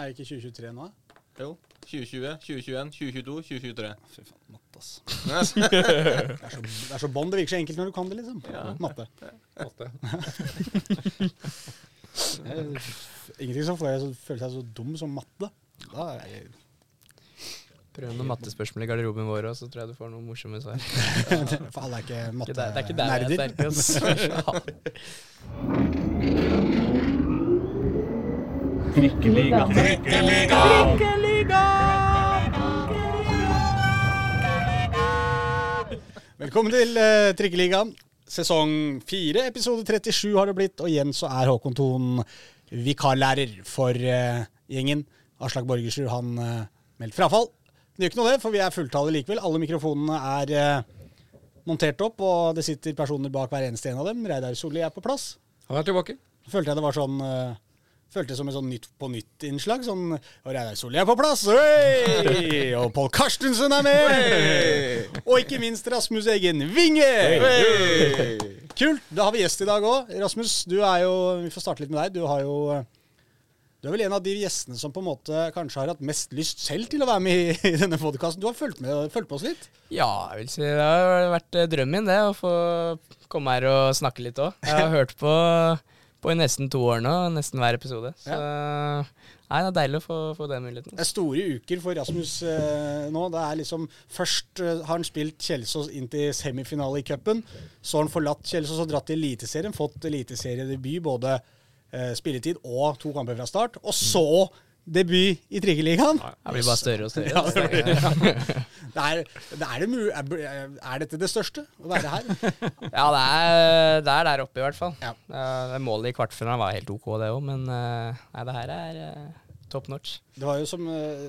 Er det ikke 2023 nå? Jo. 2020, 2021, 2022, 2023. Fy faen, matte, ass. Det er så, det er så bånd. Det virker så enkelt når du kan det, liksom. Ja. Matte. Matte. Ingenting som får deg til å føle seg så dum som matte. Da er jeg Prøv noen mattespørsmål i garderoben vår òg, så tror jeg du får noen morsomme svar. For alle er ikke matte-nerder. det er ikke der jeg er mattenerder. Trikkeliga! Trikkeliga! Velkommen til uh, Trikkeligaen. Sesong fire, episode 37 har det blitt. Og igjen så er Håkon Thon vikarlærer for uh, gjengen. Aslak Borgersrud han uh, meldt frafall. Det gjør ikke noe det, for vi er fulltallige likevel. Alle mikrofonene er uh, montert opp, og det sitter personer bak hver eneste en av dem. Reidar Solli er på plass. Han er tilbake. Følte jeg det var sånn uh, Følte det som et sånn Nytt på nytt-innslag. Sånn Og Reidar Solli er på plass! Hey! Og Pål Karstensen er med! Og ikke minst Rasmus Eggen Winge! Kult! Da har vi gjest i dag òg. Rasmus, du er jo Vi får starte litt med deg. Du har jo du er vel en av de gjestene som på en måte kanskje har hatt mest lyst selv til å være med i, i denne podkasten. Du har fulgt med, fulgt med oss litt? Ja, jeg vil si det har vært drømmen min, det, å få komme her og snakke litt òg. Jeg har hørt på, på i nesten to år nå, nesten hver episode. Så nei, det er deilig å få, få den muligheten. Det er store uker for Rasmus eh, nå. Det er liksom Først eh, har han spilt Kjelsås inn til semifinale i cupen. Så har han forlatt Kjelsås og dratt til Eliteserien. Fått eliteseriedebut, både eh, spilletid og to kamper fra start. Og så debut i Trikkeligaen! Det blir bare større og større. Ja, det blir ja. Det er, det er, det er, dette det største, å være her? Ja, det er, det er der oppe i hvert fall. Ja. Det målet i kvartfinalen var helt ok, det òg, men eh, nei, det her er eh, top notch. Det var jo som eh,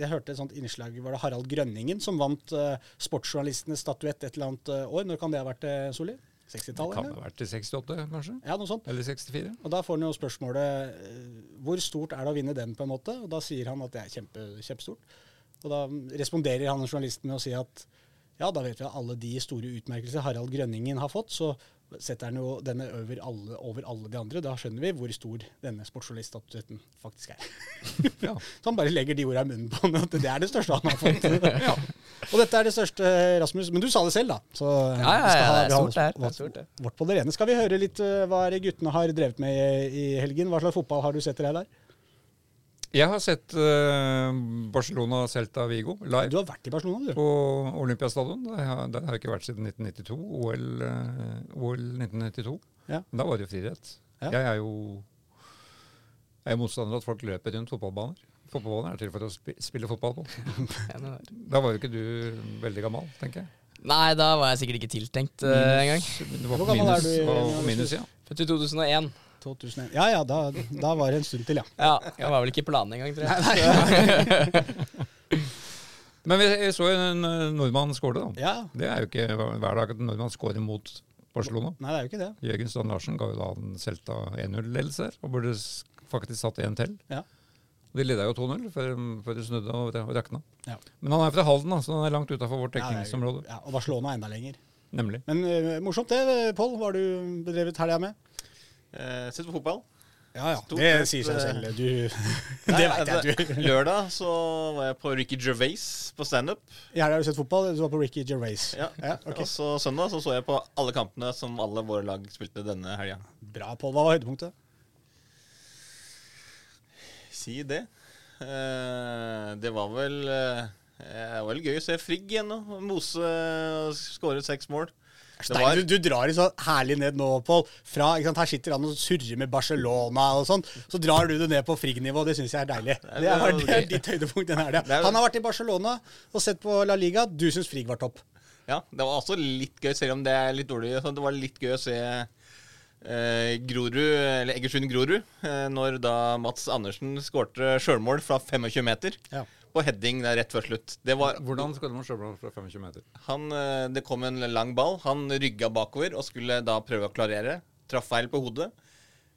Jeg hørte et sånt innslag Var det Harald Grønningen som vant Sportsjournalistenes statuett et eller annet år? Når kan det ha vært, Solli? 60-tallet? Kan eller? ha vært til 68, kanskje? Ja, noe sånt. Eller 64? Og da får han jo spørsmålet eh, hvor stort er det å vinne den, på en måte? Og da sier han at det er kjempe, kjempestort. Og da responderer han journalisten med å si at ja, da vet vi at alle de store utmerkelser Harald Grønningen har fått, så setter han jo denne over alle, over alle de andre. Da skjønner vi hvor stor denne sportsjournaliststatuetten faktisk er. Ja. Så han bare legger de orda i munnen på ham, at det er det største han har fått. Og dette er det største, Rasmus. Men du sa det selv, da. Så Ja, ja, vi skal ja, ha- det er stort, det er stort, det. Vårt på det rene. Skal vi høre litt eh, hva er guttene har drevet med i, i helgen? Hva slags fotball har du sett til deg der? Jeg har sett uh, Barcelona Celta Vigo live Du har vært i Barcelona, du. på Olympiastadion. Der har, der har jeg ikke vært siden 1992. OL, uh, OL 1992. Ja. Da var det jo friidrett. Ja. Jeg er jo jeg er motstander av at folk løper rundt fotballbaner. Fotballbaner er til for å spille fotball på. Da var jo ikke du veldig gammel, tenker jeg. Nei, da var jeg sikkert ikke tiltenkt uh, engang. Hvor gammel minus, er du, på minus ja. Født i 2001. 2001. Ja ja, da, da var det en stund til, ja. Ja, jeg var vel ikke i planen engang, tror jeg. Men vi, så jo en nordmann skåre, da. Ja. Det er jo ikke hver dag at en nordmann skårer mot Barcelona. Nei, det er jo ikke det. Jørgen Strand Larsen ga jo da en Celta 1-0-ledelse her, og burde faktisk satt en til. Ja. De leda jo 2-0 før, før de snudde og, og rakna. Ja. Men han er fra Halden, da, så han er langt utafor vårt er dekningsområde. Ja, og Barcelona enda lenger. Nemlig. Men uh, morsomt det, Pål. Hva har du bedrevet helga med? Eh, Sett på fotball. Ja ja, Stort det sett, sier seg selv. Du, Nei, det veit jeg du Lørdag så var jeg på Ricky Gervais på standup. Ja, har du sett fotball. Du var på Ricky Gervais. Ja. Ja, okay. Og så søndag så så jeg på alle kampene som alle våre lag spilte denne helga. Bra, Pål. Hva var høydepunktet? Si det. Uh, det var vel uh, Det var vel gøy å se Frigg igjen nå. Mose og skåre seks mål. Stein, du, du drar i så herlig ned nå, Pål. Her sitter han og surrer med Barcelona og sånn. Så drar du det ned på Frigg-nivå. Det syns jeg er deilig. Det er, jo det er ditt høydepunkt den helga. Det Han har vært i Barcelona og sett på La Liga. Du syns Frigg var topp. ja, det var også litt gøy, selv om det er litt dårlig. Så det var litt gøy å se eh, Grorud, eller Egersund Grorud, eh, når da Mats Andersen skårte sjølmål fra 25 meter. Ja. På heading der rett før slutt. Det var Hvordan skåret man sjølmål fra 25 meter? Han, eh, det kom en lang ball. Han rygga bakover og skulle da prøve å klarere. Traff feil på hodet.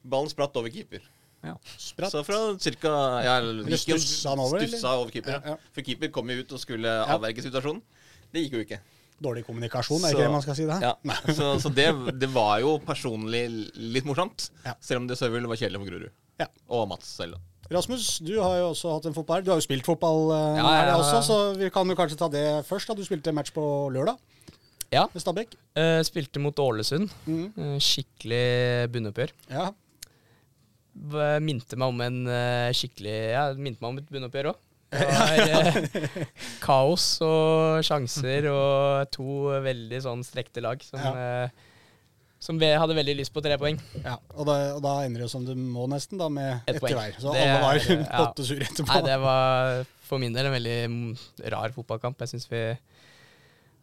Ballen spratt over keeper. Ja. Spratt. Så fra cirka ja, stussa han over. Stussa over keeper, Ja. For keeper kom jo ut og skulle avverge situasjonen. Det gikk jo ikke. Dårlig kommunikasjon, er Så- ikke det man skal si det? Ja. Så, så det, det var jo personlig litt morsomt. Ja. Selv om det selvfølgelig var kjedelig for Grorud. Ja. Og Mats selv. da. Rasmus, du har jo også hatt en fotball. Du har jo spilt fotball uh, Ja, her ja, også, så vi kan jo kanskje ta det først. da. Du spilte match på lørdag Ja. med Stabæk. Eh, spilte mot Ålesund. Mm. Eh, skikkelig bunnoppgjør. Ja. V- Minte meg om en eh, skikkelig Ja, minte meg om et bunnoppgjør òg. Det var eh, kaos og sjanser og to veldig sånn strekte lag som, eh, som vi hadde veldig lyst på tre poeng. ja. Og, da, og da ender det jo som det må, nesten, da med Et ett poeng. hver. Så Det alle var er- ja. etterpå. Nei, det var for min del en veldig rar fotballkamp. Jeg syns vi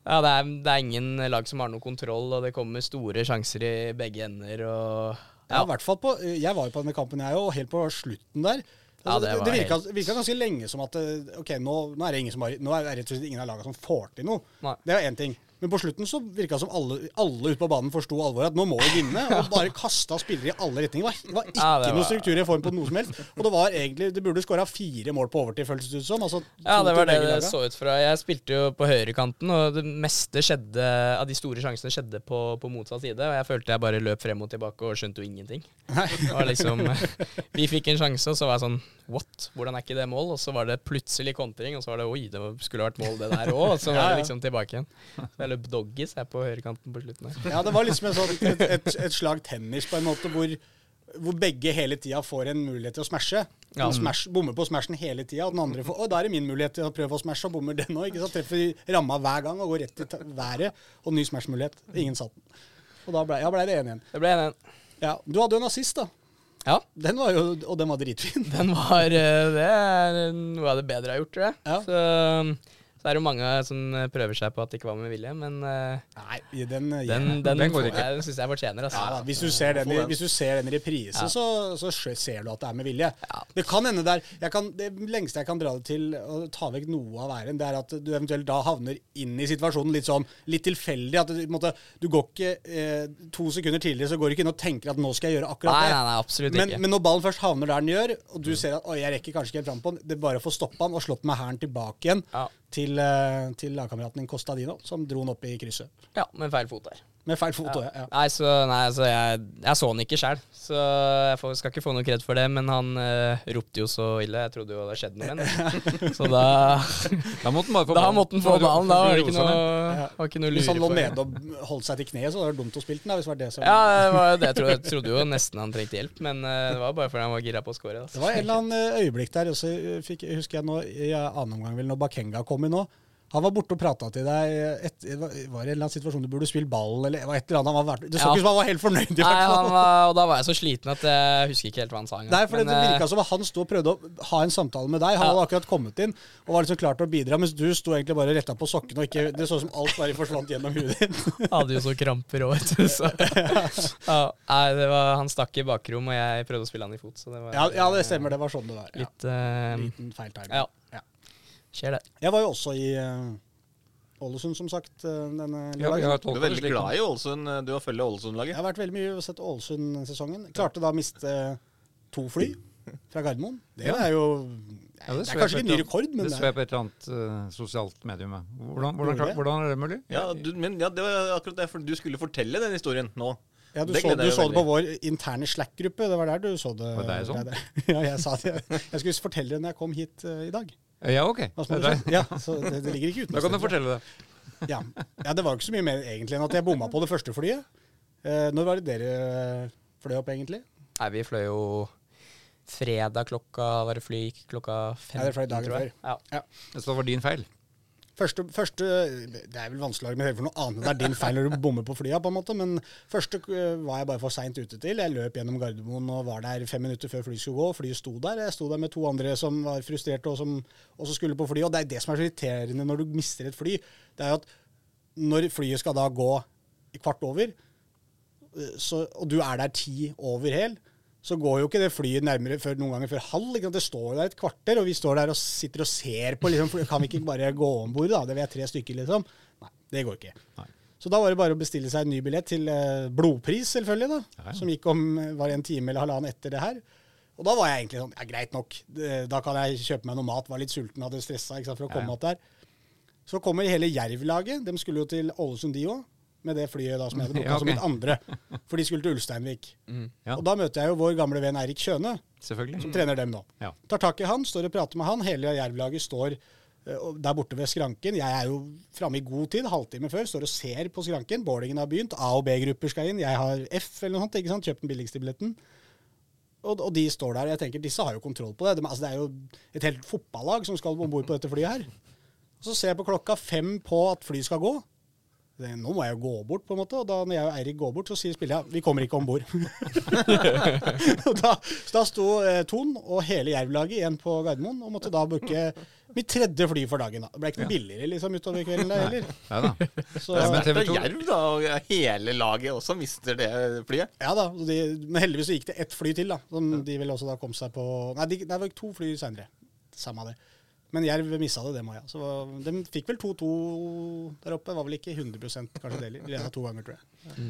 Ja, det er, det er ingen lag som har noe kontroll, og det kommer store sjanser i begge ender og Ja, i hvert fall på, Jeg var jo på denne kampen, jeg òg, helt på slutten der. Ja, Altså, det det var det virka, helt- virka ganske lenge som at eh, ok, nå, nå er det ingen som har, nå er det rett og slett ingen av lagene som får til noe. Nei. Det er én ting. Men på slutten så virka det som alle, alle ute på banen forsto alvoret. At nå må vi vinne. Og bare kasta spillere i alle retninger. Det var, var ikke Ja, det noe struktur i form på noe som helst. Og det var egentlig, Du burde skåra fire mål på overtid, føltes det ut som. Altså, Ja, det var det det så ut fra. Jeg spilte jo på høyrekanten, og det meste skjedde av de store sjansene skjedde på, på motsatt side. Og jeg følte jeg bare løp frem og tilbake og skjønte jo ingenting. Var liksom Vi fikk en sjanse, og så var jeg sånn What? Hvordan er ikke det mål? Og så var det plutselig kontring, og så var det oi, det skulle vært mål, det der òg. Og så var det liksom tilbake igjen. Løp doggies jeg på høyrekanten på slutten her. Ja, det var liksom sånn, et, et, et slag tennis på en måte, hvor, hvor begge hele tida får en mulighet til å smashe. Ja. Smash, bommer på smashen hele tida, og den andre får Å, da er det min mulighet til å prøve å smashe, og bommer den òg. Treffer ramma hver gang og går rett i været. Og ny smash-mulighet. Ingen satt den. Og da ble, ja, ble det 1-1. Det ble 1-1. Ja, du hadde jo en assist, da. Ja, Den var jo, og den var dritfin. den var eh, Det er noe av det bedre jeg har gjort, tror jeg. Ja. Så, så er det jo mange som prøver seg på at det ikke var med vilje, men eh, Nei, den, den, den, Den går ikke. jeg- den syns jeg fortjener. Altså. Ja, da, hvis, du ser den, i- hvis du ser den i reprise, Ja. så, så ser du at det er med vilje. Ja. Det kan hende der jeg kan, Det lengste jeg kan dra det til å ta vekk noe av æren, det er at du eventuelt da havner inn i situasjonen litt sånn litt tilfeldig. At du, på en måte, du går ikke eh, To sekunder tidligere så går du ikke inn og tenker at nå skal jeg gjøre akkurat Nei, det. nei, nei, absolutt Men, ikke. men når ballen først havner der den gjør, og du ser at Oi, jeg rekker kanskje ikke helt fram på den, det er bare å få stoppa den og slått med hælen tilbake igjen Ja. Til, eh, til lagkameraten din Costadino, som dro den opp i krysset. Ja, med feil fot der. Med feil fot. også, Ja. Nei, så, nei, så jeg, jeg så han ikke sjøl, så jeg får, skal ikke få noe kred for det. Men han eh, ropte jo så ille. Jeg trodde jo det skjedde noe med ham. Så da, Da måtte han bare få da måtte han få ballen. Da var det ikke noe, ja. var ikke noe Hvis han lå lure nede og holdt seg til kneet, så var det dumt å spille den. da, hvis det var det som... Ja, det var det jeg trodde. Jeg trodde jo nesten han trengte hjelp, men eh, det var bare fordi han var gira på å score. Det var en eller annen eh, øyeblikk der også, fikk, husker jeg nå, i annen omgang vel, når Bakenga kom inn nå. Han var borte og prata til deg. Et, var det en eller annen situasjon du burde spille ball, eller et eller annet han var, Det så Ja. ikke ut som han var helt fornøyd. i Nei, han var, og da var jeg så sliten at jeg husker ikke helt hva han sa. Nei, for Men, Det eh, virka som han sto og prøvde å ha en samtale med deg. Han Ja. hadde akkurat kommet inn og var liksom klar til å bidra, mens du sto egentlig bare retta på sokkene. og ikke, Det så ut som alt bare forsvant gjennom huet ditt. hadde jo så kramper òg, vet du. Så. ja, nei, det var, han stakk i bakrom, og jeg prøvde å spille han i fot. Så det var Ja, ja, det stemmer. Det var sånn det var. Ja. litt eh, Liten timing. ja. Skjer det. Jeg var jo også i eh, Ålesund, som sagt, eh, denne Ja, vi har Du er veldig glad i Ålesund. Du har følge Ålesund-laget. Jeg har vært veldig mye og sett Ålesund-sesongen. Klarte da å miste to fly fra Gardermoen. Det Ja. er jo Ja, Det det, er kanskje ikke en ny rekord, men Det det så jeg på et eller annet uh, sosialt medium. Hvordan, hvordan, hvordan er det mulig? Ja, du, men ja, det var akkurat derfor du skulle fortelle den historien nå. ja, du, Det så, du så det på vår interne Slack-gruppe. Det var der du så det. Var det sånn? Ja, jeg sa det. Jeg skulle fortelle det når jeg kom hit uh, i dag. Ja, ok. Ja, så det, det ligger ikke utenfor. Da kan du fortelle det. Ja. ja, det var ikke så mye mer egentlig enn at jeg bomma på det første flyet. Eh, når var det dere eh, fløy opp, egentlig? Nei, vi fløy jo fredag klokka Var det fly gikk klokka fem? Ja, det fløy dagen tror jeg. Ja. Så det var din feil. Første, første Det er vel vanskelig å argumentere for noe annet. Det er din feil når du bommer på flya, på en måte. Men første eh, var jeg bare for seint ute til. Jeg løp gjennom Gardermoen og var der fem minutter før flyet skulle gå. Flyet sto der. Jeg sto der med to andre som var frustrerte og som også skulle på fly. Og det er det som er så irriterende når du mister et fly. Det er jo at når flyet skal da gå kvart over, eh, så, og du er der ti over hel, så går jo ikke det flyet nærmere før noen ganger før halv. Ikke? Det står jo der et kvarter, og vi står der og sitter og ser på. Liksom, for kan vi ikke bare gå om bord, da? Det vil jeg tre stykker, liksom. Nei, det går ikke. Nei. Så da var det bare å bestille seg en ny billett til eh, blodpris, selvfølgelig, da. Ja. Som gikk om var en time eller halvannen etter det her. Og da var jeg egentlig sånn Ja, greit nok. Da kan jeg kjøpe meg noe mat. Var litt sulten, hadde stressa ikke sant, for å komme opp der. Så kommer hele Jerv-laget. De skulle jo til Ålesund, de òg. Med det flyet da som jeg hadde booka Ja, som ok. mitt andre. For de skulle til Ulsteinvik. Ja. Og da møter jeg jo vår gamle venn Eirik Kjøne. som trener dem nå. Ja. Tar tak i han, står og prater med han. Hele Jerv-laget står uh, der borte ved skranken. Jeg er jo framme i god tid, halvtime før, står og ser på skranken. Bårdingen har begynt, A- og B-grupper skal inn. Jeg har F eller noe sånt, ikke sant? kjøpt den billigste billetten. Og, og de står der. Jeg tenker, Disse har jo kontroll på det. De, altså, det er jo et helt fotballag som skal om bord på dette flyet her. Og Så ser jeg på klokka fem på at flyet skal gå. Det, nå må jeg jo gå bort, på en måte. Og da når jeg og Eirik går bort, så sier spilleren vi kommer ikke om bord. Da, da sto eh, Ton og hele Jerv-laget igjen på Gardermoen og måtte da booke mitt tredje fly for dagen. da. Det ble ikke noe billigere liksom utover kvelden der heller. Ja da. Så, men Det er sterkt av Jerv, da. Og hele laget også mister det flyet. ja da, de, Men heldigvis så gikk det ett fly til, da. Som de vel også da kom seg på Nei, de, det var to fly seinere. Samme det. Men Jerv missa det, det må jeg. Så de fikk vel 2-2 der oppe. Var vel ikke 100 kanskje det. De leda to ganger, tror jeg.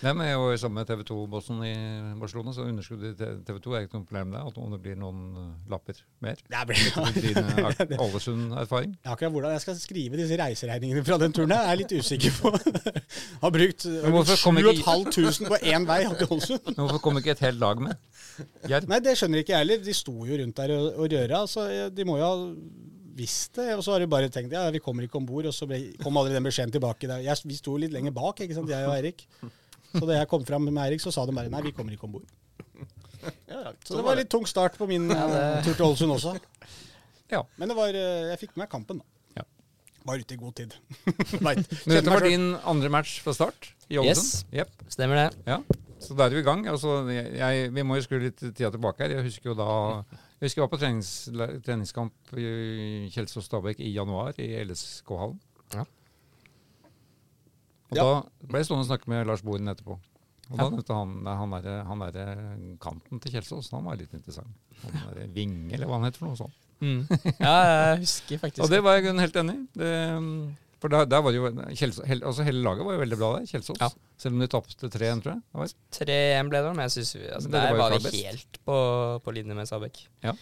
Men jeg var jo sammen med TV 2-bossen i Barcelona, så underskuddet i TV 2 er ikke noe problem der. Om det blir noen eh, lapper mer. Det blir, Din eh, Ak- Ålesund-erfaring. Ja, akkurat hvordan jeg skal skrive disse reiseregningene fra den turen, her, er jeg litt usikker på. Har brukt Men hvorfor 7500 på én vei opp til Ålesund. Hvorfor kom ikke et helt lag med? Jerv? Nei, det skjønner ikke jeg heller. De sto jo rundt der og, og røra, så de må jo ha visst det. Og så har de bare tenkt ja, vi kommer ikke om bord, og så ble, kom aldri den beskjeden tilbake. Der. Jeg, vi sto litt lenger bak, ikke sant, jeg og Eirik. Så da jeg kom fram med Eirik, så sa de bare nei, vi kommer ikke om bord. Ja, Så det var litt tung start på min eh, tur til Ålesund også. Ja. Men det var, eh, jeg fikk med meg kampen, da. Ja. Var ute i god tid. Men dette var din andre match fra start i Ålesund? yep. Stemmer det. Ja, så da er vi i gang. Altså, jeg, jeg, vi må jo skru litt tida tilbake her. Jeg husker jo da jeg husker jeg var på trenings, treningskamp i Kjelsås Stabæk i januar i LSK-hallen. Ja. Og Ja. da ble jeg stående og snakke med Lars Boren etterpå. Og da nevnte han han han der kanten til Kjelsås. Han var litt interessant. Han der Vinge, eller hva han heter for noe sånt. Mm. Ja, jeg husker faktisk Og det var jeg helt enig i. Det, For der, der var det jo Kjelsås, hel, altså Hele laget var jo veldig bra der, Kjelsås. Ja. Selv om de tapte 3-1, tror jeg. 3-1 ble det, men jeg synes vi, altså, der var var vi best. helt på, på linje med Sabek. Ja.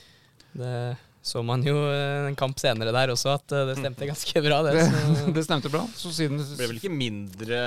Det så man jo eh, en kamp senere der også, at eh, det stemte ganske bra, det. det, det stemte bra. Så siden Det ble vel ikke mindre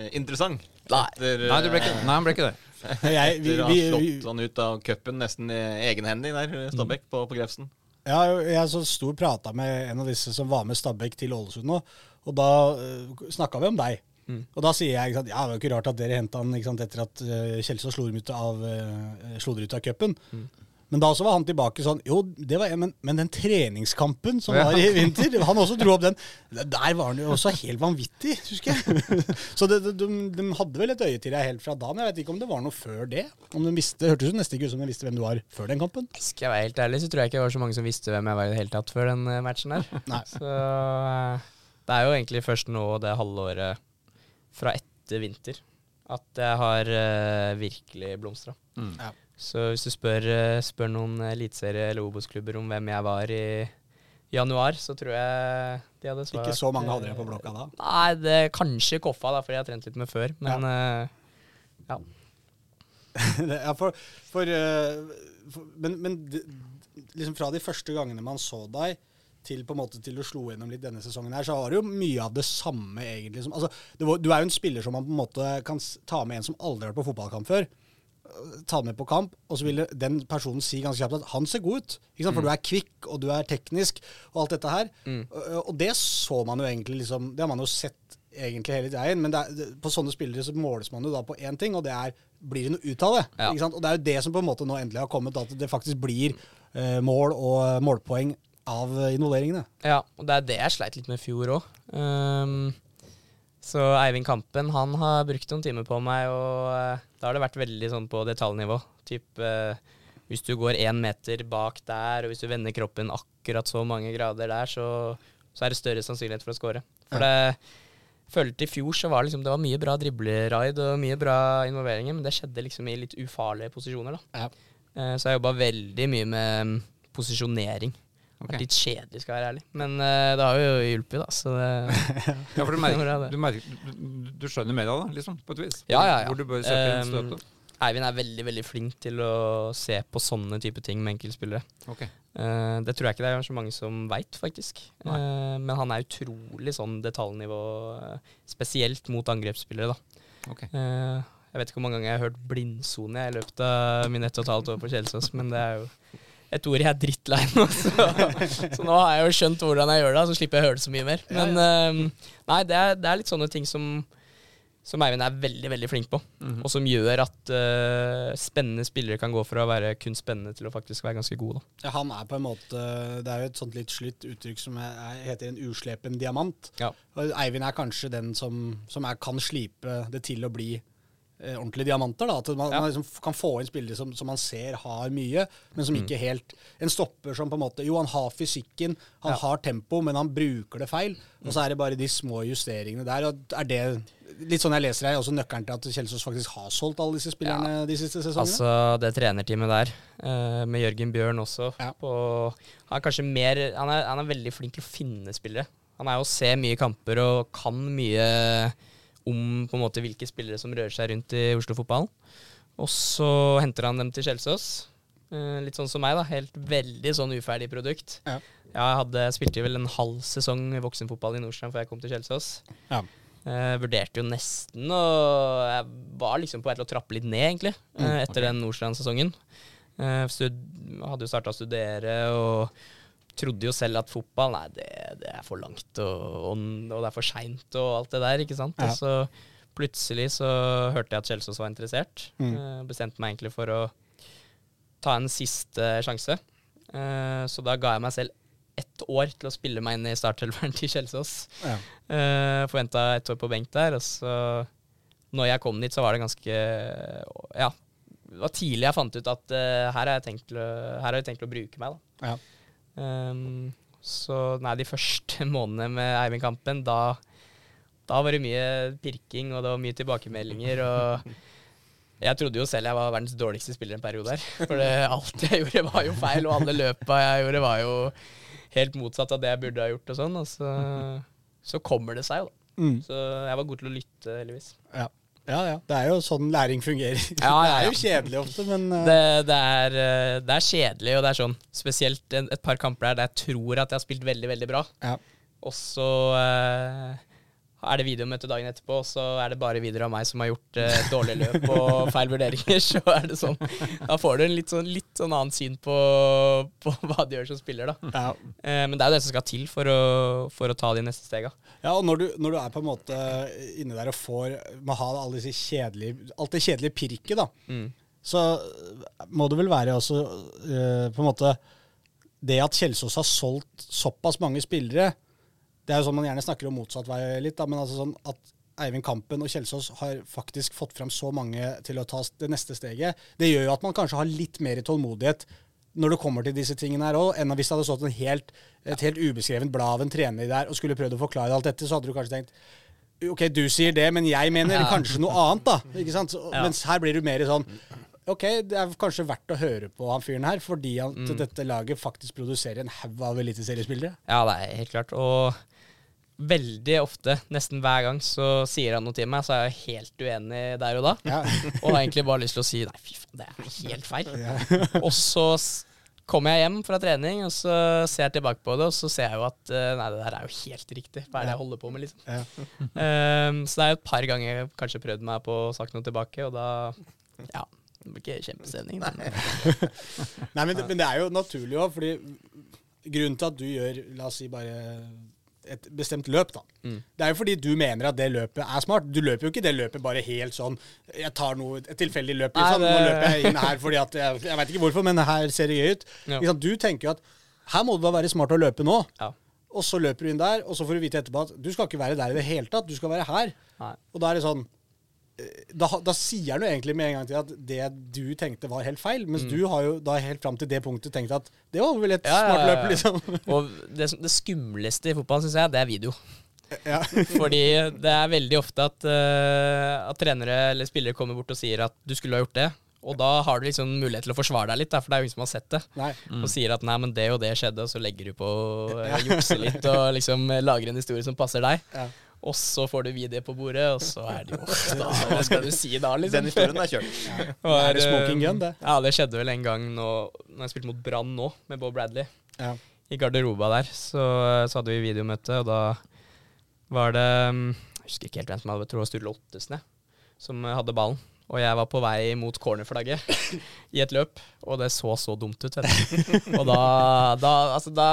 eh, interessant? Nei. Etter, Nei, det ble ikke, nei, han ble ikke det. Etter å ha slått han ut av cupen nesten i egenhendig der, Stabæk, på, på Grefsen. Ja, jeg så sto og prata med en av disse som var med Stabæk til Ålesund nå, og da uh, snakka vi om deg. Mm. Og da sier jeg at ja, det er jo ikke rart at dere henta han etter at uh, Kjelsås slo ut av, uh, av cupen. Mm. Men da også var han tilbake sånn Jo, det var men, men den treningskampen som var i vinter, han også dro opp den. Der var han jo også helt vanvittig, husker jeg. Så det, de, de hadde vel et øye til deg helt fra da, men jeg vet ikke om det var noe før det. Om de visste, Det hørtes jo nesten ikke ut som de visste hvem du var før den kampen. Skal jeg være helt ærlig, så tror jeg ikke det var så mange som visste hvem jeg var i det hele tatt før den eh, matchen der. Nei. Så eh, det er jo egentlig først nå det halvåret fra etter vinter at jeg har uh, virkelig blomstra. Mm. Ja. Så hvis du spør, eh, spør noen eliteserie- eller Obos-klubber om hvem jeg var i januar, så tror jeg de hadde svart Ikke så mange hadde dere på blokka da. Nei, det kanskje Koffa, da, for jeg har trent litt med før. Men eh, ja. Ja, for, for, eh, for Men, men liksom fra de første gangene man så deg, til på en måte til du slo gjennom litt denne sesongen, her, så var det jo mye av det samme, egentlig. Som, altså, du, du er jo en spiller som man på en måte kan ta med en som aldri har vært på fotballkamp før. Ta med på kamp, og så ville den personen si ganske kjapt at han ser god ut. Sant? For du er kvikk, og du er teknisk, og alt dette her. Mm. Og, det så man jo egentlig liksom Det har man jo sett egentlig hele veien, men er, på sånne spillere så måles man jo da på én ting, og det er blir det noe ut av det. Ja. Og det er jo det som på en måte nå endelig har kommet, at det faktisk blir eh, mål og målpoeng av involveringene. Ja, og det er det jeg sleit litt med i fjor òg. Så Eivind Kampen han har brukt noen timer på meg, og eh, da har det vært veldig sånn på detaljnivå. Typ eh, hvis du går én meter bak der, og hvis du vender kroppen akkurat så mange grader der, så, så er det større sannsynlighet for å score. For det følte i fjor så var det liksom, det var mye bra dribleraid og mye bra involveringer, men det skjedde liksom i litt ufarlige posisjoner. da. Ja. Eh, så jeg jobba veldig mye med mm, posisjonering. Det Vært litt kjedelig, skal jeg være ærlig. Men uh, det har jo hjulpet, da. Så det, Ja, for du, merker, du, merker, du, du skjønner mer av det, liksom, på et vis? Ja, ja, ja. Hvor du bør sette inn Um. Eivind er veldig veldig flink til å se på sånne type ting med enkeltspillere. Ok. Uh, det tror jeg ikke det er så mange som veit, faktisk. Eh, men han er utrolig sånn detaljnivå, spesielt mot angrepsspillere, da. ok. Eh, Jeg vet ikke hvor mange ganger jeg har hørt blindsone i løpet av mine ett og et halvt år på Kjelsås, men det er jo et ord jeg er drittlei nå. Så, så nå har jeg jo skjønt hvordan jeg gjør det, så slipper jeg å høre det så mye mer. Men uh, nei, det er, det er litt sånne ting som, som Eivind er veldig veldig flink på, og som gjør at uh, spennende spillere kan gå fra å være kun spennende til å faktisk være ganske gode. Ja, han er på en måte Det er jo et sånt litt slutt uttrykk som er, er, heter en uslepen diamant. Ja. Og Eivind er kanskje den som, som er, kan slipe det til å bli ordentlige diamanter. da, At man, Ja. man liksom kan få inn spillere som, som man ser har mye, men som ikke helt En stopper som på en måte Jo, han har fysikken, han har tempo, men han bruker det feil. Og så er det bare de små justeringene der. og er det Litt sånn jeg leser her, også nøkkelen til at Kjelsås faktisk har solgt alle disse spillerne de siste sesongene. Altså det trenerteamet der, eh, med Jørgen Bjørn også Ja. på, Han er kanskje mer han er, han er veldig flink til å finne spillere. Han er jo å se mye kamper og kan mye om på en måte hvilke spillere som rører seg rundt i Oslo-fotballen. Og så henter han dem til Kjelsås. Eh, litt sånn som meg, da. Helt veldig sånn uferdig produkt. Ja. Jeg hadde, spilte vel en halv sesong voksenfotball i Nordstrand før jeg kom til Kjelsås. Ja. Jeg vurderte jo nesten, og jeg var liksom på vei til å trappe litt ned, egentlig, mm, etter den Nordstrand-sesongen. Jeg hadde jo starta å studere og trodde jo selv at fotball Nei, det, det er for langt, og, og, og det er for seint, og alt det der, ikke sant. Ja. Og så plutselig så hørte jeg at Kjelsås var interessert. Mm. Eh, bestemte meg egentlig for å ta en siste sjanse. Eh, så da ga jeg meg selv ett år til å spille meg inn i startelveren til Kjelsås. Ja. Uh, Forventa et år på benk der, og så Når jeg kom dit, så var det ganske Ja. Det var tidlig jeg fant ut at uh, her har jeg å, her har jeg tenkt å bruke meg, da. Ja. Um, så nei, de første månedene med Eivind Kampen, da, da var det mye pirking, og det var mye tilbakemeldinger, og jeg trodde jo selv jeg var verdens dårligste spiller en periode her. For det, alt jeg gjorde, var jo feil, og alle løpa jeg gjorde, var jo helt motsatt av det jeg burde ha gjort, og sånn. Og så, så kommer det seg jo, da. Mm. Så jeg var god til å lytte, heldigvis. Ja. Ja, ja. Det er jo sånn læring fungerer. Ja, ja, Det er jo kjedelig ofte, men uh, Det, det, er, eh, det er kjedelig, og det er sånn spesielt et par kamper der der jeg tror at jeg har spilt veldig, veldig bra. ja. Og så eh, er det videomøte dagen etterpå, så er det bare videoer av meg som har gjort eh, dårlige løp og feil vurderinger. Så er det sånn Da får du en litt sånn, litt sånn annen syn på, på hva du gjør som spiller, da. Ja. Eh, men det er jo det som skal til for å, for å ta de neste stega. ja, og når du, når du er på en måte inne der og får må ha alle disse kjedelige, alt det kjedelige pirket, da, Mm. så må det vel være også eh, på en måte Det at Kjelsås har solgt såpass mange spillere Det er jo sånn man gjerne snakker om motsatt vei litt, da, men altså sånn at Eivind Kampen og Kjelsås har faktisk fått fram så mange til å ta det neste steget. Det gjør jo at man kanskje har litt mer tålmodighet når det kommer til disse tingene her òg, enn hvis det hadde stått en helt, et helt ubeskrevet blad av en trener der og skulle prøvd å forklare alt dette, så hadde du kanskje tenkt Ok, du sier det, men jeg mener Ja. kanskje noe annet, da. Ikke sant? Så, Ja. Mens her blir du mer sånn Ok, det er kanskje verdt å høre på han fyren her, fordi at Mm. dette laget faktisk produserer en haug av eliteseriespillere. Ja, det er helt klart. Og veldig ofte, nesten hver gang, så sier han noe til meg, så er jeg helt uenig der og da. Ja. Og har egentlig bare lyst til å si nei, fy faen, det er helt feil. og så kommer jeg hjem fra trening, og så ser jeg tilbake på det, og så ser jeg jo at eh, nei, det der er jo helt riktig. Hva er det jeg holder på med, liksom? Ja. um, så det er jo et par ganger jeg kanskje prøvd meg på å sagt noe tilbake, og da Ja. Det blir ikke kjempestemning. Nei, Nei, men, det- men det er jo naturlig òg, fordi grunnen til at du gjør, la oss si bare et bestemt løp, da. Mm. Det er jo fordi du mener at det løpet er smart. Du løper jo ikke det løpet bare helt sånn Jeg tar noe, et tilfeldig løp, Nei, liksom. det- Nå løper jeg inn her fordi at Jeg, jeg veit ikke hvorfor, men her ser det gøy ut. Ja. Liksom. Du tenker jo at her må du da være smart å løpe nå. Ja. Og så løper du inn der, og så får du vite etterpå at du skal ikke være der i det hele tatt. Du skal være her. Nei. Og da er det sånn da, da sier han jo egentlig med en gang til at det du tenkte var helt feil, mens du har jo da helt fram til det punktet tenkt at det var vel et Mm. Ja, smart løp, liksom. Og det, det skumleste i fotball, syns jeg, det er video. ja. Fordi det er veldig ofte at, uh, at trenere eller spillere kommer bort og sier at du skulle ha gjort det. Og da har du liksom mulighet til å forsvare deg litt, da, for det er jo ingen som har sett det. Nei. Og sier at nei, men det og det skjedde, og så legger du på å uh, jukse litt og liksom lager en historie som passer deg. Ja. Og så får du video på bordet, og så er det jo da, Hva skal du si da, liksom? Den historien er kjørt. Det er smoking gun, det. Ja, det skjedde vel en gang nå, når jeg spilte mot Brann nå, med Bob Bradley Ja. i garderoba der, så, så hadde vi videomøte, og da var det mm, Jeg husker ikke helt hvem som hadde tror det var Sturle Ottesen, jeg, som eh, hadde ballen. Og jeg var på vei mot cornerflagget i et løp, og det så så dumt ut. Vet du. Og da, da, altså da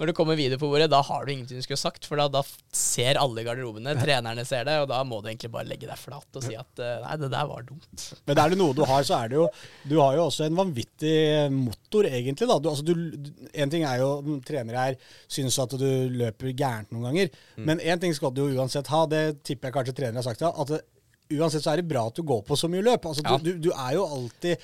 Når det kommer video på bordet, da har du ingenting du skulle sagt. For da, da ser alle i garderobene, trenerne ser det, og da må du egentlig bare legge deg flat og si at eh, nei, det der var dumt. Men er det noe du har, så er det jo Du har jo også en vanvittig motor, egentlig. da. Du, altså, du, en ting er jo trenere her synes at du løper gærent noen ganger, men én ting skal du jo uansett ha, det tipper jeg kanskje trenere har sagt ja, at det, Uansett så er det bra at du går på så mye løp. Altså, Ja. du, du, er jo alltid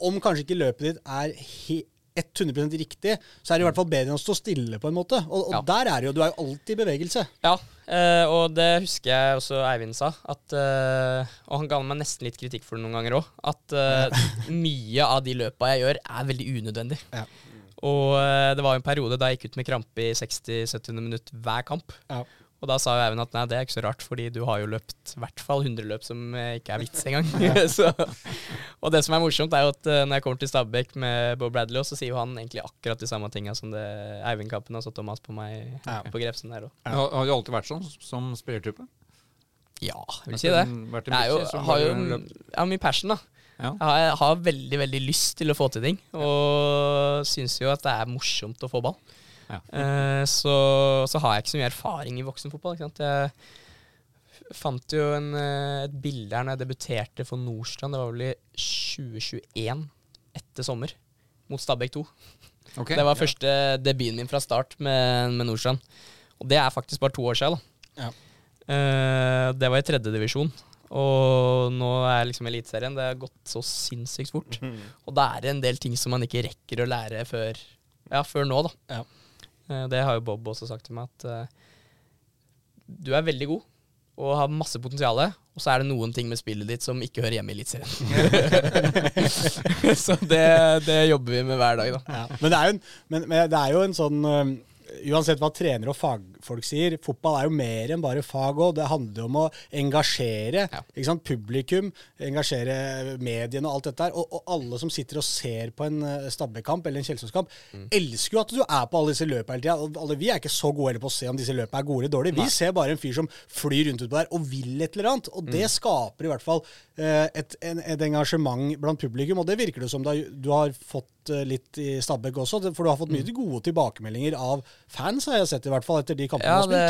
Om kanskje ikke løpet ditt er he, 100 riktig, så er det i hvert fall bedre enn å stå stille, på en måte. Og, og Ja. der er det jo Du er jo alltid i bevegelse. Ja, eh, og det husker jeg også Eivind sa. At, eh, og han ga meg nesten litt kritikk for det noen ganger òg. At eh, mye av de løpa jeg gjør, er veldig unødvendig. Ja. Og eh, det var jo en periode da jeg gikk ut med krampe i 60-70 minutter hver kamp. Ja. Og da sa jo Eivind at nei, det er ikke så rart, fordi du har jo løpt i hvert fall 100 løp som eh, ikke er vits engang. så, og det som er morsomt, er jo at eh, når jeg kommer til Stabæk med Bob Bradley, så sier jo han egentlig akkurat de samme tinga som det Eivind Kampen og satt Thomas på meg Ja. på Grefsen der òg. Har, har du alltid vært sånn som spillertype? Ja, jeg vil si det. Vært en Jeg er jo, har jo har mye passion, da. Ja. Jeg har, jeg har veldig veldig lyst til å få til ting, og syns jo at det er morsomt å få ball. Ja. Eh, så, så har jeg ikke så mye erfaring i voksenfotball. Jeg fant jo en, eh, et bilde her når jeg debuterte for Nordstrand. Det var vel i 2021, etter sommer, mot Stabæk 2. Okay. Det var første debuten min fra start med, med Nordstrand. Og det er faktisk bare to år siden. Da. Ja. Eh, det var i tredjedivisjon. Og nå er liksom Eliteserien. Det har gått så sinnssykt fort. Og da er det en del ting som man ikke rekker å lære før, ja, før nå, da. Ja. Eh, det har jo Bob også sagt til meg, at eh, du er veldig god og har masse potensial, og så er det noen ting med spillet ditt som ikke hører hjemme i Eliteserien. så det, det jobber vi med hver dag, da. Ja. Men, det en, men, men det er jo en sånn øhm, Uansett hva trenere og fagfolk sier, fotball er jo mer enn bare fag òg. Det handler om å engasjere Ja. publikum, engasjere mediene og alt dette her. Og, og alle som sitter og ser på en stabbekamp eller en Kjelsås-kamp, elsker jo at du er på alle disse løpene hele tida. Vi er ikke så gode på å se om disse løpene er gode eller dårlige. Vi ser bare en fyr som flyr rundt utpå der og vil et eller annet. Og det skaper i hvert fall eh, et, en, et engasjement blant publikum, og det virker det som du har, du har fått eh, litt i Stabæk også. For du har fått mye gode tilbakemeldinger av fans, har jeg sett i hvert fall, etter de kampene Ja, du har det,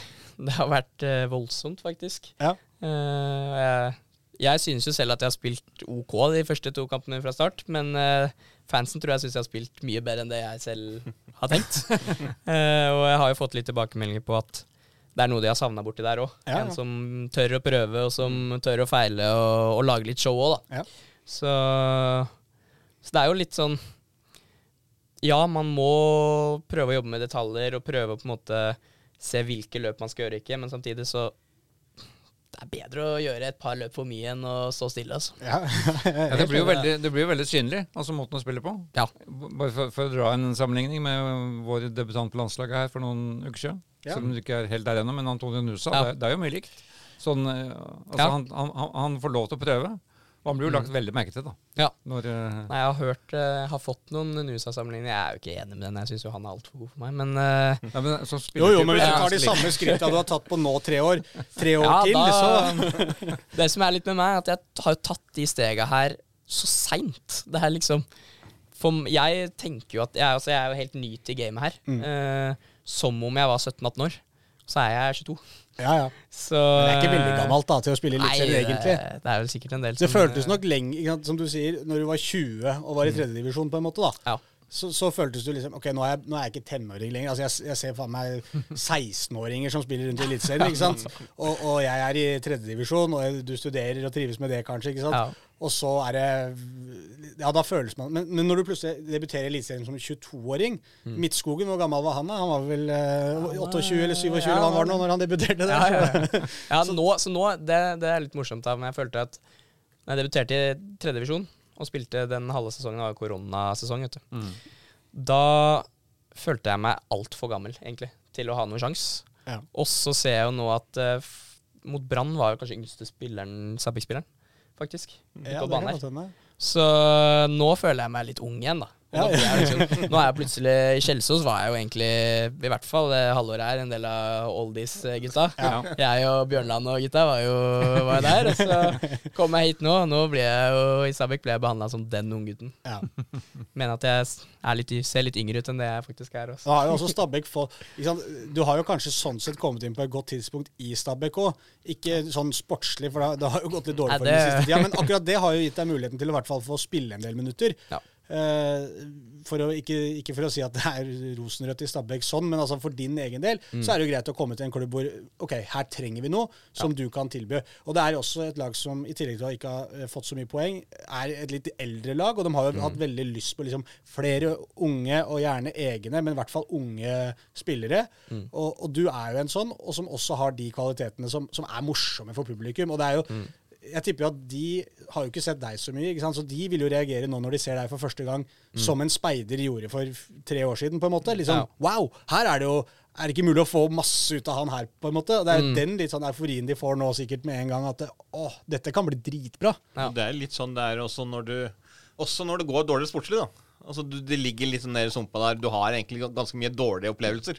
spilt. det har vært uh, voldsomt, faktisk. Ja. Uh, jeg, jeg synes jo selv at jeg har spilt OK de første to kampene fra start, men uh, fansen tror jeg syns jeg har spilt mye bedre enn det jeg selv har tenkt. Og jeg har jo fått litt tilbakemeldinger på at det er noe de har savna borti der òg. Ja, ja. En som tør å prøve, og som tør å feile, og, og lage litt show òg, da. Ja. Så, så det er jo litt sånn Ja, man må prøve å jobbe med detaljer og prøve å på en måte se hvilke løp man skal gjøre ikke, men samtidig så Det er bedre å gjøre et par løp for mye enn å stå stille, altså. Ja. Ja, det, blir jo veldig, det blir jo veldig synlig, altså måten å spille på. Ja. Bare for, for å dra en sammenligning med vår debutant på landslaget her for noen uker siden. Ja. Selv om du ikke er helt der ennå, men Antonio Nusa, Ja. det, det er jo mye likt. Sånn, eh, altså, han, han- han får lov til å prøve, han blir jo lagt veldig merke til, da. Ja. Når, uh, Nei, jeg har hørt eh, har fått noen NUSA-sammenligninger. Jeg er jo ikke enig med den, jeg syns jo han er altfor god for meg, men uh, ja, men, så Jo, jo, men hvis du er tar de samme skritta du har tatt på nå tre år, tre år Ja, til, så Det som er litt med meg, er at jeg har jo tatt de stega her så seint. Det er liksom For jeg tenker jo at Jeg, altså, jeg er jo helt ny til gamet her. Mm. eh, som om jeg var 17-18 år. Så er jeg 22. Ja, ja. Så Men det er ikke veldig gammelt da, til å spille eliteserie, egentlig. det, det er vel sikkert en del Det som føltes eh, nok lenge, som du sier, når du var 20 og var i tredjedivisjon, på en måte, da. Ja. Så, så føltes du liksom Ok, nå er jeg, nå er jeg ikke tenåring lenger. Altså, jeg, jeg ser faen meg 16-åringer som spiller rundt i Eliteserien, ikke sant. Og, og jeg er i tredjedivisjon, og du studerer og trives med det, kanskje, ikke sant. Ja. Og så er det Ja, da føles man Men, men når du plutselig debuterer i Eliteserien som 22-åring Midtskogen, hvor gammel var han da? Han var vel eh, 28 eller 27, eller hva han var nå, når han debuterte der. Ja, ja, ja. ja nå, så nå, det, det er litt morsomt, da, men jeg følte at når jeg debuterte i tredjedivisjon og spilte den halve sesongen, det var koronasesong, vet du. Mm. Da følte jeg meg altfor gammel, egentlig, til å ha noen sjanse. Ja. Og så ser jeg jo nå at uh, mot Brann var jo kanskje yngste spilleren, Stabæk-spilleren, faktisk. Ja, på det kan banen her. godt hende. Så nå føler jeg meg litt ung igjen, da. Nå, blir liksom, nå er jeg plutselig I Kjelsås var jeg jo egentlig, i hvert fall det halvåret her, en del av oldies-gutta. Ja. Jeg og Bjørnland og gutta var jo var der. Og så kom jeg hit nå, og nå ble jeg jo i Stabæk ble jeg behandla som den unggutten. Ja. Mener at jeg litt, ser litt yngre ut enn det jeg faktisk er. Også. Du har jo også Stabæk få? Du har jo kanskje sånn sett kommet inn på et godt tidspunkt i Stabæk òg. Ikke sånn sportslig, for det, det har jo gått litt dårlig for deg den det- siste tida. Men akkurat det har jo gitt deg muligheten til å i hvert fall få spille en del minutter. Ja. Eh, for å, ikke, ikke for å si at det er rosenrødt i Stabæk sånn, men altså for din egen del Mm. så er det jo greit å komme til en klubb hvor ok, her trenger vi noe som du kan tilby. Og det er også et lag som i tillegg til å ikke ha eh, fått så mye poeng, er et litt eldre lag. Og de har jo Mm. hatt veldig lyst på liksom flere unge, og gjerne egne, men i hvert fall unge spillere. Mm. Og, og du er jo en sånn, og som også har de kvalitetene som, som er morsomme for publikum. Og det er jo Mm. Jeg tipper jo at de har jo ikke sett deg så mye, ikke sant? så de vil jo reagere nå når de ser deg for første gang, som en speider gjorde for tre år siden, på en måte. Liksom, Mm. Ja. wow, her er det jo er det ikke mulig å få masse ut av han her, på en måte. Og det er Mm. den litt sånn euforien de får nå sikkert med en gang, at det, åh, dette kan bli dritbra. Ja. Det er litt sånn det er også når du Også når det går dårlig sportslig, da. Altså du, Det ligger litt sånn nede i sumpa der. Du har egentlig ganske mye dårlige opplevelser.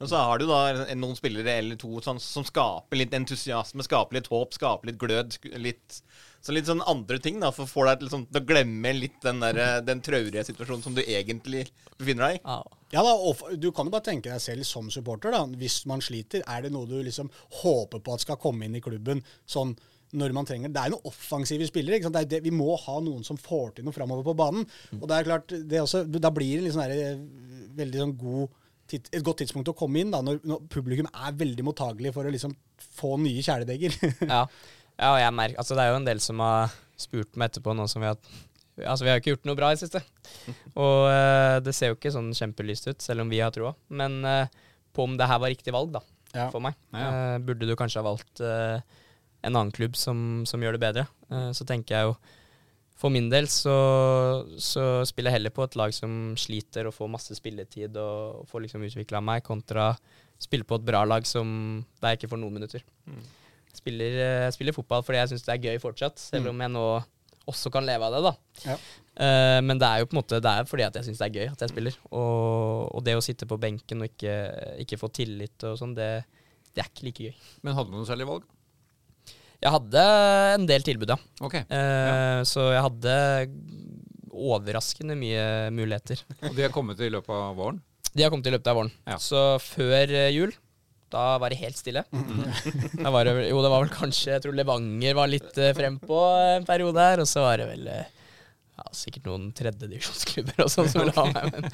Men så har du da noen spillere eller to sånn, som skaper litt entusiasme, skaper litt håp, skaper litt glød. litt så litt sånn andre ting, da, for å få deg til, liksom, å glemme litt den, der, den traurige situasjonen som du egentlig befinner deg i. Ja. Ja da, og Du kan jo bare tenke deg selv som supporter. da, Hvis man sliter, er det noe du liksom håper på at skal komme inn i klubben sånn når man trenger det? Det er noen offensive spillere. ikke sant? Det er det, vi må ha noen som får til noe framover på banen. Og det er klart, det også, Da blir det en liksom eh, veldig sånn god et godt tidspunkt å komme inn da, når, når publikum er veldig mottagelig for å liksom få nye kjæledegger. Ja, ja og jeg merker, altså det er jo en del som har spurt meg etterpå nå som vi har Altså Vi har ikke gjort noe bra i det siste. Og uh, det ser jo ikke sånn kjempelyst ut, selv om vi har troa. Men uh, på om det her var riktig valg, da, Ja. for meg. Ja, Eh, burde du kanskje ha valgt en annen klubb som, som gjør det bedre? Så tenker jeg jo For min del så, så spiller jeg heller på et lag som sliter og får masse spilletid og, og får liksom utvikla meg, kontra spille på et bra lag som der jeg ikke får noen minutter. Spiller, eh, spiller fotball fordi jeg syns det er gøy fortsatt, selv om jeg nå også kan leve av det. da. Ja. Uh, men det er jo på en måte Det er fordi at jeg syns det er gøy at jeg spiller. Og, og det å sitte på benken og ikke, ikke få tillit og sånn, det, det er ikke like gøy. Men hadde du noe særlig valg? Jeg hadde en del tilbud, ja. Okay. Eh, Så jeg hadde overraskende mye muligheter. Og de har kommet i løpet av våren? De har kommet i løpet av våren. Ja. Så før eh, jul, da var det helt stille. Da var det, jo, det var vel kanskje Jeg tror Levanger var litt eh, frempå en periode her, og så var det vel ja, sikkert noen tredjedivisjonsklubber og sånn som ville ha meg.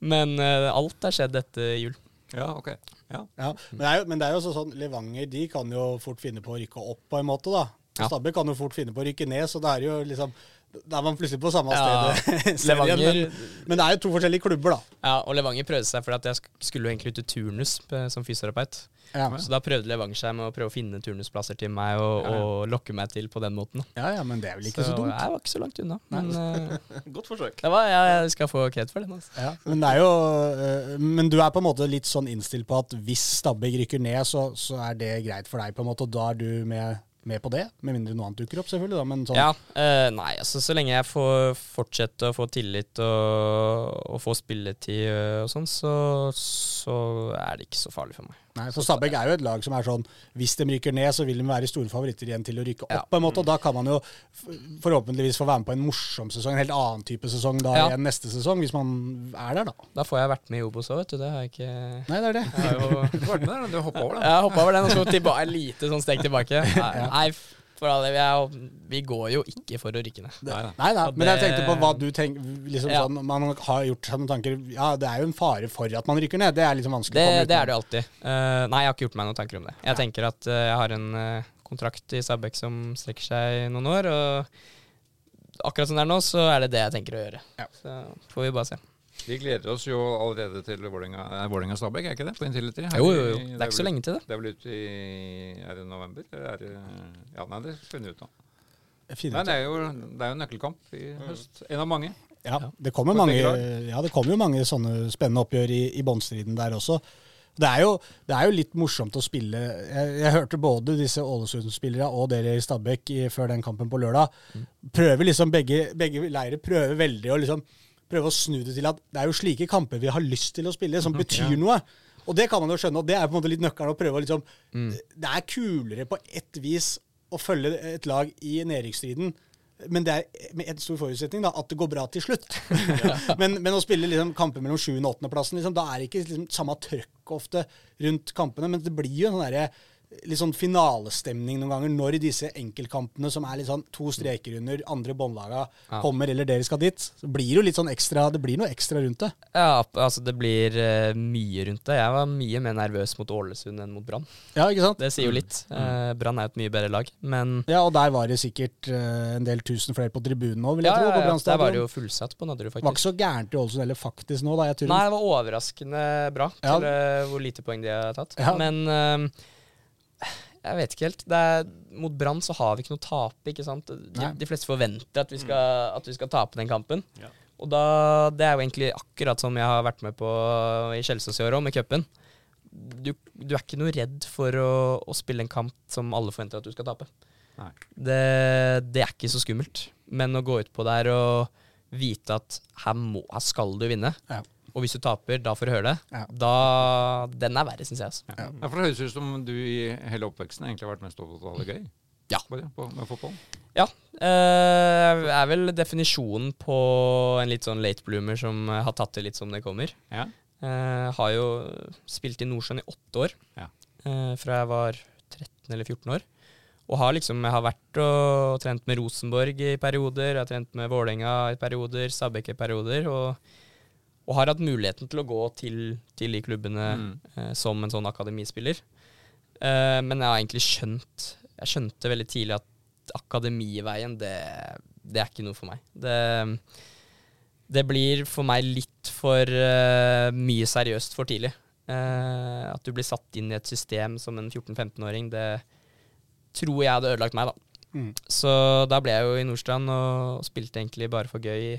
Men, men alt har skjedd etter jul. Ja, ok. Ja. Ja, men det, er jo, men det er jo også sånn, Levanger de kan jo fort finne på å rykke opp på en måte. da. Ja. Stabæk kan jo fort finne på å rykke ned, så det er jo liksom Da er man plutselig på samme sted. Levanger men, men det er jo to forskjellige klubber, da. Ja, og Levanger prøvde seg fordi at jeg skulle jo egentlig ut i turnus eh, som fysioterapeut. Ja, Så da prøvde Levanger seg med å prøve å finne turnusplasser til meg og, Ja, ja. og lokke meg til på den måten. da. ja, ja men det er vel ikke så, dumt. jeg var ikke så langt unna. Men, uh, Godt forsøk. det var, ja, jeg skal få kred for den. Altså. Ja, men, det er jo, uh, men du er på en måte litt sånn innstilt på at hvis Stabæk rykker ned, så, så er det greit for deg, på en måte, og da er du med, med på det? Med mindre noe annet dukker opp, selvfølgelig. da, men sånn, Ja, uh, nei, altså så lenge jeg får fortsette å få tillit og, og få spilletid og sånn, så, så er det ikke så farlig for meg. Nei, for Stabæk er jo et lag som er sånn Hvis de rykker ned, så vil de være store favoritter igjen til å rykke opp. Ja. på en måte, og Da kan man jo forhåpentligvis få være med på en morsom sesong, en helt annen type sesong da Ja. igjen neste sesong, hvis man er der, da. Da får jeg vært med i Obos òg, vet du. Det har jeg ikke Nei, det er det. jeg har jo Du var med der, du hoppa over, da. Jeg hoppa over den og så tilba... lite sånn steg tilbake. Nei, nei for alle, vi, er, vi går jo ikke for å rykke ned. Nei, nei. Men jeg tenkte på hva du tenker liksom Ja. sånn, Man har gjort seg noen tanker Ja, det er jo en fare for at man rykker ned. Det er liksom vanskelig Det, å komme det er det jo alltid. Uh, nei, jeg har ikke gjort meg noen tanker om det. Jeg tenker at uh, jeg har en uh, kontrakt i Stabæk som strekker seg noen år, og akkurat som det er nå, så er det det jeg tenker å gjøre. Ja. Så får vi bare se. Vi gleder oss jo allerede til Vålerenga-Stabæk, er ikke det? På Intility? Jo, jo, jo. Det er ikke så vel- lenge til det. Det er vel ute i Er det november? Eller er det Ja, nei, det finner vi ut av. Nei, det er jo, det er jo en nøkkelkamp i høst. En av mange. Ja, det kommer, mange, ja, det kommer jo mange sånne spennende oppgjør i, i båndstriden der også. Det er, jo, det er jo litt morsomt å spille Jeg, jeg hørte både disse Ålesund-spillerne og dere i Stabæk i, før den kampen på lørdag. Prøver liksom begge, begge leirer prøver veldig å liksom prøve å snu det til at det er jo slike kamper vi har lyst til å spille, som betyr noe. Og det kan man jo skjønne, og det er på en måte litt nøkkelen å prøve å liksom Det er kulere på ett vis å følge et lag i nedrykksstriden. Men det er med en stor forutsetning, da, at det går bra til slutt. men, men å spille liksom kamper mellom 7. og 8. plassen, liksom, da er det ikke liksom, samme trøkk ofte rundt kampene. Men det blir jo en sånn derre litt sånn finalestemning noen ganger når disse enkeltkampene som er litt sånn to streker under andre båndlaga Ja. kommer, eller dere skal dit. Så blir det jo litt sånn ekstra Det blir noe ekstra rundt det. Ja, altså det blir uh, mye rundt det. Jeg var mye mer nervøs mot Ålesund enn mot Brann. Ja, ikke sant? Det sier jo litt. Uh, Brann er jo et mye bedre lag, men Ja, og der var det sikkert uh, en del tusen flere på tribunen òg, vil jeg ja, tro. ja, på ja, Brann der var det jo fullsatt på Nadderud, faktisk. var ikke så gærent i Ålesund heller, faktisk, nå, da. Jeg tror Nei, det var overraskende bra Ja. til hvor lite poeng de har tatt. Ja. Men jeg vet ikke helt. Det er, mot Brann så har vi ikke noe å tape, ikke sant. De, de fleste forventer at vi skal, at vi skal tape den kampen. Ja. Og da, det er jo egentlig akkurat som jeg har vært med på i Kjelsås i år òg, med cupen. Du, du er ikke noe redd for å, å spille en kamp som alle forventer at du skal tape. Nei. Det, det er ikke så skummelt. Men å gå ut på der og vite at her, må, her skal du vinne, Ja. Og hvis du taper, da får du høre det, Ja. da Den er verre, syns jeg. Altså. Ja. Ja, for Det høres ut som du i hele oppveksten egentlig har vært mest opptatt av det gøy. Ja. Bare på, med fotball. Ja. Uh, er vel definisjonen på en litt sånn late bloomer som eh, har tatt det litt som det kommer. Ja. Uh, har jo spilt i Nordsjøen i åtte år, Ja. uh, fra jeg var 13 eller 14 år. Og har liksom, jeg har vært og trent med Rosenborg i perioder, jeg har trent med Vålerenga i perioder, Stabæk i perioder, og, og har hatt muligheten til å gå til, til de klubbene Mm. eh, som en sånn akademispiller. Eh, men jeg har egentlig skjønt Jeg skjønte veldig tidlig at akademiveien, det, det er ikke noe for meg. Det, det blir for meg litt for uh, mye seriøst for tidlig. Uh, at du blir satt inn i et system som en 14-15-åring, det tror jeg hadde ødelagt meg, da. Mm. Så da ble jeg jo i Nordstrand og spilte egentlig bare for gøy.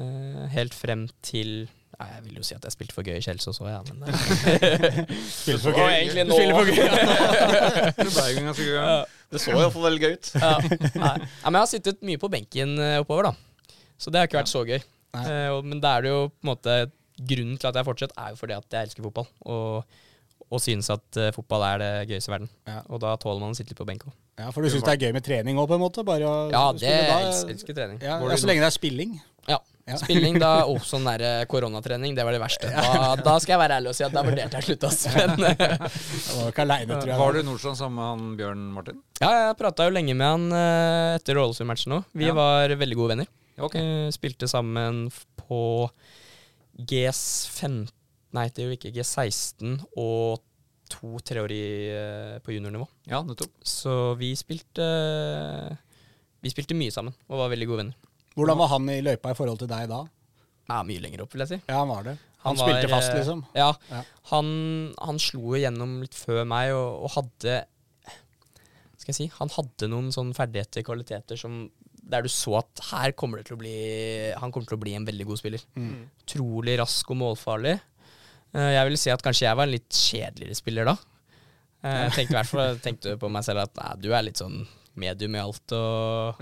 Eh, helt frem til ja, Jeg vil jo si at jeg spilte for gøy i Kjelsås òg, ja, men Spilte for gøy. egentlig Du nå- spiller for gøy. Det ble jo ganske gøy. Ja. Det så iallfall veldig gøy ut. ja. Nei. ja, men jeg har sittet mye på benken eh, oppover, da. Så det har ikke vært så gøy. Nei. Eh, men da er det jo på en måte Grunnen til at jeg fortsetter, er jo fordi at jeg elsker fotball. Og, og synes at uh, fotball er det gøyeste i verden. Ja. Og da tåler man å sitte litt på benk òg. Ja, for du syns det er gøy med trening òg, på en måte? Bare å Ja, det spille da- jeg elsker, elsker trening. Ja, ja, så lenge det er spilling. Ja. Ja. Spilling da oh, sånn der eh, koronatrening, det var det verste. Da, da skal jeg være ærlig og si at da vurderte jeg å slutte, Altså. Men Jeg var ikke alene, tror jeg. Var du i Nordstrand sammen med han Bjørn Martin? ja, jeg prata jo lenge med han eh, etter Ålesund-matchen òg. Vi Ja. var veldig gode venner. Ok. Eh, Spilte sammen på GS15 Nei, det er jo ikke. G16 og to-tre år i, på juniornivå. Ja, nettopp. Så vi spilte Vi spilte mye sammen og var veldig gode venner. Hvordan var han i løypa i forhold til deg da? Ja, mye lenger opp, vil jeg si. Ja, han var det. Han, Han var, spilte fast, eh, liksom? Ja. Ja. Han, han slo igjennom litt før meg og, og hadde Skal jeg si Han hadde noen sånn ferdigheter, kvaliteter, som der du så at her kommer det til å bli Han kommer til å bli en veldig god spiller. Mm. Rask og målfarlig. Eh, Jeg vil si at kanskje jeg var en litt kjedeligere spiller da. Eh, Jeg tenkte i hvert fall tenkte på meg selv at nei, du er litt sånn medium i alt og,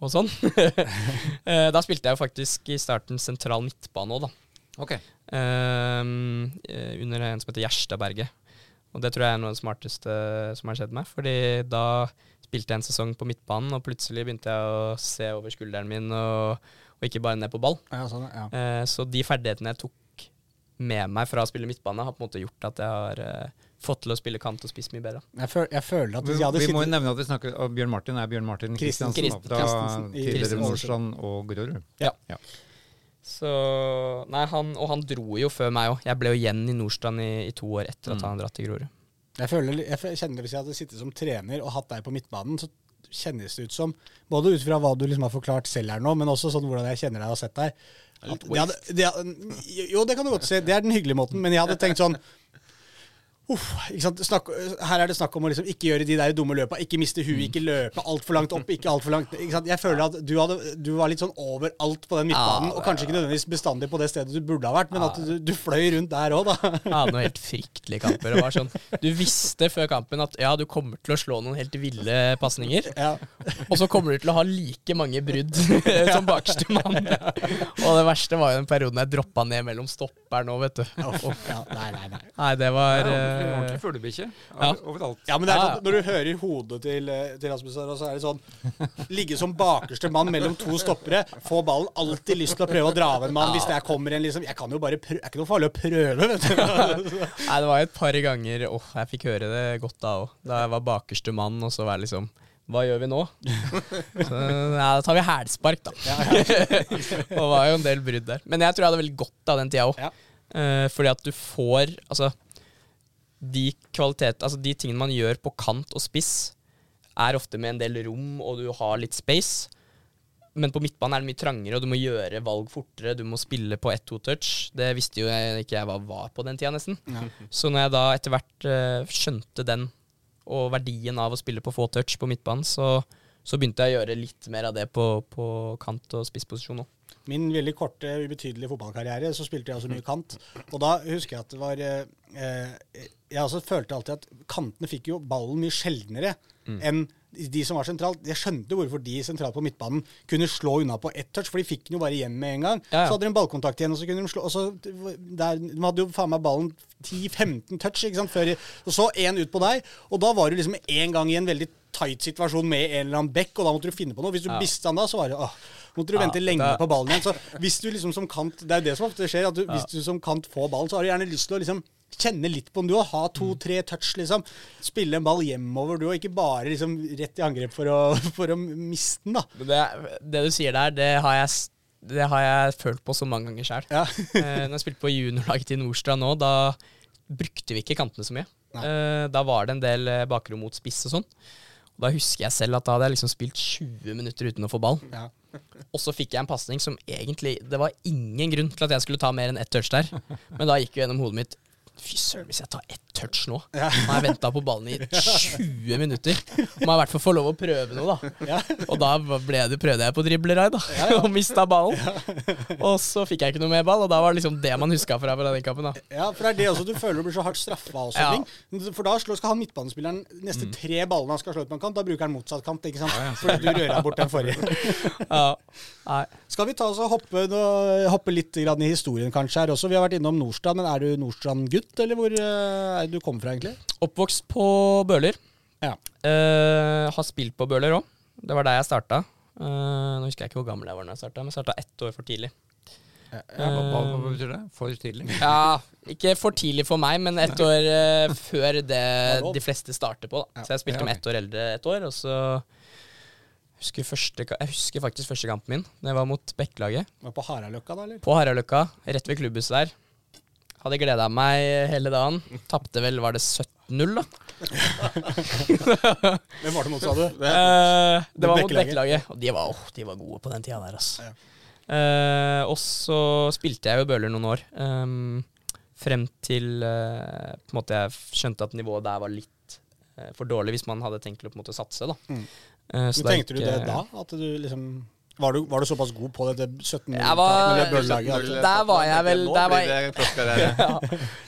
og sånn. Eh, Da spilte jeg jo faktisk i starten sentral midtbane òg, da. Okay. Eh, under en som heter Gjerstadberget. Og det tror jeg er noe av det smarteste som har skjedd meg. Fordi da spilte jeg en sesong på midtbanen, og plutselig begynte jeg å se over skulderen min, og, og ikke bare ned på ball. Ja, sånn, ja. uh, så de ferdighetene jeg tok med meg fra å spille midtbane, har på en måte gjort at jeg har eh, fått til å spille kant og spiss mye bedre. Jeg, føl, jeg føler at Vi, hvis jeg hadde vi må jo nevne at vi snakker om Bjørn Martin er Bjørn Martin Kristiansen, Kristiansen fra Christensen i tidligere. Nordstrand og Grorud. Så Nei, han, og han dro jo før meg òg. Jeg ble jo igjen i Nordstrand i, i to år etter at Mm. han dratt til Grorud. Jeg, føler, jeg kjenner Hvis jeg hadde sittet som trener og hatt deg på midtbanen, så kjennes det ut som Både ut fra hva du liksom har forklart selv her nå, men også sånn hvordan jeg kjenner deg og har sett deg. At det hadde, de hadde- jo, det kan du godt si. Det er den hyggelige måten. Men jeg hadde tenkt sånn Uff? Snakk, her er det snakk om å liksom ikke gjøre de der dumme løpa, ikke miste huet, ikke løpe altfor langt opp, ikke alt for langt? Jeg føler at du, hadde, du var litt sånn overalt på den midtbanen, og kanskje ikke nødvendigvis bestandig på det stedet du burde ha vært, men at du, du fløy rundt der òg, da. Jeg hadde noen helt fryktelige kamper. Det var sånn, du visste før kampen at ja, du kommer til å slå noen helt ville pasninger. Ja. Og så kommer du til å ha like mange brudd som bakerste mann. Og det verste var jo den perioden jeg droppa ned mellom stopperen òg, vet du. Ja, nei, nei, nei. Nei, det var Ja, eh, Ordentlig fuglebikkje Ja. overalt. Ja, men det er sånn, Når du hører hodet til, eh, til Rasmus her, så er det sånn Ligge som bakerste mann mellom to stoppere, få ballen, alltid lyst til å prøve å dra av en mann hvis det kommer en liksom Jeg kan jo bare prøve, det er ikke noe farlig å prøve, vet du. Nei, det var et par ganger Åh, jeg fikk høre det godt da òg. Da jeg var bakerste mann, og så var jeg liksom Hva gjør vi nå? Så, ja, da tar vi hælspark, da. og det var jo en del brudd der. Men jeg tror jeg hadde veldig godt av den tida òg. Ja. fordi at du får Altså, de kvalitet, altså de tingene man gjør på kant og spiss, er ofte med en del rom, og du har litt space. Men på midtbanen er det mye trangere, og du må gjøre valg fortere. Du må spille på 1-2-touch. Det visste jo jeg ikke jeg hva var på den tida, nesten. Så når jeg da etter hvert uh, skjønte den, og verdien av å spille på få touch på midtbanen, så, så begynte jeg å gjøre litt mer av det på, på kant- og spissposisjon òg. Min veldig korte, ubetydelige fotballkarriere, så spilte jeg også mye kant. Og da husker jeg at det var eh, eh, Jeg også følte alltid at kantene fikk jo ballen mye sjeldnere enn de som var sentralt. Jeg skjønte hvorfor de sentralt på midtbanen kunne slå unna på ett touch, for de fikk den jo bare igjen med en gang. Ja, ja. Så hadde de en ballkontakt igjen, og så kunne de slå og så, der, De hadde jo faen meg ballen 10-15 touch, ikke sant, før Og så én ut på deg, og da var du liksom en gang i en veldig tight situasjon med en eller annen back, og da måtte du finne på noe. Hvis du Ja. mistet den da, så var det åh, måtte du Ja, vente lenge på ballen igjen. Så hvis du liksom som kant Det er jo det som ofte skjer, at du, hvis du som kant får ballen, så har du gjerne lyst til å liksom kjenne litt på den, du òg. Ha to-tre touch, liksom. Spille en ball hjemover, du òg. Ikke bare liksom rett i angrep for å, for å miste den, da. Det, det du sier der, det har jeg, det har jeg følt på så mange ganger sjøl. Ja. eh, når jeg spilte på juniorlaget til Nordstrand nå, da brukte vi ikke kantene så mye. Nei. Eh, da var det en del eh, bakrom mot spiss og sånn. Og da husker jeg selv at da hadde jeg liksom spilt 20 minutter uten å få ball. Ja. Og så fikk jeg en pasning som egentlig Det var ingen grunn til at jeg skulle ta mer enn ett touch der. Men da gikk jo gjennom hodet mitt Fy søren, hvis jeg tar ett touch nå Han har venta på ballen i 20 minutter. Må i hvert fall få lov å prøve noe, da. Og da det, prøvde jeg på driblerai, da. Og mista ballen. Og så fikk jeg ikke noe mer ball, og da var det liksom det man huska fra, fra den kampen. da Ja, for det er det også du føler du blir så hardt straffa også. Ja. For da skal han midtbanespilleren neste tre ballene han skal slå ut på en kant, da bruker han motsatt kant, ikke sant? Fordi du rører bort den forrige. Ja. Nei. Skal vi ta oss og hoppe, hoppe litt grann i historien kanskje her også? Vi har vært innom Nordstrand, men er du Nordstrand-gutt, eller hvor eh, er det du kommer fra egentlig? Oppvokst på Bøler. Ja. Uh, har spilt på Bøler òg. Det var der jeg starta. Uh, nå husker jeg ikke hvor gammel jeg var da jeg starta, men jeg starta ett år for tidlig. Ja, hva, hva, hva betyr det? For tidlig? Ja, ikke for tidlig for meg, men ett år uh, før det de fleste starter på. da. Så jeg spilte med ett år eldre et år, og så husker første, Jeg husker faktisk første kampen min. Det var mot Bekkelaget. På Haraløkka da, eller? På Haraløkka, rett ved klubbhuset der. Hadde gleda meg hele dagen. Tapte vel, var det 17-0, da? Hvem var det mot, sa du? Eh, det var mot Bekkelaget. Og de var, oh, de var gode på den tida der, altså. Ja. Eh, og så spilte jeg jo Bøhler noen år. Um, frem til uh, på en måte jeg skjønte at nivået der var litt uh, for dårlig hvis man hadde tenkt å på en måte satse. da. Mm. Uh, Men tenkte du det da? At du liksom var du, var du såpass god på dette 17 Jeg var- det bøllelaget? at- Der var jeg vel- der var jeg, ja,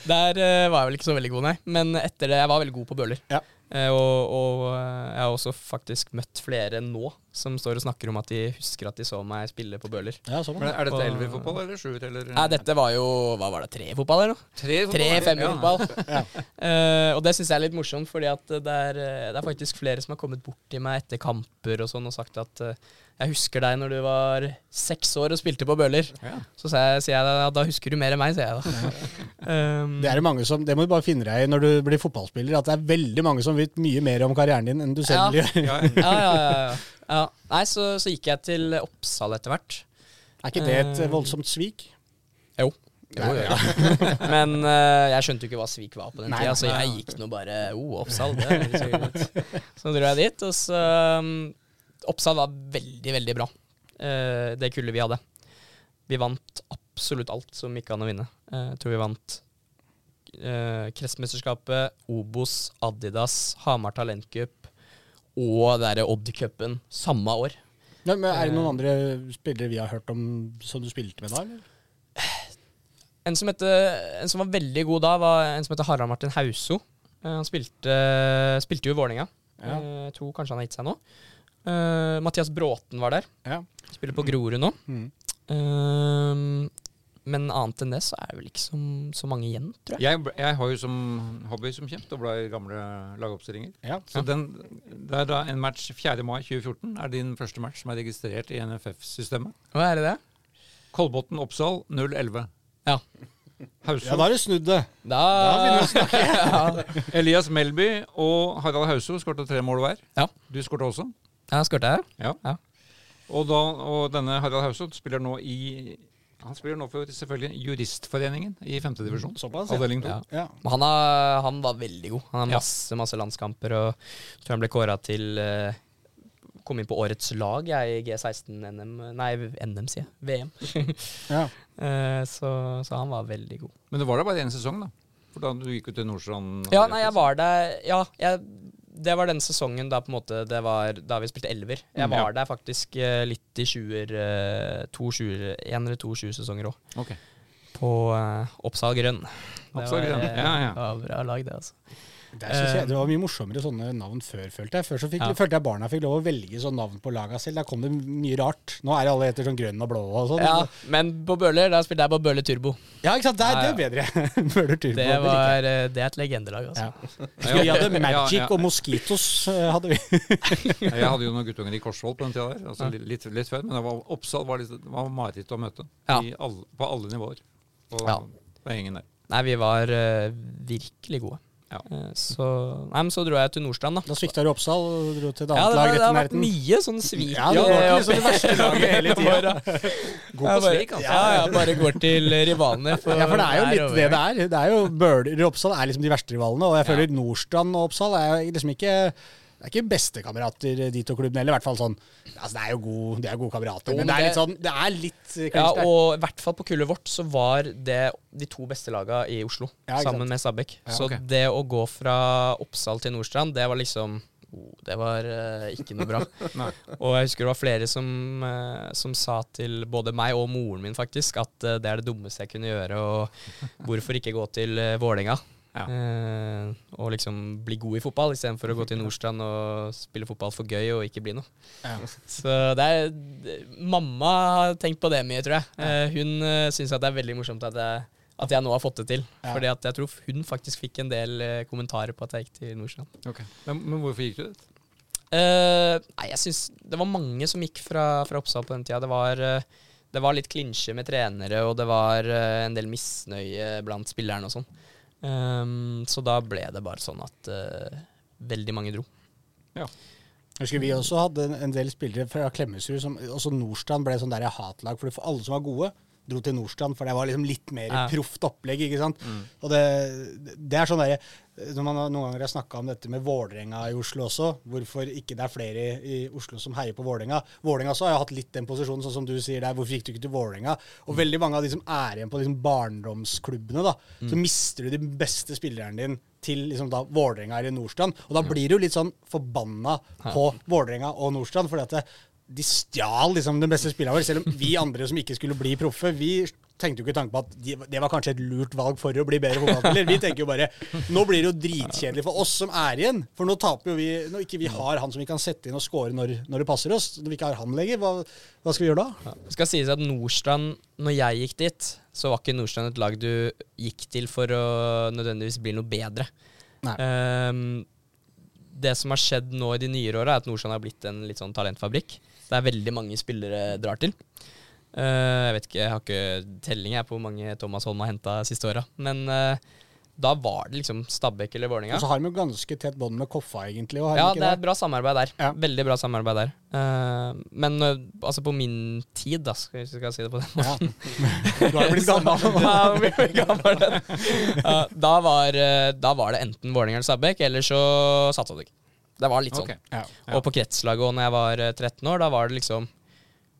der uh, var jeg vel ikke så veldig god, nei. Men etter det, jeg var veldig god på bøller. Ja. Uh, og og uh, jeg har også faktisk møtt flere nå som står og snakker om at de husker at de så meg spille på bøller. Ja, sånn. Men er dette elverfotball eller sjuer? Eller? Nei, dette var jo Hva var det, tre i fotball, eller noe? Tre, Tre fem i ja. Eh, og det syns jeg er litt morsomt, fordi at det er, det er faktisk flere som har kommet bort til meg etter kamper og sånn og sagt at jeg husker deg når du var seks år og spilte på bøller. Ja. Så sier jeg, at da, husker du mer enn meg, sier jeg da. um, Det er det mange som, det må du bare finne deg i når du blir fotballspiller, at det er veldig mange som vet mye mer om karrieren din enn du selv Ja. gjør. Ja, ja, ja, ja, ja. ja. Nei, så, så gikk jeg til Oppsal etter hvert. Er ikke det et Eh, voldsomt svik? Jo. Jo, jo, Men uh, jeg skjønte jo ikke hva svik var på den tida, så jeg gikk nå bare oh, Oppsal. Det er så. Så dro jeg dit, og så um, Oppsal var veldig, veldig bra, eh, det kullet vi hadde. Vi vant absolutt alt som gikk an å vinne. Eh, Jeg tror vi vant eh, Kretsmesterskapet, Obos, Adidas, Hamar Talentcup og derre Odd-cupen samme år. Ja, men er det noen andre spillere vi har hørt om som du spilte med da? eller? En som, hette, en som var veldig god da, var en som heter Harald Martin Hauso. Eh, han spilte, spilte jo i Vålerenga. Ja. Eh, Jeg tror kanskje han har gitt seg nå. Eh, Mathias Bråten var der. Ja. Spiller på Grorud nå. Mm. Uh, men annet enn det så er det vel ikke så, så mange igjen, tror jeg. Jeg, jeg har jo som hobby som kjent å bla i gamle lagoppstillinger. Ja. Så den, det er da en match 4. mai 2014 er din første match som er registrert i NFF-systemet. Hva er det det? Kolbotn Oppsal 011. Ja. Hauso, ja, da er det snudd det. Da, begynner vi å ja. Elias Melby og Harald Hauso skårte tre mål hver. Ja. Du skårte også. Ja, skårte jeg? Ja. Ja. Og, da, og denne Harald Hauso spiller nå i Han spiller nå for selvfølgelig Juristforeningen i femtedivisjon. Såpass, ja. Avdeling to. Ja. Ja. Han, er, han var veldig god. Han har masse masse landskamper, og jeg tror han ble kåra til eh, Kom inn på årets lag jeg, i G16-NM Nei, NM, sier jeg. VM. Ja. Eh, så, så han var veldig god. Men det var da bare én sesong, da? For da du gikk ut til Nordstrand? Ja, nei, jeg var der Ja, jeg, det var den sesongen da på en måte det var Da vi spilte elver. Jeg var ja. var der faktisk eh, litt i 20-er eh, To 20-er En eller to 20-sesonger òg. Okay. På uh, Oppsal Grønn. Det Oppsal var, Grønn, eh, ja, ja. det var bra lag, det, altså. Det, jeg, det var mye morsommere sånne navn før, følte jeg. Før så fikk, Ja. følte jeg barna fikk lov å velge sånn navn på laga selv. Da kom det mye rart. Nå er det alle etter sånn grønn og blå og sånn. Ja, men på Bøhler, da spilte jeg på Bøhler Turbo. Ja, ikke sant? Det er, Ja, det er bedre. Bøhler Turbo. Det, var, eh, det er et legendelag, altså. Ja. Vi hadde Magic ja. og Mosquitos. eh, hadde vi. Jeg hadde jo noen guttunger i Korsvoll på den tida der. Altså litt, litt, før. Men det var, Oppsal var, litt, var mareritt å møte. Ja. I alle, på alle nivåer. På, Ja. på gjengen der. Nei, vi var uh, virkelig gode. Ja. Eh, så, nei, men så dro jeg til Nordstrand, da. Da svikta du Oppsal og dro til et Ja, annet det, lag Ja, det har vært mye sånn svik. Ja, det var ikke liksom det verste laget hele tida. God på svik, altså. Ja, ja, bare går til rivalene. Ja, for det er jo litt det det er. Det er jo Bøler og Oppsal er liksom de verste rivalene. Og jeg føler Nordstrand og Oppsal er liksom ikke det er ikke bestekamerater, de to klubbene heller. I hvert fall sånn altså Det er jo god, de er gode kamerater, men det er litt sånn Det er litt eh, Ja, og i hvert fall på kullet vårt så var det de to beste laga i Oslo, Ja, sammen med Stabæk. Ja, så det å gå fra Oppsal til Nordstrand, det var liksom oh, Det var uh, ikke noe bra. Og jeg husker det var flere som, uh, som sa til både meg og moren min faktisk at uh, det er det dummeste jeg kunne gjøre, og hvorfor ikke gå til uh, Vålerenga? Ja. Eh, og liksom bli god i fotball istedenfor å gå til Nordstrand og spille fotball for gøy og ikke bli noe. Ja. Så det er det- Mamma har tenkt på det mye, tror jeg. Eh, hun uh, syns at det er veldig morsomt at jeg, at jeg nå har fått det til. Ja. Fordi at jeg tror hun faktisk fikk en del eh, kommentarer på at jeg gikk til Nordstrand. Okay. Men, men hvorfor gikk du dit? Uh, nei, jeg synes Det var mange som gikk fra, fra Oppsal på den tida. Det var, eh, det var litt klinsje med trenere, og det var eh, en del misnøye blant spillerne og sånn. Ehm, så da ble det bare sånn at uh, veldig mange dro. Jeg husker Vi også hadde en- en del spillere fra Klemetsrud også Nordstrand ble sånn der hatlag. For for alle som var gode, dro til Nordstrand, for det var liksom litt mer Ja. proft opplegg. ikke sant? Og det, det er sånn der, Når man noen ganger har snakka om dette med Vålerenga i Oslo også, hvorfor ikke det er flere i Oslo som heier på Vålerenga. Vålerenga har jo hatt litt den posisjonen, sånn som du sier der. Hvorfor gikk du ikke til Vålerenga? Og veldig mange av de som er igjen på liksom barndomsklubbene, da, så mister du de beste spilleren din til liksom da Vålerenga eller Nordstrand. Og da blir du litt sånn forbanna på Vålerenga og Nordstrand, fordi at det, de stjal liksom den beste spilleren vår. Selv om vi andre som ikke skulle bli proffe, vi tenkte jo ikke tanke på at de, det var kanskje et lurt valg for å bli bedre fotballspiller. Vi tenker jo bare nå blir det jo dritkjedelig for oss som er igjen. For nå taper jo vi Når ikke vi har han som vi kan sette inn og score når, når det passer oss, når vi ikke har han lenger, hva, hva skal vi gjøre da? Det skal sies at Nordstrand, når jeg gikk dit, så var ikke Nordstrand et lag du gikk til for å nødvendigvis bli noe bedre. Nei. Um, det som har skjedd nå i de nyere åra, er at Nordstrand har blitt en litt sånn talentfabrikk. Det er veldig mange spillere drar til. Uh, jeg vet ikke, jeg har ikke telling jeg på hvor mange Thomas Holm har henta siste åra. Men uh, da var det liksom Stabæk eller Vålerenga. Og så har de jo ganske tett bånd med Koffa, egentlig. Og har Ja, det er et bra samarbeid der. Ja. Veldig bra samarbeid der. Uh, men altså på min tid, da, skal jeg, si det på den måten Ja. Du har blitt gammel. Ja, gammel. Da, var, da var det enten Vålerenga eller Stabæk, eller så satsa du ikke. Det var litt sånn. Okay. Ja. Og på kretslaget og når jeg var eh, 13 år, da var det liksom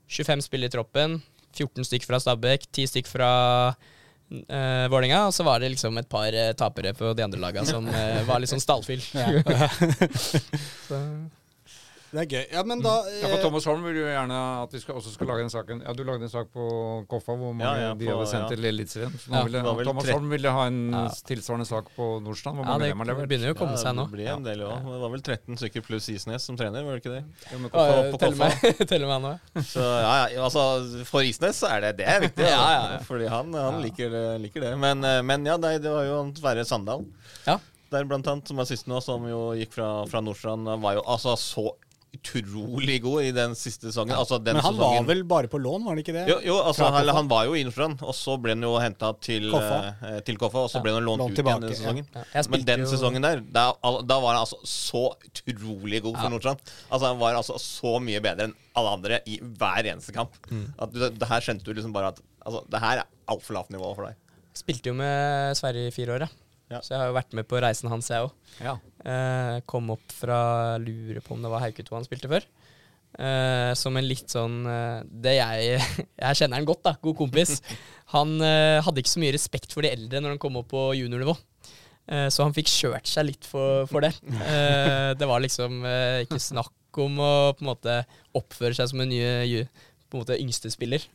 25 spillere i troppen. 14 stykk fra Stabæk, 10 stykk fra uh, Vålerenga. Og så var det liksom et par uh, tapere på de andre laga som uh, var litt sånn stallfyll. Det er gøy. Ja, men da Ja, for eh, Thomas Holm vil jo gjerne at vi skal, også skal lage den saken. Ja, Du lagde en sak på Koffa hvor mange Ja, ja, de på- hadde sendt ja. til Eliteserien. Thomas tre- Holm ville ha en Ja. tilsvarende sak på Nordstrand. Hvor ja, det, det begynner jo å komme seg nå. Det blir en del også. Det var vel 13 stykker pluss Isnes som trener, var det ikke det? Ja, med Ja, Koffa- på Telle Koffa. meg, telle meg nå. Så ja, ja, altså For Isnes så er det det er viktig. Ja, altså. ja, ja. Fordi han, han liker, liker det. Men, eh, men ja, det, det var jo Sverre Sandal Ja. der blant annet, som er sist nå, som jo gikk fra, fra Nordstrand. Var jo altså så utrolig god i den siste sesongen. Altså den Men han sesongen. var vel bare på lån, var han ikke det? jo, jo, altså han, han var jo innenfor og så ble han jo henta til eh, til Koffa, og så Ja, ble han lånt lånt ut tilbake, igjen den sesongen. Ja, Ja. Men den jo- sesongen der, da, da var han altså så utrolig god for. Nordstrand. Altså Han var altså så mye bedre enn alle andre i hver eneste kamp. Mm. At du, det her skjønte du liksom bare at Altså, det her er altfor lavt nivå for deg. Spilte jo med Sverre i fire år, ja. Ja. Så jeg har jo vært med på reisen hans, jeg òg. Ja. Eh, kom opp fra Lurer på om det var Hauketo han spilte før. Eh, som en litt sånn eh, Det jeg Jeg kjenner han godt, da. God kompis. Han eh, hadde ikke så mye respekt for de eldre når han kom opp på juniornivå. Eh, så han fikk kjørt seg litt for, for det. Eh, det var liksom ikke snakk om å på en måte oppføre seg som en ny på en måte yngste spiller.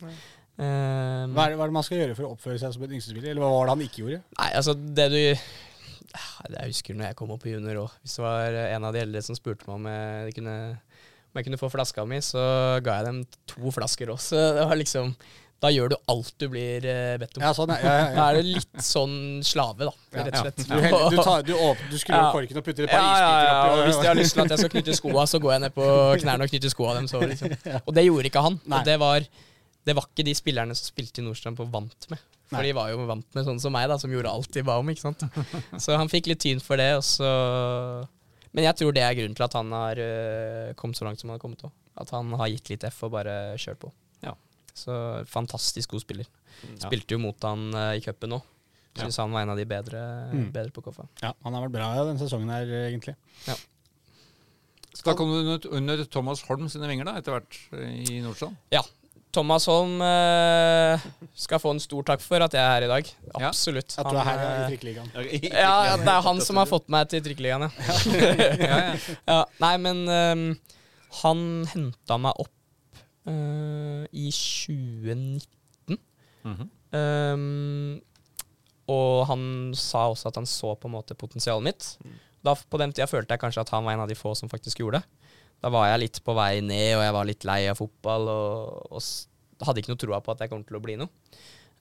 Eh, Hva er, det, hva er det man skal gjøre for å oppføre seg som en yngstespiller? Eller hva var det han ikke gjorde? Nei, altså det du Jeg husker når jeg kom opp på junior òg. Hvis det var en av de eldre som spurte meg om jeg kunne, om jeg kunne få flaska mi, så ga jeg dem to flasker også. Det var liksom Da gjør du alt du blir eh, bedt om. Ja, sånn, ja, ja. Da er du litt sånn slave, da, rett og slett. Du, du, tar, du, åpner, du skrur opp korken og putter et par isbiter og oppi. hvis de har lyst til at jeg skal knytte skoa, så går jeg ned på knærne og knytter skoa dem. Så, liksom. Og det gjorde ikke han. Nei. Og det var, det var ikke de spillerne som spilte i Nordstrand på vant med. For Nei. de var jo vant med sånne som meg, da, som gjorde alt de ba om. ikke sant? Så han fikk litt tyn for det. Og så Men jeg tror det er grunnen til at han har øh, kommet så langt som han har kommet òg. At han har gitt litt F og bare kjørt på. Ja. Så fantastisk god spiller. Ja. Spilte jo mot han øh, i cupen. Ja. Syns han var en av de bedre, Mm. bedre på Koffa. Ja, han har vært bra denne sesongen her, egentlig. Ja. Skal komme under, under Thomas Holm sine vinger da, etter hvert eh, i Nordstrand? Thomas Holm eh, skal få en stor takk for at jeg er her i dag. Ja. Absolutt. At du er her i eh, Trikkeligaen. ja, det er han som har fått meg til Trikkeligaen, ja. Ja, ja. ja. Nei, men um, han henta meg opp uh, i 2019. Mm -hmm. um, og han sa også at han så på en måte potensialet mitt. Da, på den tida følte jeg kanskje at han var en av de få som faktisk gjorde det. Da var jeg litt på vei ned, og jeg var litt lei av fotball. Og, og hadde ikke noe troa på at jeg kom til å bli noe.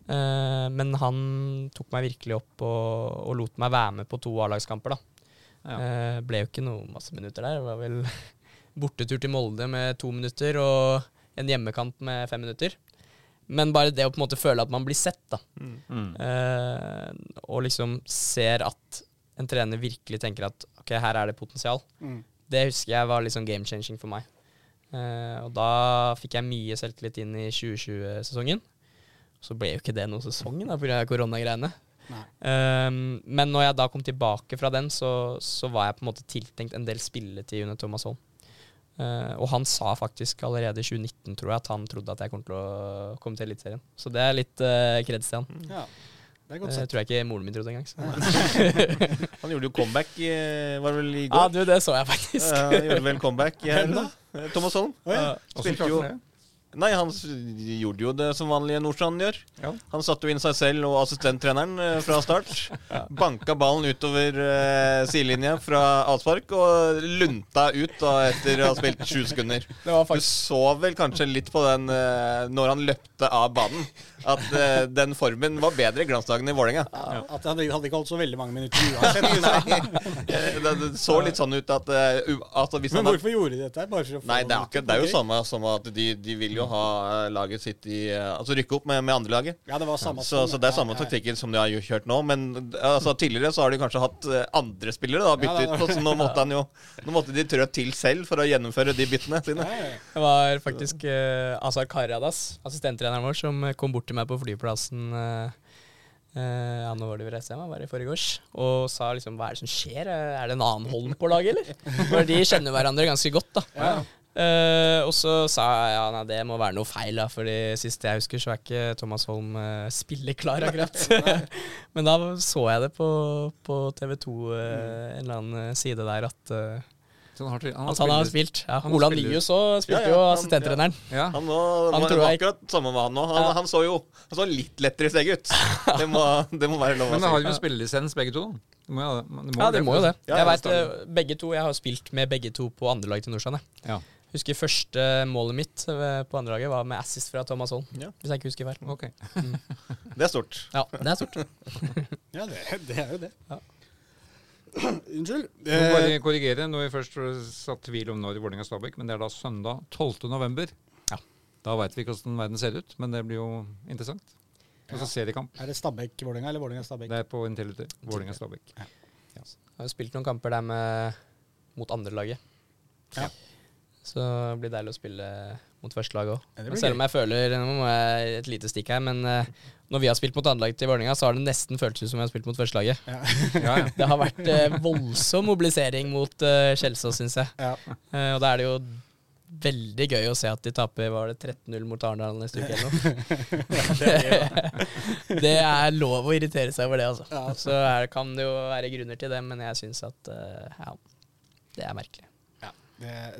Uh, men han tok meg virkelig opp og, og lot meg være med på to A-lagskamper. da. Ja. Uh, ble jo ikke noe masse minutter der. Det var vel bortetur til Molde med to minutter og en hjemmekamp med fem minutter. Men bare det å på en måte føle at man blir sett, da. Mm. Uh, og liksom ser at en trener virkelig tenker at ok, her er det potensial. Mm. Det husker jeg var liksom game changing for meg. Uh, og da fikk jeg mye selvtillit inn i 2020-sesongen. Så ble jo ikke det noen sesong pga. koronagreiene. Um, men når jeg da kom tilbake fra den, så, så var jeg på en måte tiltenkt en del spilletid under Thomas Holm. Uh, og han sa faktisk allerede i 2019, tror jeg, at han trodde at jeg kom til å komme til Eliteserien. Så det er litt uh, kreds til han. Ja, det er sett. tror jeg ikke moren min trodde engang. Han gjorde jo comeback var det vel i Ja, går. du, det så jeg faktisk. Ja, gjorde vel comeback i. Eh, Thomas Holm. Oh, Ja. Spilte jo-? Nei, han gjorde jo det som vanlige Nordstrand gjør. Ja. Han satte jo inn seg selv og assistenttreneren eh, fra start. Banka ballen utover eh, sidelinja fra avspark og lunta ut da etter å ha spilt sju sekunder. Det var Du så vel kanskje litt på den eh, når han løpte av banen, at eh, den formen var bedre i glansdagen i Vålerenga. Ja, At han hadde, ikke holdt så veldig mange minutter uansett. liksom. Eh, Det, så litt sånn ut at, uh, u- altså hvis Men han hadde hvorfor gjorde de dette? Bare for å få Nei, det er, ikke, det er jo samme som at de, de vil jo ha eh, laget sitt i eh, Altså rykke opp med, med andrelaget. Ja, det var samme Så, så det er samme ja, ja. taktikken som de har jo kjørt nå. Men altså, tidligere så har de kanskje hatt eh, andre spillere da, bytte Ja, ut så nå måtte, han jo, nå måtte de trø til selv for å gjennomføre de byttene sine. Det var faktisk uh, Azar Karadas, assistenttreneren vår, som eh, kom bort til meg på flyplassen Uh, Uh, ja, nå var det reiste hjem, var det i forgårs, og sa liksom hva er det som skjer, Eh, er det en annen Holm på laget, eller? For de kjenner hverandre ganske godt, da. Ja. Eh, og så sa jeg ja, nei, det må være noe feil, da, Fordi sist jeg husker, så er ikke Thomas Holm uh, spilleklar, akkurat. Men da så jeg det på, på TV2, eh, en eller annen side der, at, uh, Så han har, han at han har spilt. Ja, han Olan Nyhus òg spilte Ja, ja, jo han- assistenttreneren. Ja. Han var, Han var, var akkurat samme med han nå. Han, Ja. han så jo han så litt lettere i steget ut. Det må, det må være lov Men si. Men har jo spillelisens begge to. Det må, det må Ja, de må jo det. Ja, jeg vet, eh, begge to, jeg har spilt med begge to på andrelaget til Nordsjøen. Ja. Husker første målet mitt eh, på andrelaget var med assist fra Thomas Holm. Ja. Hvis jeg ikke husker feil. Ok. Det er stort. Ja, det er stort. Ja, det, det er jo det. Ja. Unnskyld. Jeg må Eh, bare korrigere når vi først satt tvil om når i Vålerenga-Stabæk, men det er da søndag 12. november. Ja. Da veit vi ikke hvordan verden ser ut, men det blir jo interessant. Og så seriekamp. er det Stabæk-Vålerenga eller Vålerenga-Stabæk? Det er på Intility. Vålerenga-Stabæk. Jeg har jo spilt noen kamper der med, mot andrelaget. Ja. Så det blir deilig å spille mot førstelaget òg. Ja, Selv om jeg føler Nå må jeg et lite stikk her, men eh, når vi har spilt mot andrelaget til Vålerenga, så har det nesten føltes ut som vi har spilt mot førstelaget. Ja. Ja, ja. Det har vært eh, voldsom mobilisering mot uh, Kjelsås, syns jeg. Ja. Eh, og da er det jo veldig gøy å se at de taper var det 13-0 mot Arendal neste uke eller noe. det er lov å irritere seg over det, altså. Ja. Så er, kan det jo være grunner til det, men jeg syns at eh, ja, det er merkelig.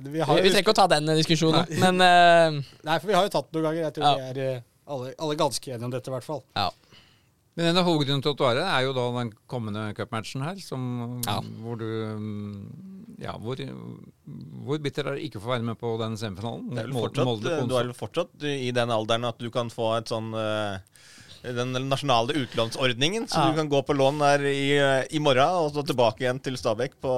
Vi Vi, har vi trenger ikke å ta den diskusjonen, men uh, nei, for vi har jo tatt den noen ganger. Jeg tror Ja. vi er eh, alle, alle ganske enige om dette, i hvert fall. ja. Men en av hovedgrunnene til at du er her, er jo da den kommende cupmatchen her, som, Ja. hvor du Ja, hvor, hvor bitter er det ikke å få være med på den semifinalen? Det er vel fortsatt, du onsdag. er vel fortsatt i den alderen at du kan få et sånn eh, den nasjonale utlånsordningen, så Ja. du kan gå på lån der i, i morgen og så tilbake igjen til Stabæk på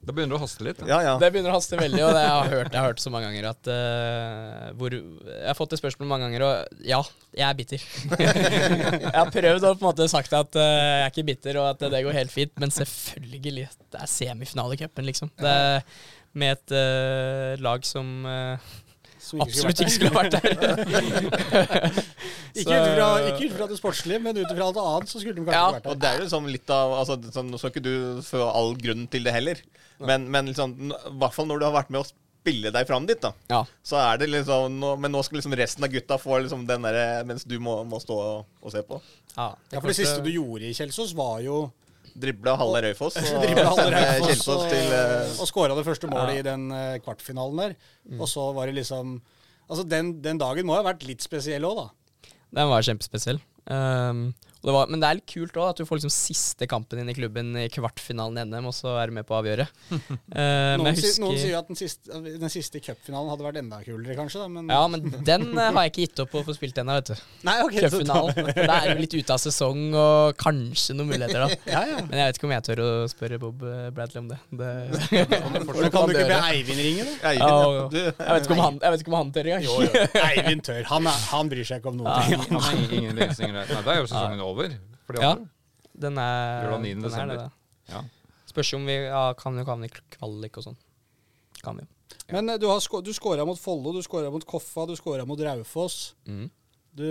Da begynner det å haste litt. Ja, ja. Det begynner å haste veldig, og det jeg har hørt, jeg har hørt så mange ganger at uh, hvor, Jeg har fått det spørsmålet mange ganger, og ja, jeg er bitter. jeg har prøvd å på en måte sagt at uh, jeg er ikke bitter, og at det går helt fint, men selvfølgelig. Det er semifinalecupen, liksom. Det med et uh, lag som eh, Som absolutt ikke skulle vært der. Ikke ut fra, ikke ut fra det sportslige, men ut fra alt annet, så skulle de kanskje Ja, vært Og der. det er jo liksom litt av altså, sånn, Nå skal ikke du få all grunn til det heller, men, men liksom, i hvert fall når du har vært med å spille deg fram dit, da. Ja. Så er det liksom nå, Men nå skal liksom resten av gutta få liksom den derre Mens du må, må stå og, og se på. Ja, Ja, for det siste du gjorde i Kjelsås, var jo Drible halve Raufoss og og, til eh, og skåra det første målet Ja. i den eh, kvartfinalen der. Mm. Og så var det liksom Altså, den, den dagen må ha vært litt spesiell òg, da. Den var kjempespesiell. Um, og det var, men det er litt kult òg, at du får liksom siste kampen din i klubben i kvartfinalen i NM, og så er du med på å avgjøre. Uh, Noen, husker, husker, noen sier at den siste, den siste cupfinalen hadde vært enda kulere, kanskje. da, men... Ja, men den uh, har jeg ikke gitt opp å få spilt ennå, vet du. Nei, ok, Cupfinalen. Da er du litt ute av sesong og kanskje noen muligheter, da. Ja, ja. Men jeg vet ikke om jeg tør å spørre Bob uh, Bradley om det. det kan du ikke be Eivind ringe, da? Eivind, Ja. Du, jeg, vet ikke om han, jeg vet ikke om han tør engang. Eivind tør. Han, er, han bryr seg ikke om noen Ja. ting. Han har ingen løsninger. der. Nei, det er jo sesongen over. For de Ja. andre. Den er, 9. den er det, da. Ja. Spørs om vi ja, kan jo havne i kvalik og sånn. Kan vi jo. Men eh, du, har du skåra mot Follo, du skåra mot Koffa, du skåra mot Raufoss. Mm. Du,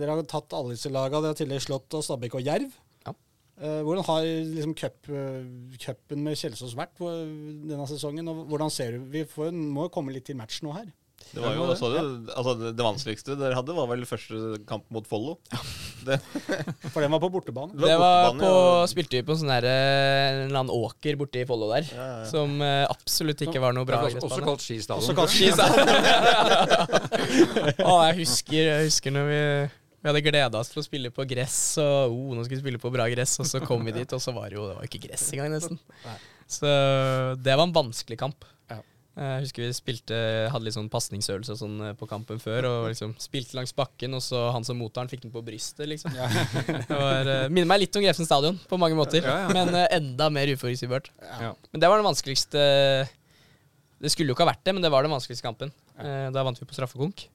dere har tatt alle disse laga. Dere har tidligere slått av Stabæk og Jerv. Ja. Eh, hvordan har liksom cup, eh, cupen med Kjelsås vært denne sesongen? Og hvordan ser du Vi får, må jo komme litt til match nå her. Det var jo også det, altså det, vanskeligste dere hadde, var vel første kamp mot Follo. For den var på bortebane. Det var på, ja. spilte vi på sånn der, eh, en eller annen åker borte i Follo der. Ja, ja, ja. Som eh, absolutt ikke var noe bra Også, også kalt skistadion. Også kalt Å, jeg husker, jeg husker når vi, vi hadde gleda oss til å spille på gress, og oh, nå skal vi spille på bra gress, og så kom vi dit, og så var det jo det var ikke gress engang, nesten. Så det var en vanskelig kamp. Ja. Jeg husker vi spilte, hadde litt sånn pasningsøvelse sånn eh, på kampen før, og liksom spilte langs bakken, og så han som motaren fikk den på brystet, liksom. Det var, eh, minner meg litt om Grefsen stadion på mange måter, Ja, ja. men eh, enda mer uforutsigbart. Ja. Men det var den vanskeligste Det skulle jo ikke ha vært det, men det var den vanskeligste kampen. Eh, Da vant vi på straffekonk.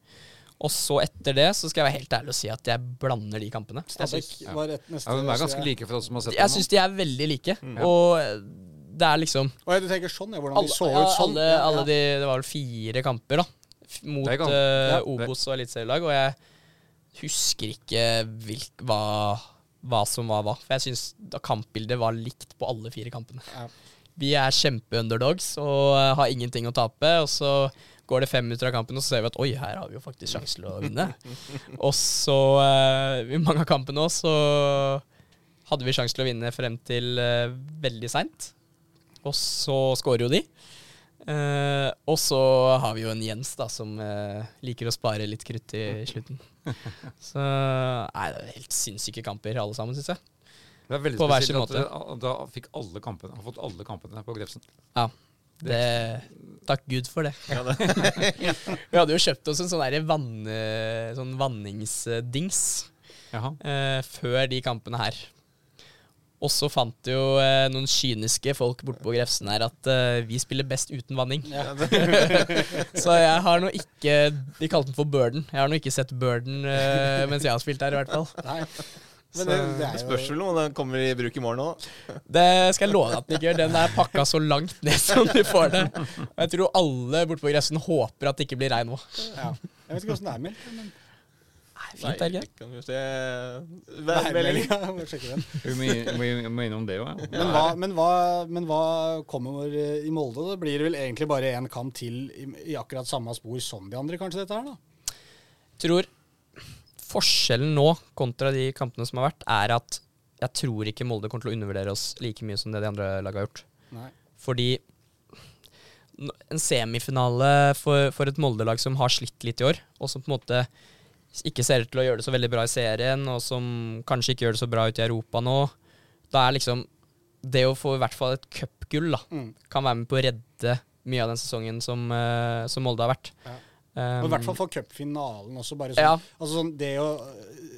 Og så etter det så skal jeg være helt ærlig og si at jeg blander de kampene. Jeg Stabæk syns, var et neste Ja, de er ganske like for oss som har sett dem. jeg syns de er veldig like. Mm. Og eh, det er liksom Og jeg tenker sånn, ja. Hvordan alle, de så ja, ut sånn. alle, Ja, ja. alle de Det var vel fire kamper, da. Mot ja, Obos og eliteserielag. Og jeg husker ikke hvilk, hva, hva som var hva. For jeg syns kampbildet var likt på alle fire kampene. Ja. vi er kjempeunderdogs og eh, har ingenting å tape. Og så går det fem minutter av kampen, og så ser vi at oi, her har vi jo faktisk sjanse til å vinne. og så, eh, i mange av kampene òg, så hadde vi sjanse til å vinne frem til veldig seint. Og så scorer jo de. Uh, og så har vi jo en Jens da, som uh, liker å spare litt krutt i slutten. Så nei, det er helt sinnssyke kamper alle sammen, syns jeg. Det er veldig På hver sin dere da fikk alle kampene, har fått alle kampene på Grefsen. Ja. Det, takk Gud for det. Ja, det. Vi hadde jo kjøpt oss en sånn vann, sånn vanningsdings eh, før de kampene her. Og så fant jo eh, noen kyniske folk borte på Grefsen her at eh, vi spiller best uten vanning. Ja. så jeg har nå ikke De kalte den for Burden. Jeg har nå ikke sett Burden eh, mens jeg har spilt her, i hvert fall. Nei. Men det, det Det er spørs jo vel om den kommer i bruk i morgen òg. Det skal jeg love deg at den ikke gjør. Den er pakka så langt ned som du får det. Og jeg tror alle borte på Grefsen håper at det ikke blir regn nå. ja. Jeg vet ikke åssen det er meldt. Men Fint, er det? Kan vi se Nei, må. Vi må, innom det òg, ja. Men hva, men, hva, men hva kommer i Molde? Det blir vel egentlig bare én kamp til i, i akkurat samme spor som de andre, kanskje, dette her, da? tror forskjellen nå kontra de kampene som har vært, er at jeg tror ikke Molde kommer til å undervurdere oss like mye som det de andre lagene har gjort. Nei. Fordi en semifinale for, for et Molde-lag som har slitt litt i år, og som på en måte ikke ser ut til å gjøre det så veldig bra i serien, og som kanskje ikke gjør det så bra ute i Europa nå, da er liksom det å få i hvert fall et cupgull da, Mm. kan være med på å redde mye av den sesongen som, eh, som Molde har vært. Ja. Um, Og I hvert fall for cupfinalen også. Bare sånn, Ja. altså sånn det å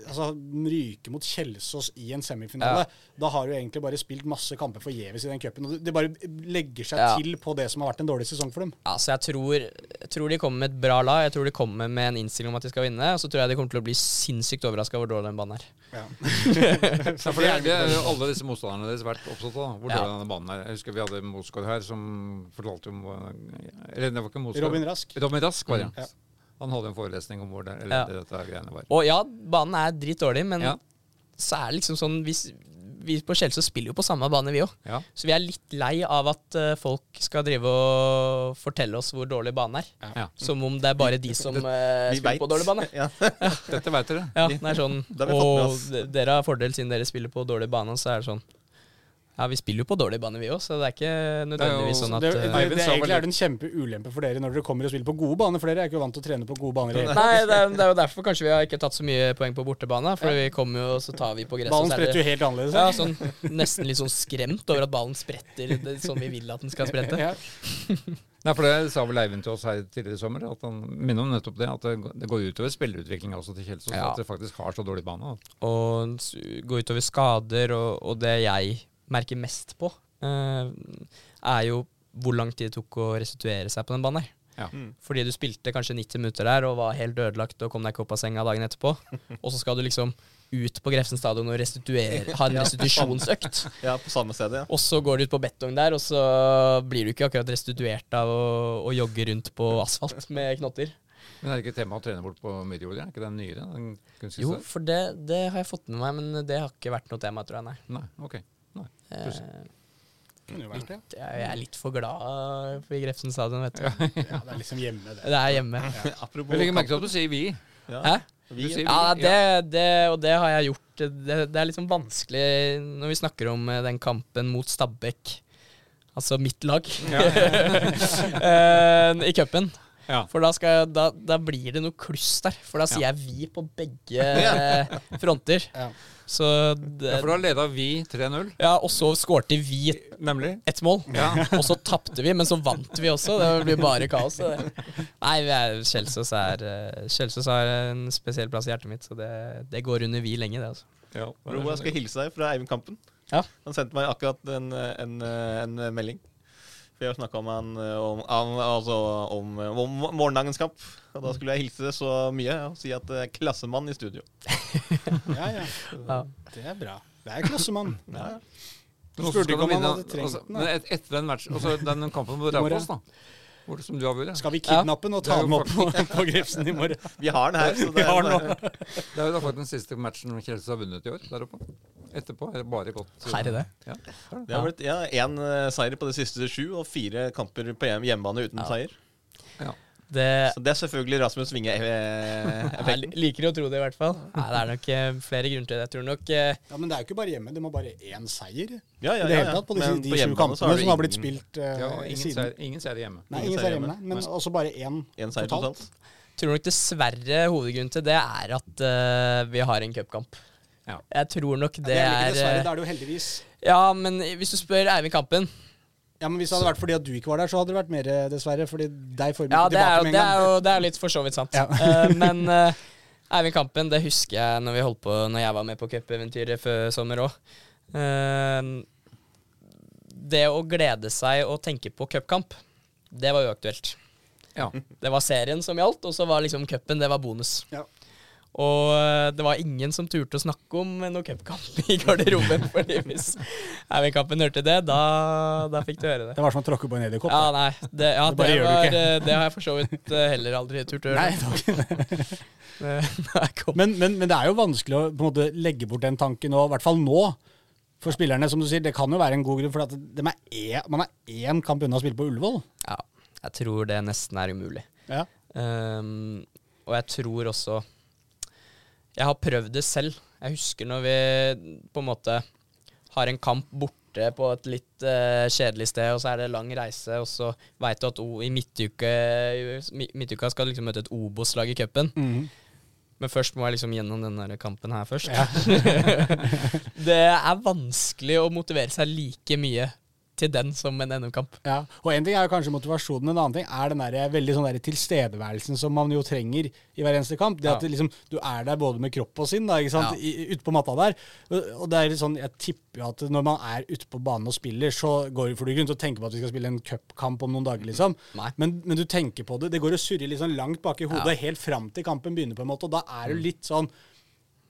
altså, ryke mot Kjelsås i en semifinale, da har du egentlig bare spilt masse kamper forgjeves i den cupen. Det bare legger seg Ja. til på det som har vært en dårlig sesong for dem. Ja, så jeg tror, jeg tror de kommer med et bra lag. Jeg tror de kommer med en innstilling om at de skal vinne. Og så tror jeg de kommer til å bli sinnssykt overraska over hvor dårlig den banen er. Ja. Ja, for det, er jo alle disse motstanderne deres vært opptatt av. Hvor Ja. dårlig denne banen er. Jeg husker vi hadde Moskva her som fortalte om Eller det var ikke Moskva. Robin Rask. Robin Rask var det. Ja. Han holder en forelesning om hvor det, eller Ja. det dette greiene var. Og ja, banen er dritdårlig, men Ja. så er det liksom sånn hvis, Vi på Kjelsås spiller jo på samme bane, vi òg. Ja. Så vi er litt lei av at uh, folk skal drive og fortelle oss hvor dårlig banen er. Ja. Som om det er bare de som uh, spiller vet. på dårlig bane. Ja. Dette veit dere. Ja, det er sånn Det har vi fått med Og dere har fordel siden dere spiller på dårlig bane, så er det sånn Ja, vi spiller jo på dårlig bane, vi òg, så det er ikke nødvendigvis sånn at det, det, det, det, Eivind egentlig er det en kjempeulempe for dere når dere kommer og spiller på gode baner, for dere er ikke vant til å trene på gode baner. Nei, det er, det er jo derfor kanskje vi har ikke tatt så mye poeng på bortebane. For vi kommer jo, og så tar vi på gresset. Ballen er det- spretter jo helt annerledes. Ja, sånn Nesten litt sånn skremt over at ballen spretter det, som vi vil at den skal sprette. Ja. Nei, for det sa vel Eivind til oss her tidligere i sommer, at han minner om nettopp det. At det, det går utover spillerutviklinga også til Kjelsås. Ja. At dere faktisk har så dårlig bane. da. Og går utover skader, og, og det jeg merker mest på, eh, er jo hvor lang tid det tok å restituere seg på den banen her. Ja. Mm. Fordi du spilte kanskje 90 minutter der og var helt ødelagt og kom deg ikke opp av senga dagen etterpå. Og så skal du liksom ut på Grefsen stadion og ha en restitusjonsøkt. ja, på samme sted, ja. Og så går du ut på betong der, og så blir du ikke akkurat restituert av å, å jogge rundt på asfalt med knotter. Men er det ikke tema å trene bort på Midjord? Er ikke den nyere? Den Jo, for det, det har jeg fått med meg, men det har ikke vært noe tema, tror jeg, nei. Nei, ok. Nei. Eh, det. jeg er litt for glad i Grefsen stadion, vet du. Ja, det er liksom hjemme, det. Det er hjemme. Apropos Jeg legger merke til at du sier vi. Ja. Hæ? Vi, sier Ja, det, det, og det har jeg gjort. Det, det er liksom vanskelig når vi snakker om eh, den kampen mot Stabæk. Altså mitt lag. Eh, I cupen. Ja. For da, skal jeg, da, da blir det noe kluss der. For da sier jeg vi på begge fronter. Ja. Så det, ja, for da leda vi 3-0. ja, og så skårte vi Nemlig. ett mål. Ja. Og så tapte vi, men så vant vi også. Det blir bare kaos. Nei, Kjelsås er eh, Kjelsås har en spesiell plass i hjertet mitt, så det, det går under vi lenge, det. altså. Ja, Ro, jeg skal hilse deg fra Eivind Kampen. Ja. Han sendte meg akkurat en, en, en melding. For jeg har snakka med han eh, om, om, altså om, om morgendagens kamp. Og da skulle jeg hilse så mye og si at det er klassemann i studio. Ja, ja. Ja. Det er bra. Det er klassemann. Ja. Du Spurte ikke om han hadde trengt altså, den, etter den matchen, altså den kampen mot morgen. Raufoss, da. Hvor, som du har vært. Skal vi kidnappe den og ta den opp på, på Grefsen i morgen? Vi har den her. Så Vi det har er, den nå. Det er jo da faktisk den siste matchen Kjelsås har vunnet i år der oppe. Etterpå er det bare godt. Her er det. Ja, det det. det har blitt ja, én ja, seier på de siste sju, og fire kamper på hjemmebane uten Ja. seier. Ja. Det Så det er selvfølgelig Rasmus Winge-effekten. liker å tro det, i hvert fall. Nei, det er nok eh, flere grunner til det. Jeg tror nok eh, Ja, Men det er jo ikke bare hjemme. De har bare én seier ja, Ja, ja, det hele tatt på disse, de sju kampene som ingen, som har blitt spilt eh, Ja, ingen siden. seier, ingen seier hjemme. Nei, ingen ingen seier hjemme. hjemme, men også bare én Én seier totalt. totalt. tror nok dessverre hovedgrunnen til det er at uh, vi har en cupkamp. Ja. Jeg tror nok det, Det er er dessverre, er da er det jo heldigvis. eh, Ja, men hvis du spør Eivind Kampen Ja, men Hvis det hadde vært fordi at du ikke var der, så hadde det vært mer eh, dessverre. Fordi deg får vi Ja, det er, jo, det er jo det er jo litt for så vidt sant. Ja. uh, men uh, Eivind Kampen, det husker jeg når vi holdt på Når jeg var med på cupeventyret før sommer òg. det å glede seg og tenke på cupkamp, det var uaktuelt. Ja. Det var serien som gjaldt, og så var liksom cupen det var bonus. Ja. Og eh, det var ingen som turte å snakke om noe cupkamp i garderoben. fordi hvis Eivind Kampen hørte det, da, da fikk du høre det. Det var som å tråkke på en edderkopp. Ja, nei, det, ja, Det det, var, eh, det har jeg for så vidt eh, heller aldri turt å gjøre. Nei. Men, men, men det er jo vanskelig å måte legge bort den tanken nå, i hvert fall nå. For spillerne, som du sier, det kan jo være en god grunn, for at de er en, man er én kamp unna å spille på Ullevål. Ja, jeg tror det nesten er umulig. Ja. Um, og jeg tror også Jeg har prøvd det selv. Jeg husker når vi på en måte har en kamp borte på et litt uh, kjedelig sted, og så er det lang reise, og så veit du at o, i midtuke, midtuka skal du liksom møte et Obos-lag i cupen. Men først må jeg liksom gjennom denne kampen her først. det er vanskelig å motivere seg like mye til den som en NM-kamp. Ja, og En ting er jo kanskje motivasjonen, en annen ting er den der, veldig sånn der tilstedeværelsen som man jo trenger i hver eneste kamp. Det at Ja. det liksom, Du er der både med kropp og sinn da, ikke sant? Ja. Ute på matta der. Og, det er litt sånn, Jeg tipper jo at når man er ute på banen og spiller, så går for du grunn til å tenke på at vi skal spille en cupkamp om noen dager. liksom. Men, men du tenker på det. Det går og surrer litt sånn langt bak i hodet Ja. helt fram til kampen begynner. på en måte, Og da er du litt sånn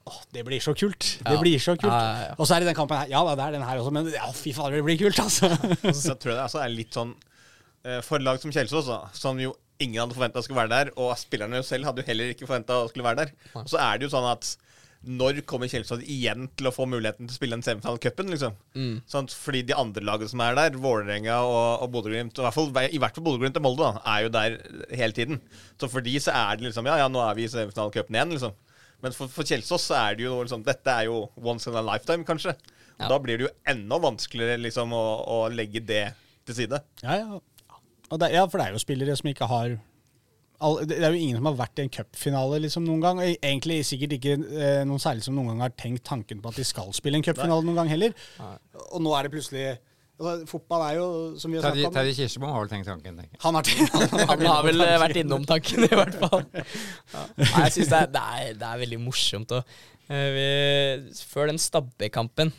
Åh, det blir så kult. Det Ja. blir så kult. Ja. Og så er det den kampen her. Ja, det er den her også, men ja, fy fader, det blir kult, altså. Så tror jeg det altså er litt sånn eh, For lag som Kjelsås, da, som jo ingen hadde forventa skulle være der, og spillerne selv hadde jo heller ikke forventa skulle være der. Og så er det jo sånn at når kommer Kjelsås igjen til å få muligheten til å spille en semifinale i cupen? Liksom? Sånn, fordi de andre lagene som er der, Vålerenga og, og Bodø-Glimt, i hvert fall, i hvert fall Bodø-Glimt og Molde, da, er jo der hele tiden. Så for de så er det liksom Ja, ja, nå er vi i semifinalecupen igjen, liksom. Men for, for Kjelsås så er det jo noe sånn Dette er jo once in a lifetime, kanskje. Ja. Da blir det jo enda vanskeligere liksom å, å legge det til side. Ja, ja. Og det, ja, for det er jo spillere som ikke har all, Det er jo ingen som har vært i en cupfinale liksom, noen gang. Og egentlig sikkert ikke eh, noen særlig som noen gang har tenkt tanken på at de skal spille en cupfinale noen gang heller. Og nå er det plutselig altså, Fotball er jo, som vi har Terje om Terje Kirsebom har vel tenkt tanken, tenker jeg. Han har han, Han har vel vært innom tanken, i hvert fall. Nei, jeg syns det, er- det, det er veldig morsomt. Og, eh, vi, før den Stabæk-kampen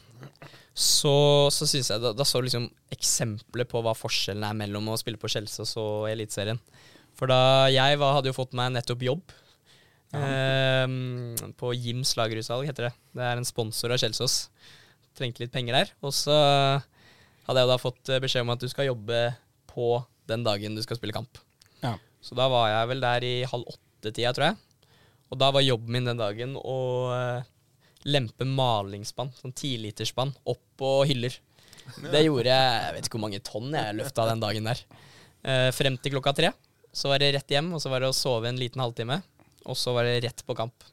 så, så syns jeg da, da så liksom eksempler på hva forskjellen er mellom å spille på Kjelsås og Eliteserien. For da jeg var, hadde jo fått meg nettopp jobb eh, på Jims lagerutsalg, heter det. Det er en sponsor av Kjelsås. Trengte litt penger der. Og så hadde jeg da fått eh, beskjed om at du skal jobbe på den dagen du skal spille kamp. Ja. Så da var jeg vel der i halv åtte-tida, tror jeg. Og da var jobben min den dagen å eh, lempe malingsspann, sånn tilitersspann, opp på hyller. Det gjorde jeg Jeg vet ikke hvor mange tonn jeg løfta den dagen der. Eh, frem til klokka tre. Så var det rett hjem, og så var det å sove en liten halvtime. Og så var det rett på kamp.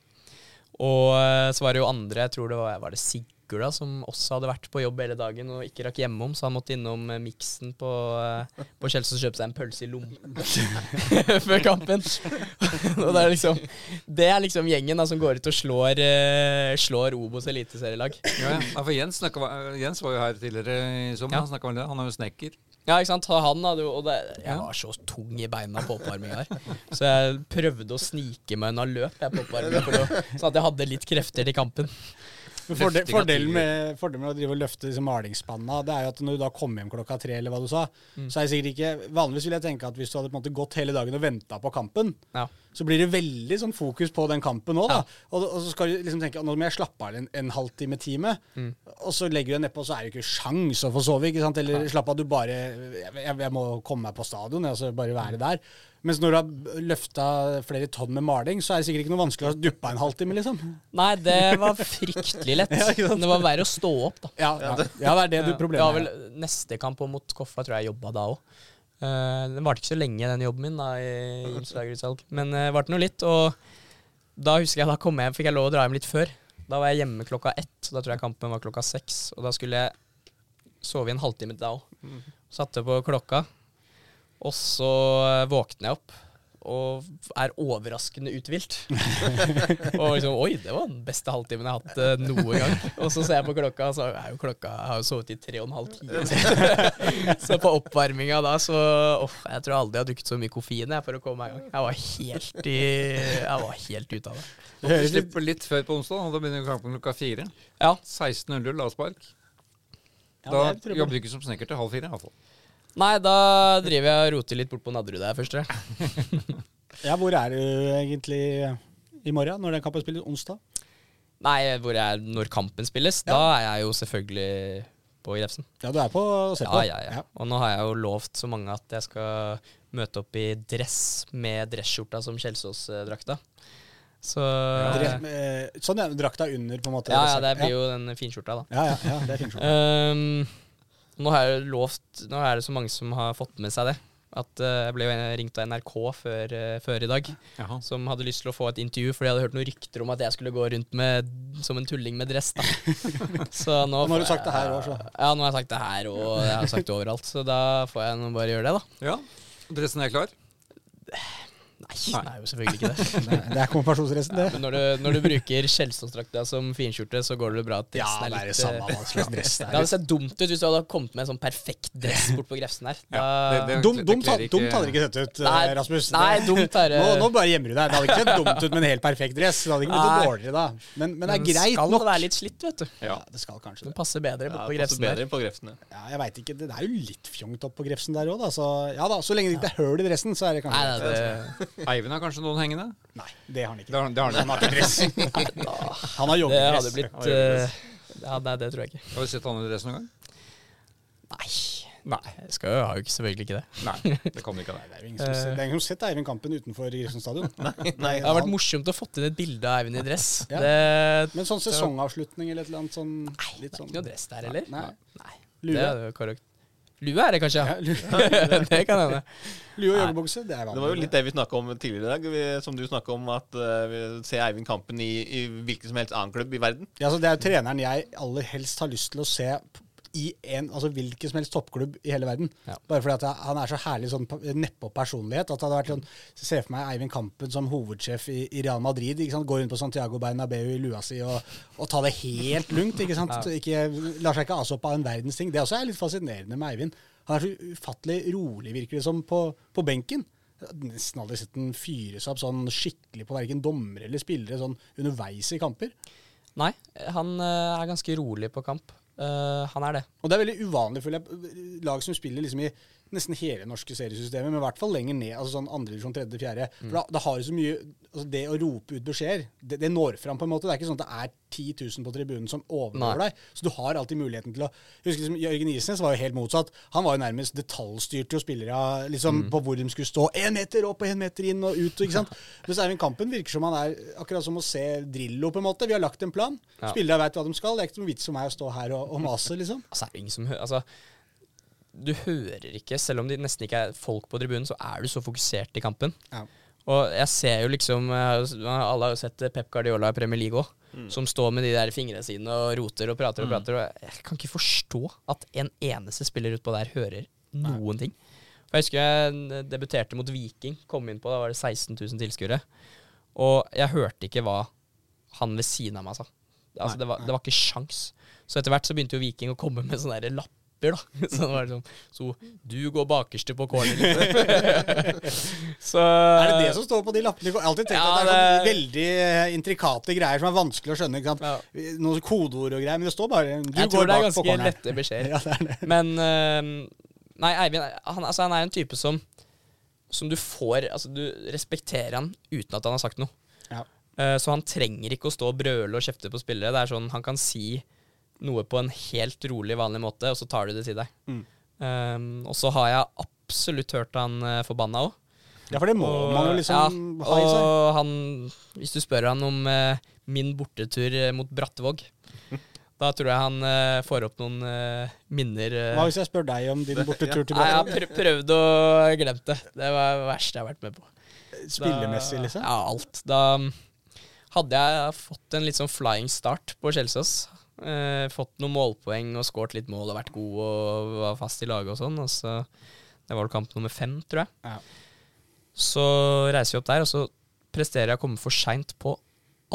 Og eh, så var det jo andre, jeg tror det var, var det Sigurd da, som også hadde vært på jobb hele dagen og ikke rakk hjemom, så han måtte innom eh, miksen på, eh, på Kjelsås og kjøpe seg en pølse i lommen før kampen. og det er liksom Det er liksom gjengen da som går ut og slår, eh, slår Obos eliteserielag. Ja, ja. Ja, for Jens, snakket, Jens var jo her tidligere i sommer. Ja. Han om det. Han er jo snekker. Ja, ikke sant? Han hadde jo Og det, jeg var så tung i beina på oppvarminga her. Så jeg prøvde å snike meg unna løp jeg på oppvarminga, sånn at jeg hadde litt krefter til kampen. Fordel, fordelen, med, fordelen med å drive og løfte disse malingsspanna, det er jo at når du da kommer hjem klokka tre, eller hva du sa, så er det sikkert ikke Vanligvis vil jeg tenke at hvis du hadde på en måte gått hele dagen og venta på kampen, Ja. så blir det veldig sånn fokus på den kampen òg. Og, og så skal du liksom tenke nå må jeg slappe av en, en halvtime, time. Og så legger du deg nedpå, så er det ikke sjans å få sove. ikke sant? Eller slapp av, du bare jeg, jeg må komme meg på stadion, altså bare være der. Mens når du har løfta flere tonn med maling, så er det sikkert ikke noe vanskelig å duppe en halvtime, liksom. Nei, det var fryktelig lett. Ja, det var verre å stå opp, da. Ja, ja, ja det er det du problemet vel er. neste kamp mot Koffa tror jeg jobba da òg. den varte ikke så lenge, den jobben min da i Gimslagerutsalg. Men det varte nå litt. Og da husker jeg da kom jeg, fikk jeg lov å dra hjem litt før. Da var jeg hjemme klokka ett. Da tror jeg kampen var klokka seks. Og da skulle jeg sove i en halvtime da òg. Satte på klokka. Og så våkner jeg opp og er overraskende uthvilt. og liksom Oi, det var den beste halvtimen jeg har hatt eh, noen gang. Og så ser jeg på klokka, så er jo klokka Jeg har jo sovet i tre og en halv time. så på oppvarminga da, så Uff, jeg tror aldri jeg har drukket så mye koffein jeg, for å komme meg i gang. Jeg var helt i Jeg var helt ute av det. Du slipper litt før på onsdag, og da begynner kampen klokka fire. Ja. 16.00 avspark. Ja, Da på. jobber du ikke som snekker til halv fire, iallfall. Nei, da driver jeg og roter litt bort på Nadderud der først. Ja, hvor er du egentlig i morgen, når den kampen spilles? Onsdag? Nei, hvor jeg, når kampen spilles, Ja. da er jeg jo selvfølgelig på Grefsen. Ja, du er på å se Ja, på? ja, ja. Og nå har jeg jo lovt så mange at jeg skal møte opp i dress med dresskjorta som Kjelsås-drakta. Så eh, Sånn, ja. Drakta under, på en måte? Ja, ja, det blir jo den finskjorta, da. Ja, ja, ja, det er finskjorta. Um, nå har jeg lovt Nå er det så mange som har fått med seg det. At eh, Jeg ble ringt av NRK før, eh, før i dag, Jaha. som hadde lyst til å få et intervju, fordi jeg hadde hørt noen rykter om at jeg skulle gå rundt med, som en tulling med dress. da Så nå nå har du sagt det her òg, så. Ja, nå har jeg sagt det her, og jeg har sagt det overalt. Så da får jeg nå bare gjøre det, da. Ja. Dressen er klar? Nei, det er jo selvfølgelig ikke det. Det det er konfirmasjonsdressen, det. Men når du, når du bruker Kjelsås-drakta som finskjorte, så går det bra at Ja, dressen det er er det litt samme eh, dress det Det hadde er. sett dumt ut hvis du hadde kommet med en sånn perfekt dress bort på Grefsen her. Da, det- Dumt, hadde det ikke sett ut, eh, Nei, Rasmus. nei, dumt er. Nå, nå bare gjemmer du deg. Det hadde ikke sett dumt ut med en helt perfekt dress. Det hadde ikke blitt dårligere da. Men, men det er Den greit skal nok. være litt slitt, vet du. Ja, det skal kanskje Den det. passer bedre Ja, bort på Grefsen bedre på Grefsen. ja. Ja, jeg veit ikke. Det er jo litt fjongt opp på Grefsen der òg, da. Så, ja da, så lenge det ikke er høl i dressen, så er det Nei, kanskje nei, det, Eivind har kanskje noen hengende? Nei, det har han ikke. Det har, det har Han han. har ikke dress. Han har det hadde joggedress. blitt eh, ja, Nei, det tror jeg ikke. Har du sett han i dress noen gang? Nei. Nei. Jeg skal jo, har jo ikke selvfølgelig ikke det. Nei, det kan du ikke. Det er jo ingen som, det er ingen som har sett Eivind Kampen utenfor Grisen stadion. Nei, Det har vært morsomt å fått inn et bilde av Eivind i dress. Ja. Det Men sånn sesongavslutning eller et eller annet sånn Nei, litt sånn Ikke noe dress der, heller. Nei. Nei. Lue. Det er jo korrekt. Lue er det kanskje, Ja, det kan hende. lue og joggebukse, det er vanlig. Det var jo litt det vi snakka om tidligere i dag. Som du snakka om, at uh, vi ser Eivind Kampen i, i hvilken som helst annen klubb i verden. Ja, så Det er jo treneren jeg aller helst har lyst til å se i en, altså hvilken som helst toppklubb i hele verden. Ja. Bare fordi at han er så herlig sånn pa- nedpå personlighet. At det hadde vært sånn, Se for meg Eivind Kampen som hovedsjef i, i Real Madrid. ikke sant? Gå rundt på Santiago Bernabeu i lua si og, og ta det helt lugnt. ikke sant? Ikke, lar seg ikke ase opp av en verdens ting. Det også er litt fascinerende med Eivind. Han er så ufattelig rolig, virker det som, på, på benken. Nesten aldri sett den fyres opp sånn skikkelig på verken dommere eller spillere sånn underveis i kamper. Nei, han eh, er ganske rolig på kamp. Eh, han er det. Og det er veldig uvanlig for lag som spiller liksom i nesten hele norske seriesystemet, men i hvert fall lenger ned. altså sånn andre divisjon, tredje, fjerde. For da, da har du så mye altså Det å rope ut beskjeder, det, det når fram på en måte. Det er ikke sånn at det er 10 000 på tribunen som overgår Nei. deg. Så du har alltid muligheten til å Jeg husker liksom, Jørgen Isnes var jo helt motsatt. Han var jo nærmest detaljstyrt jo spillere liksom, på hvor de skulle stå. Én meter opp og én meter inn og ut. ikke sant? Mens Eivind Kampen virker som han er akkurat som å se Drillo, på en måte. Vi har lagt en plan. Ja. Spillere vet hva de skal. Det er ikke noe vits for meg å stå her og, og mase, liksom. Altså, Du hører ikke, selv om det nesten ikke er folk på tribunen, så er du så fokusert i kampen. Ja. Og jeg ser jo liksom eh, Alle har jo sett Pep Guardiola i Premier League òg, som står med de der fingrene sine og roter og prater og prater. Og jeg kan ikke forstå at en eneste spiller utpå der hører noen ting. For Jeg husker jeg debuterte mot Viking, kom inn på, da var det 16 000 tilskuere. Og jeg hørte ikke hva han ved siden av meg sa. Altså, det, var, det var ikke sjans. Så etter hvert så begynte jo Viking å komme med sånne der lapper. da. Så det var sånn Så du går bakerste på corner. liksom. så Er det det som står på de lappene? Jeg har alltid tenkt Ja, at det er sånn det- veldig eh, intrikate greier som er vanskelig å skjønne. ikke sant? Noen kodeord og greier, men det står bare Du Jeg går tror det er ganske lette beskjeder. Ja, det det. Men uh, Nei, Eivind han, altså, han er en type som som du får Altså, du respekterer han uten at han har sagt noe. Ja. Uh, så han trenger ikke å stå og brøle og kjefte på spillere. Det er sånn, Han kan si noe på en helt rolig, vanlig måte, og så tar du det til deg. Mm. Um, og så har jeg absolutt hørt han uh, forbanna òg. Ja, for det må man jo liksom ja, ha i seg. Og han, hvis du spør han om uh, min bortetur eh, mot Brattevåg, da tror jeg han uh, får opp noen uh, minner. Hva hvis jeg spør deg om din bortetur til Nei, jeg har Brattevåg? prøvd og glemt det. Det var det verste jeg har vært med på. Spillemessig, liksom? Ja, alt. Da hadde jeg fått en litt sånn flying start på Kjelsås. Eh, fått noen målpoeng og skåret litt mål og vært god og var fast i laget og sånn. Og så, det var vel kamp nummer fem, tror jeg. Ja. Så reiser vi opp der, og så presterer jeg å komme for seint på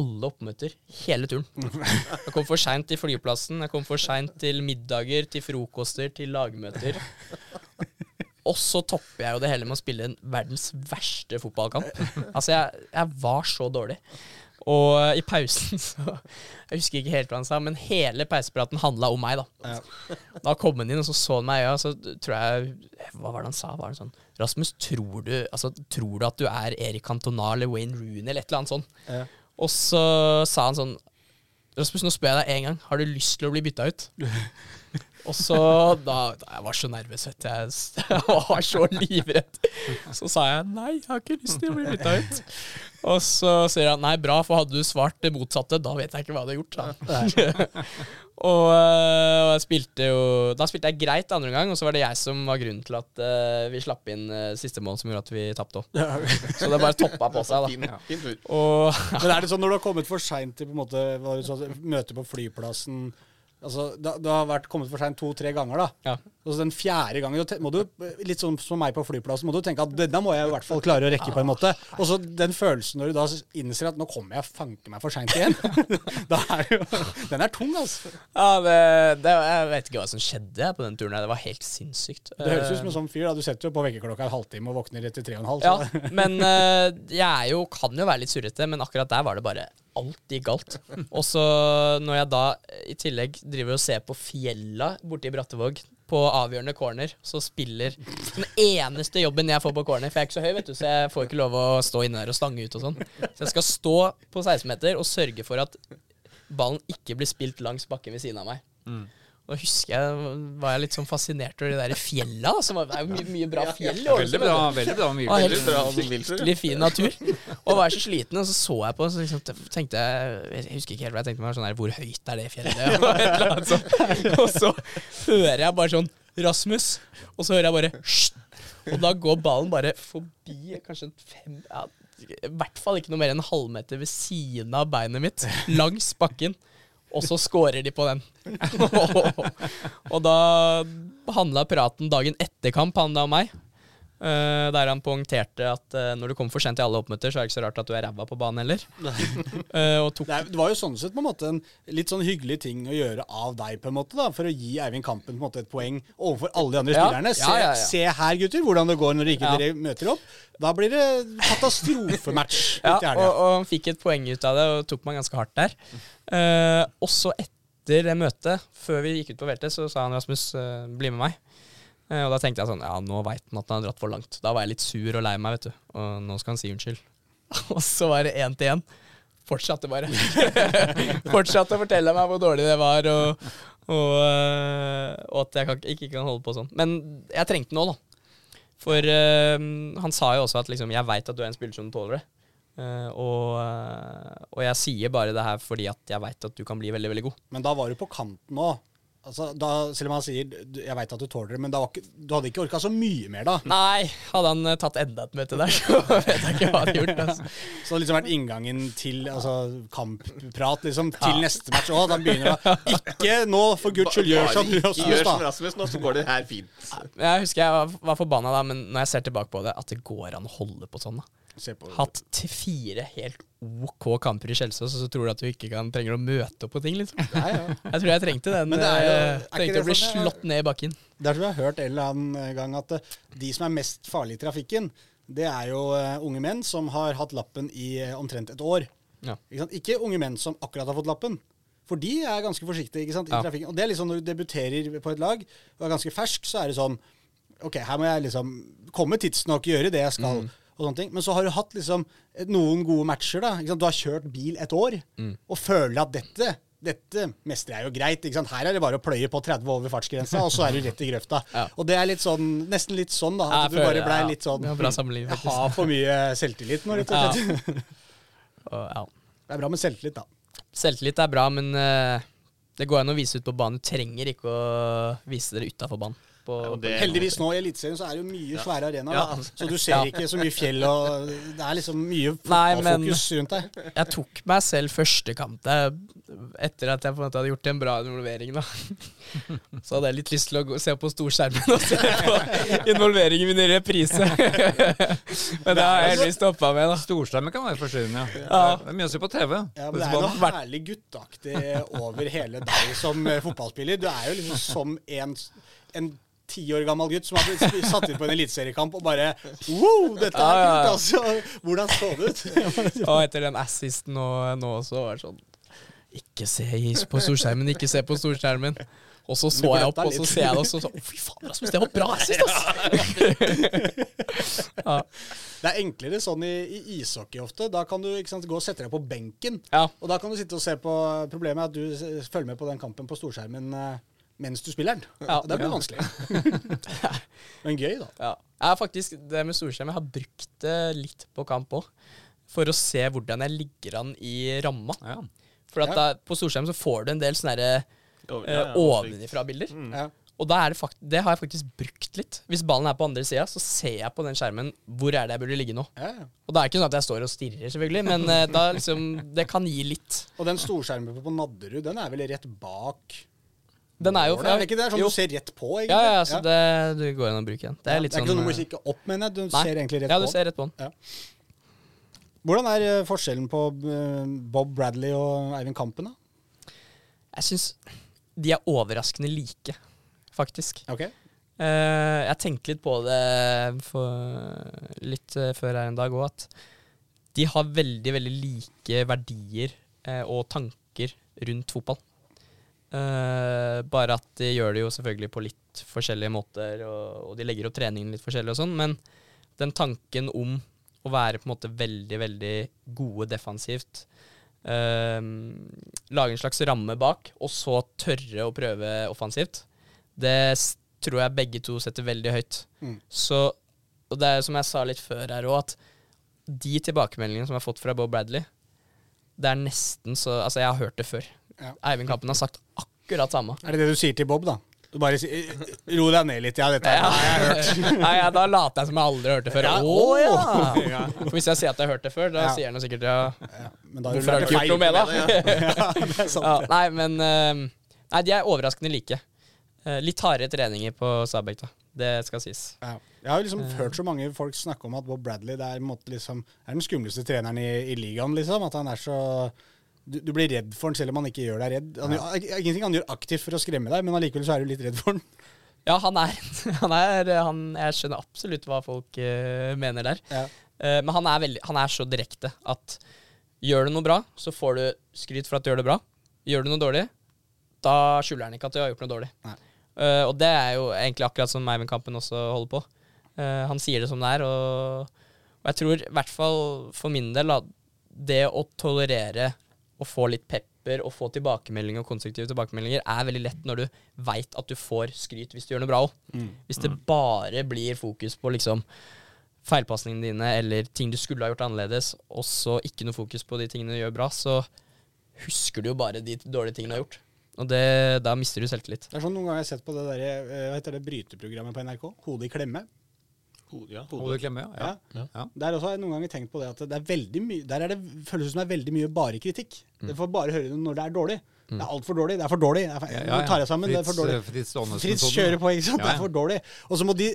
alle oppmøter. Hele turen. Jeg kom for seint til flyplassen, jeg kom for seint til middager, til frokoster, til lagmøter. Og så topper jeg jo det hele med å spille en verdens verste fotballkamp. Altså, jeg, jeg var så dårlig. Og eh, i pausen så Jeg husker ikke helt hva han sa, men hele pausepraten handla om meg, da. Ja. Da kom han inn, og så så han meg i øya, så tror jeg Hva var det han sa? Var det sånn Rasmus, tror du, altså, tror du at du er Erik Cantona eller Wayne Rooney eller et eller annet sånt? Ja. Og så sa han sånn Rasmus, nå spør jeg deg en gang. Har du lyst til å bli bytta ut? Og så da, da Jeg var så nervøs, vet. Jeg, jeg var så livredd. Så sa jeg nei, jeg har ikke lyst til å bli bytta ut. Og så sier han nei, bra, for hadde du svart det motsatte, da vet jeg ikke hva jeg hadde gjort. og, øh, og jeg spilte jo Da spilte jeg greit andre gang, og så var det jeg som var grunnen til at uh, vi slapp inn uh, siste mål som gjorde at vi tapte òg. Så det bare toppa på seg, da. Og Men er det sånn når du har kommet for seint til på en måte, sa, møte på flyplassen Altså, det, har vært kommet for seint to-tre ganger, da. ja. Og så den fjerde gangen, må du, litt sånn som meg på flyplassen, må du tenke at denne må jeg i hvert fall klare å rekke på en måte. Og så den følelsen når du da innser at nå kommer jeg fanke meg for seint igjen. da er jo, den er tung, altså. Ja, det, det, jeg vet ikke hva som skjedde på den turen. her. Det var helt sinnssykt. Det høres ut som en sånn fyr. da, Du setter jo på vekkerklokka en halvtime og våkner etter tre og en halv. Ja, men eh, jeg jo, kan jo være litt surrete, men akkurat der var det bare gikk galt. Og så når jeg da i tillegg driver og ser på fjella borte i Brattevåg på avgjørende corner, så spiller den eneste jobben jeg får på corner, for jeg er ikke så høy, vet du, så jeg får ikke lov å stå inne der og stange ut og sånn. Så jeg skal stå på 16-meter og sørge for at ballen ikke blir spilt langs bakken ved siden av meg. Og da husker jeg var jeg litt sånn fascinert over de der fjella. var, det er jo mye, mye bra fjell. Ålesund, Veldig bra. veldig bra mye. Veldig bra skikkelig fin natur. Og var så sliten, og så så jeg på, så liksom tenkte jeg Jeg husker ikke helt hva jeg tenkte meg, sånn her, hvor høyt er det fjellet? Og, så hører jeg bare sånn Rasmus, og så hører jeg bare Sht! Og da går ballen bare forbi kanskje fem ja, I hvert fall ikke noe mer enn en halvmeter ved siden av beinet mitt, langs bakken. Og så scorer de på den. og da handla praten dagen etter kamp handla om meg. Eh, der han poengterte at uh, når du kommer for sent til alle oppmøter, så er det ikke så rart at du er ræva på banen heller. uh, Det, er, det var jo sånn sett på en måte en litt sånn hyggelig ting å gjøre av deg, på en måte da, for å gi Eivind Kampen på en måte et poeng overfor alle de andre Ja. spillerne. Se, Ja, ja, se her, gutter, hvordan det går når ikke dere møter opp. Da blir det katastrofematch Ja, og, og han fikk et poeng ut av det og tok meg ganske hardt der. Også etter det møtet, før vi gikk ut på veltet, så sa han Rasmus, bli med meg. Eh, og da tenkte jeg sånn, ja, nå veit han at han har dratt for langt. Da var jeg litt sur og lei meg, vet du. Og nå skal han si unnskyld. og så var det én til én. Fortsatte bare. Fortsatte å fortelle meg hvor dårlig det var, og, og, eh, og at jeg kan, ikke kan holde på sånn. Men jeg trengte nå, da. For uh, han sa jo også at liksom, jeg veit at du er en spiller som tåler det. Uh, og, og jeg sier bare det her fordi at jeg veit at du kan bli veldig, veldig god. Men da var du på kanten òg. Altså, da, selv om han sier 'jeg veit at du tåler det', men da var ikke, du hadde ikke orka så mye mer da. Nei, hadde han eh, tatt enda et møte der, så vet jeg ikke hva han hadde gjort. Altså. Så det har liksom vært inngangen til altså, kampprat liksom, til neste match òg. Da begynner det Ikke nå, for guds skyld, gjør som Rasmus, gjør som. Rasmus nå, så går det her fint. Jeg husker jeg var, var forbanna da, men når jeg ser tilbake på det, at det går an å holde på sånn. da. Hatt fire helt OK kamper i Kjelsås, og så tror du at du ikke kan, trenger å møte opp på ting, liksom. Nei, ja. Jeg tror jeg trengte den. Men det er jo- eh, trengte å bli sånn, slått ned i bakken. Det er som jeg har hørt en eller annen gang, at eh, de som er mest farlige i trafikken, det er jo eh, unge menn som har hatt lappen i eh, omtrent et år. Ja. Ikke, ikke unge menn som akkurat har fått lappen. For de er ganske forsiktige i trafikken. Og det er liksom når du debuterer på et lag og er ganske fersk, så er det sånn Ok, her må jeg liksom komme tidsnok, gjøre det jeg skal. Mm. Og sånne ting. Men så har du hatt liksom noen gode matcher. da. Du har kjørt bil et år Mm. og føler at dette dette mestrer jeg jo greit. Her er det bare å pløye på 30 over fartsgrensa, og så er du rett i grøfta. Ja. Og det er litt sånn, nesten litt sånn, da. At jeg du bare føler- blei ja. litt sånn Jeg har for mye selvtillit nå, rett og slett. Ja. Det er bra med selvtillit, da. Selvtillit er bra, men uh, det går an å vise ut på banen. Du trenger ikke å vise dere utafor banen. På, Ja, det- Heldigvis nå i Eliteserien så er det jo mye svære arenaer, Ja. så du ser Ja. ikke så mye fjell og Det er liksom mye Nei, men- fotballfokus rundt deg. Jeg tok meg selv første kamp der, etter at jeg på en måte hadde gjort en bra involvering. da Så hadde jeg litt lyst til å gå, se på storskjermen og se på involveringen min i reprise. Men det har jeg heldigvis stoppa med. da Storskjermen kan være forstyrrende, ja. Ja. Det er mye å se på TV. Ja, men Det er noe herlig gutteaktig over hele deg som eh, fotballspiller. Du er jo liksom som en, en ti år gammel gutt som hadde satt inn på en eliteseriekamp og bare Wow, dette er Ja, kult, altså! Hvordan så det ut? Og etter den assisten nå, nå også var det sånn Ikke se på storskjermen, ikke se på storskjermen. Og så så jeg opp, og så ser jeg det, og så sånn fy faen, Rasmus, det var bra assist, ass! ja. Det er enklere sånn i, i ishockey ofte. Da kan du sant, gå og sette deg på benken. ja. Og da kan du sitte og se på Problemet er at du følger med på den kampen på storskjermen eh, mens du spiller den. Ja. Det blir vanskelig. Men gøy, da. Ja. Jeg har faktisk, det med solskjerm, jeg har brukt det litt på kamp òg. For å se hvordan jeg ligger an i ramma. Ja. For at Ja. da, på solskjerm så får du en del sånne Ja, eh, ja, ja. ovenifra-bilder. Mm. Ja. Og da er det, fakt det har jeg faktisk brukt litt. Hvis ballen er på andre sida, så ser jeg på den skjermen hvor er det jeg burde ligge nå. Ja, ja. Og da er det ikke sånn at jeg står og stirrer, selvfølgelig, men eh, da liksom Det kan gi litt. Og den storskjermen på Nadderud, den er vel rett bak Den er jo målet, er det ikke det? Sånn jo. du ser rett på, egentlig? Ja, ja, så det, du går inn og bruker den. Det er litt det er sånn ikke sånn du må eh, kikke opp, mener jeg. Du nei. ser egentlig rett Ja, du på. ser rett på den. Hvordan er eh, forskjellen på eh, Bob Bradley og Eivind Kampen, da? Jeg syns de er overraskende like, faktisk. Ok. Eh, jeg tenkte litt på det for litt eh, før her en dag òg, at de har veldig, veldig like verdier eh, og tanker rundt fotball. Eh, bare at de gjør det jo selvfølgelig på litt forskjellige måter, og, og de legger opp treningen litt forskjellig og sånn, men den tanken om å være på en måte veldig, veldig gode defensivt, uh, lage en slags ramme bak, og så tørre å prøve offensivt, det tror jeg begge to setter veldig høyt. Mm. Så, og det er som jeg sa litt før her òg, at de tilbakemeldingene som jeg har fått fra Bob Bradley, det er nesten så Altså, jeg har hørt det før. Ja. Eivind Kappen har sagt akkurat samme. Er det det du sier til Bob, da? Du bare sier Ro deg ned litt, ja. Dette Ja. har jeg hørt. Nei, ja, da later jeg som jeg aldri har hørt det før. Ja, Å ja. ja! For hvis jeg sier at jeg har hørt det før, da Ja. sier han jo sikkert ja. Ja, men da du Hvorfor har du ikke gjort noe med det? Ja, det er sant. Nei, men eh, Nei, de er overraskende like. Eh, litt hardere treninger på Stabæk, da. Det skal sies. Ja. Jeg har liksom hørt så mange folk snakke om at Bob Bradley det er, en måte liksom, er den skumleste treneren i, i ligaen. liksom, At han er så du, du blir redd for han selv om han ikke gjør deg redd. Han, gjør- Ingenting han gjør aktivt for å skremme deg, men allikevel så er du litt redd for han. Ja, han er, han er han, Jeg skjønner absolutt hva folk uh, mener der. Ja. Uh, men han er, veldig, han er så direkte at gjør du noe bra, så får du skryt for at du gjør det bra. Gjør du noe dårlig, da skjuler han ikke at du har gjort noe dårlig. Eh, og det er jo egentlig akkurat som Eivind Kampen også holder på. Han sier det som det er, og, og jeg tror i hvert fall for min del at det å tolerere å få litt pepper og få tilbakemeldinger og konstruktive tilbakemeldinger er veldig lett når du veit at du får skryt hvis du gjør noe bra òg. Hvis det bare blir fokus på liksom feilpasningene dine eller ting du skulle ha gjort annerledes, og så ikke noe fokus på de tingene du gjør bra, så husker du jo bare de dårlige tingene du har gjort. Og det, da mister du selvtillit. Det er sånn Noen ganger jeg har sett på det der, eh, hva heter det bryteprogrammet på NRK, Hodet i klemme. Ja, Hodet hode. klemme, ja. ja. ja. Der også har jeg noen ganger tenkt på det at det er veldig mye Der er det, føles det som det er veldig mye bare kritikk. Det får bare høre det når det er dårlig. Det er altfor dårlig. Det er for dårlig. Det er for, Ja, Nå tar jeg sammen. det er for dårlig. eh, Fritz Fritz kjører på, ikke sant? Ja, Det er for dårlig. Og så må de,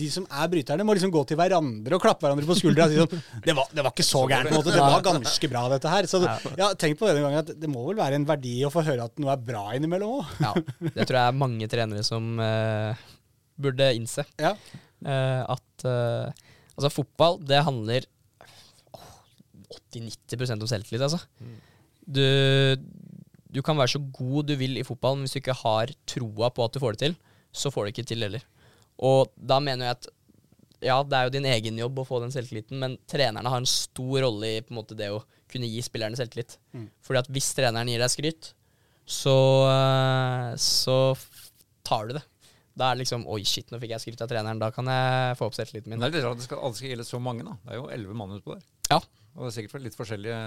de som er bryterne, må liksom gå til hverandre og klappe hverandre på skuldra og si sånn det var, det var ikke så gærent, på en måte. Det var ganske bra, dette her. Så jeg har tenkt på det en gang at det må vel være en verdi å få høre at noe er bra innimellom òg. Ja, det tror jeg er mange trenere som uh, burde innse. Ja. Eh, at eh, altså fotball, det handler 80-90% om selvtillit, altså. Du, du kan være så god du vil i fotball, men hvis du ikke har troa på at du får det til, så får du ikke til heller. Og da mener jeg at ja, det er jo din egen jobb å få den selvtilliten, men trenerne har en stor rolle i måte det å kunne gi spillerne selvtillit. Mm. Fordi at hvis treneren gir deg skryt, så, eh, så tar du det. Da er det liksom Oi, shit, nå fikk jeg skryt av treneren. Da kan jeg få opp selvtilliten Men min. det er litt rart at det skal, alle skal gjelde så mange, da. Det er jo elleve mann utpå der. Ja. Og det er sikkert litt forskjellige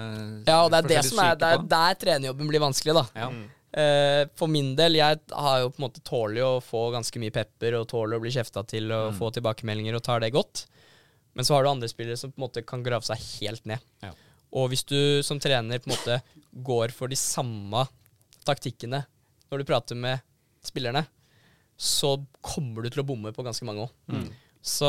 Ja, og det er det som er Det er der trenerjobben blir vanskelig, da. Ja. Uh, for min del, jeg har jo på en måte tåler jo å få ganske mye pepper og tåler å bli kjefta til og Mm. få tilbakemeldinger og tar det godt. Men så har du andre spillere som på en måte kan grave seg helt ned. Ja. Og hvis du som trener på en måte går for de samme taktikkene når du prater med spillerne, så kommer du til å bomme på ganske mange òg. Mm. Så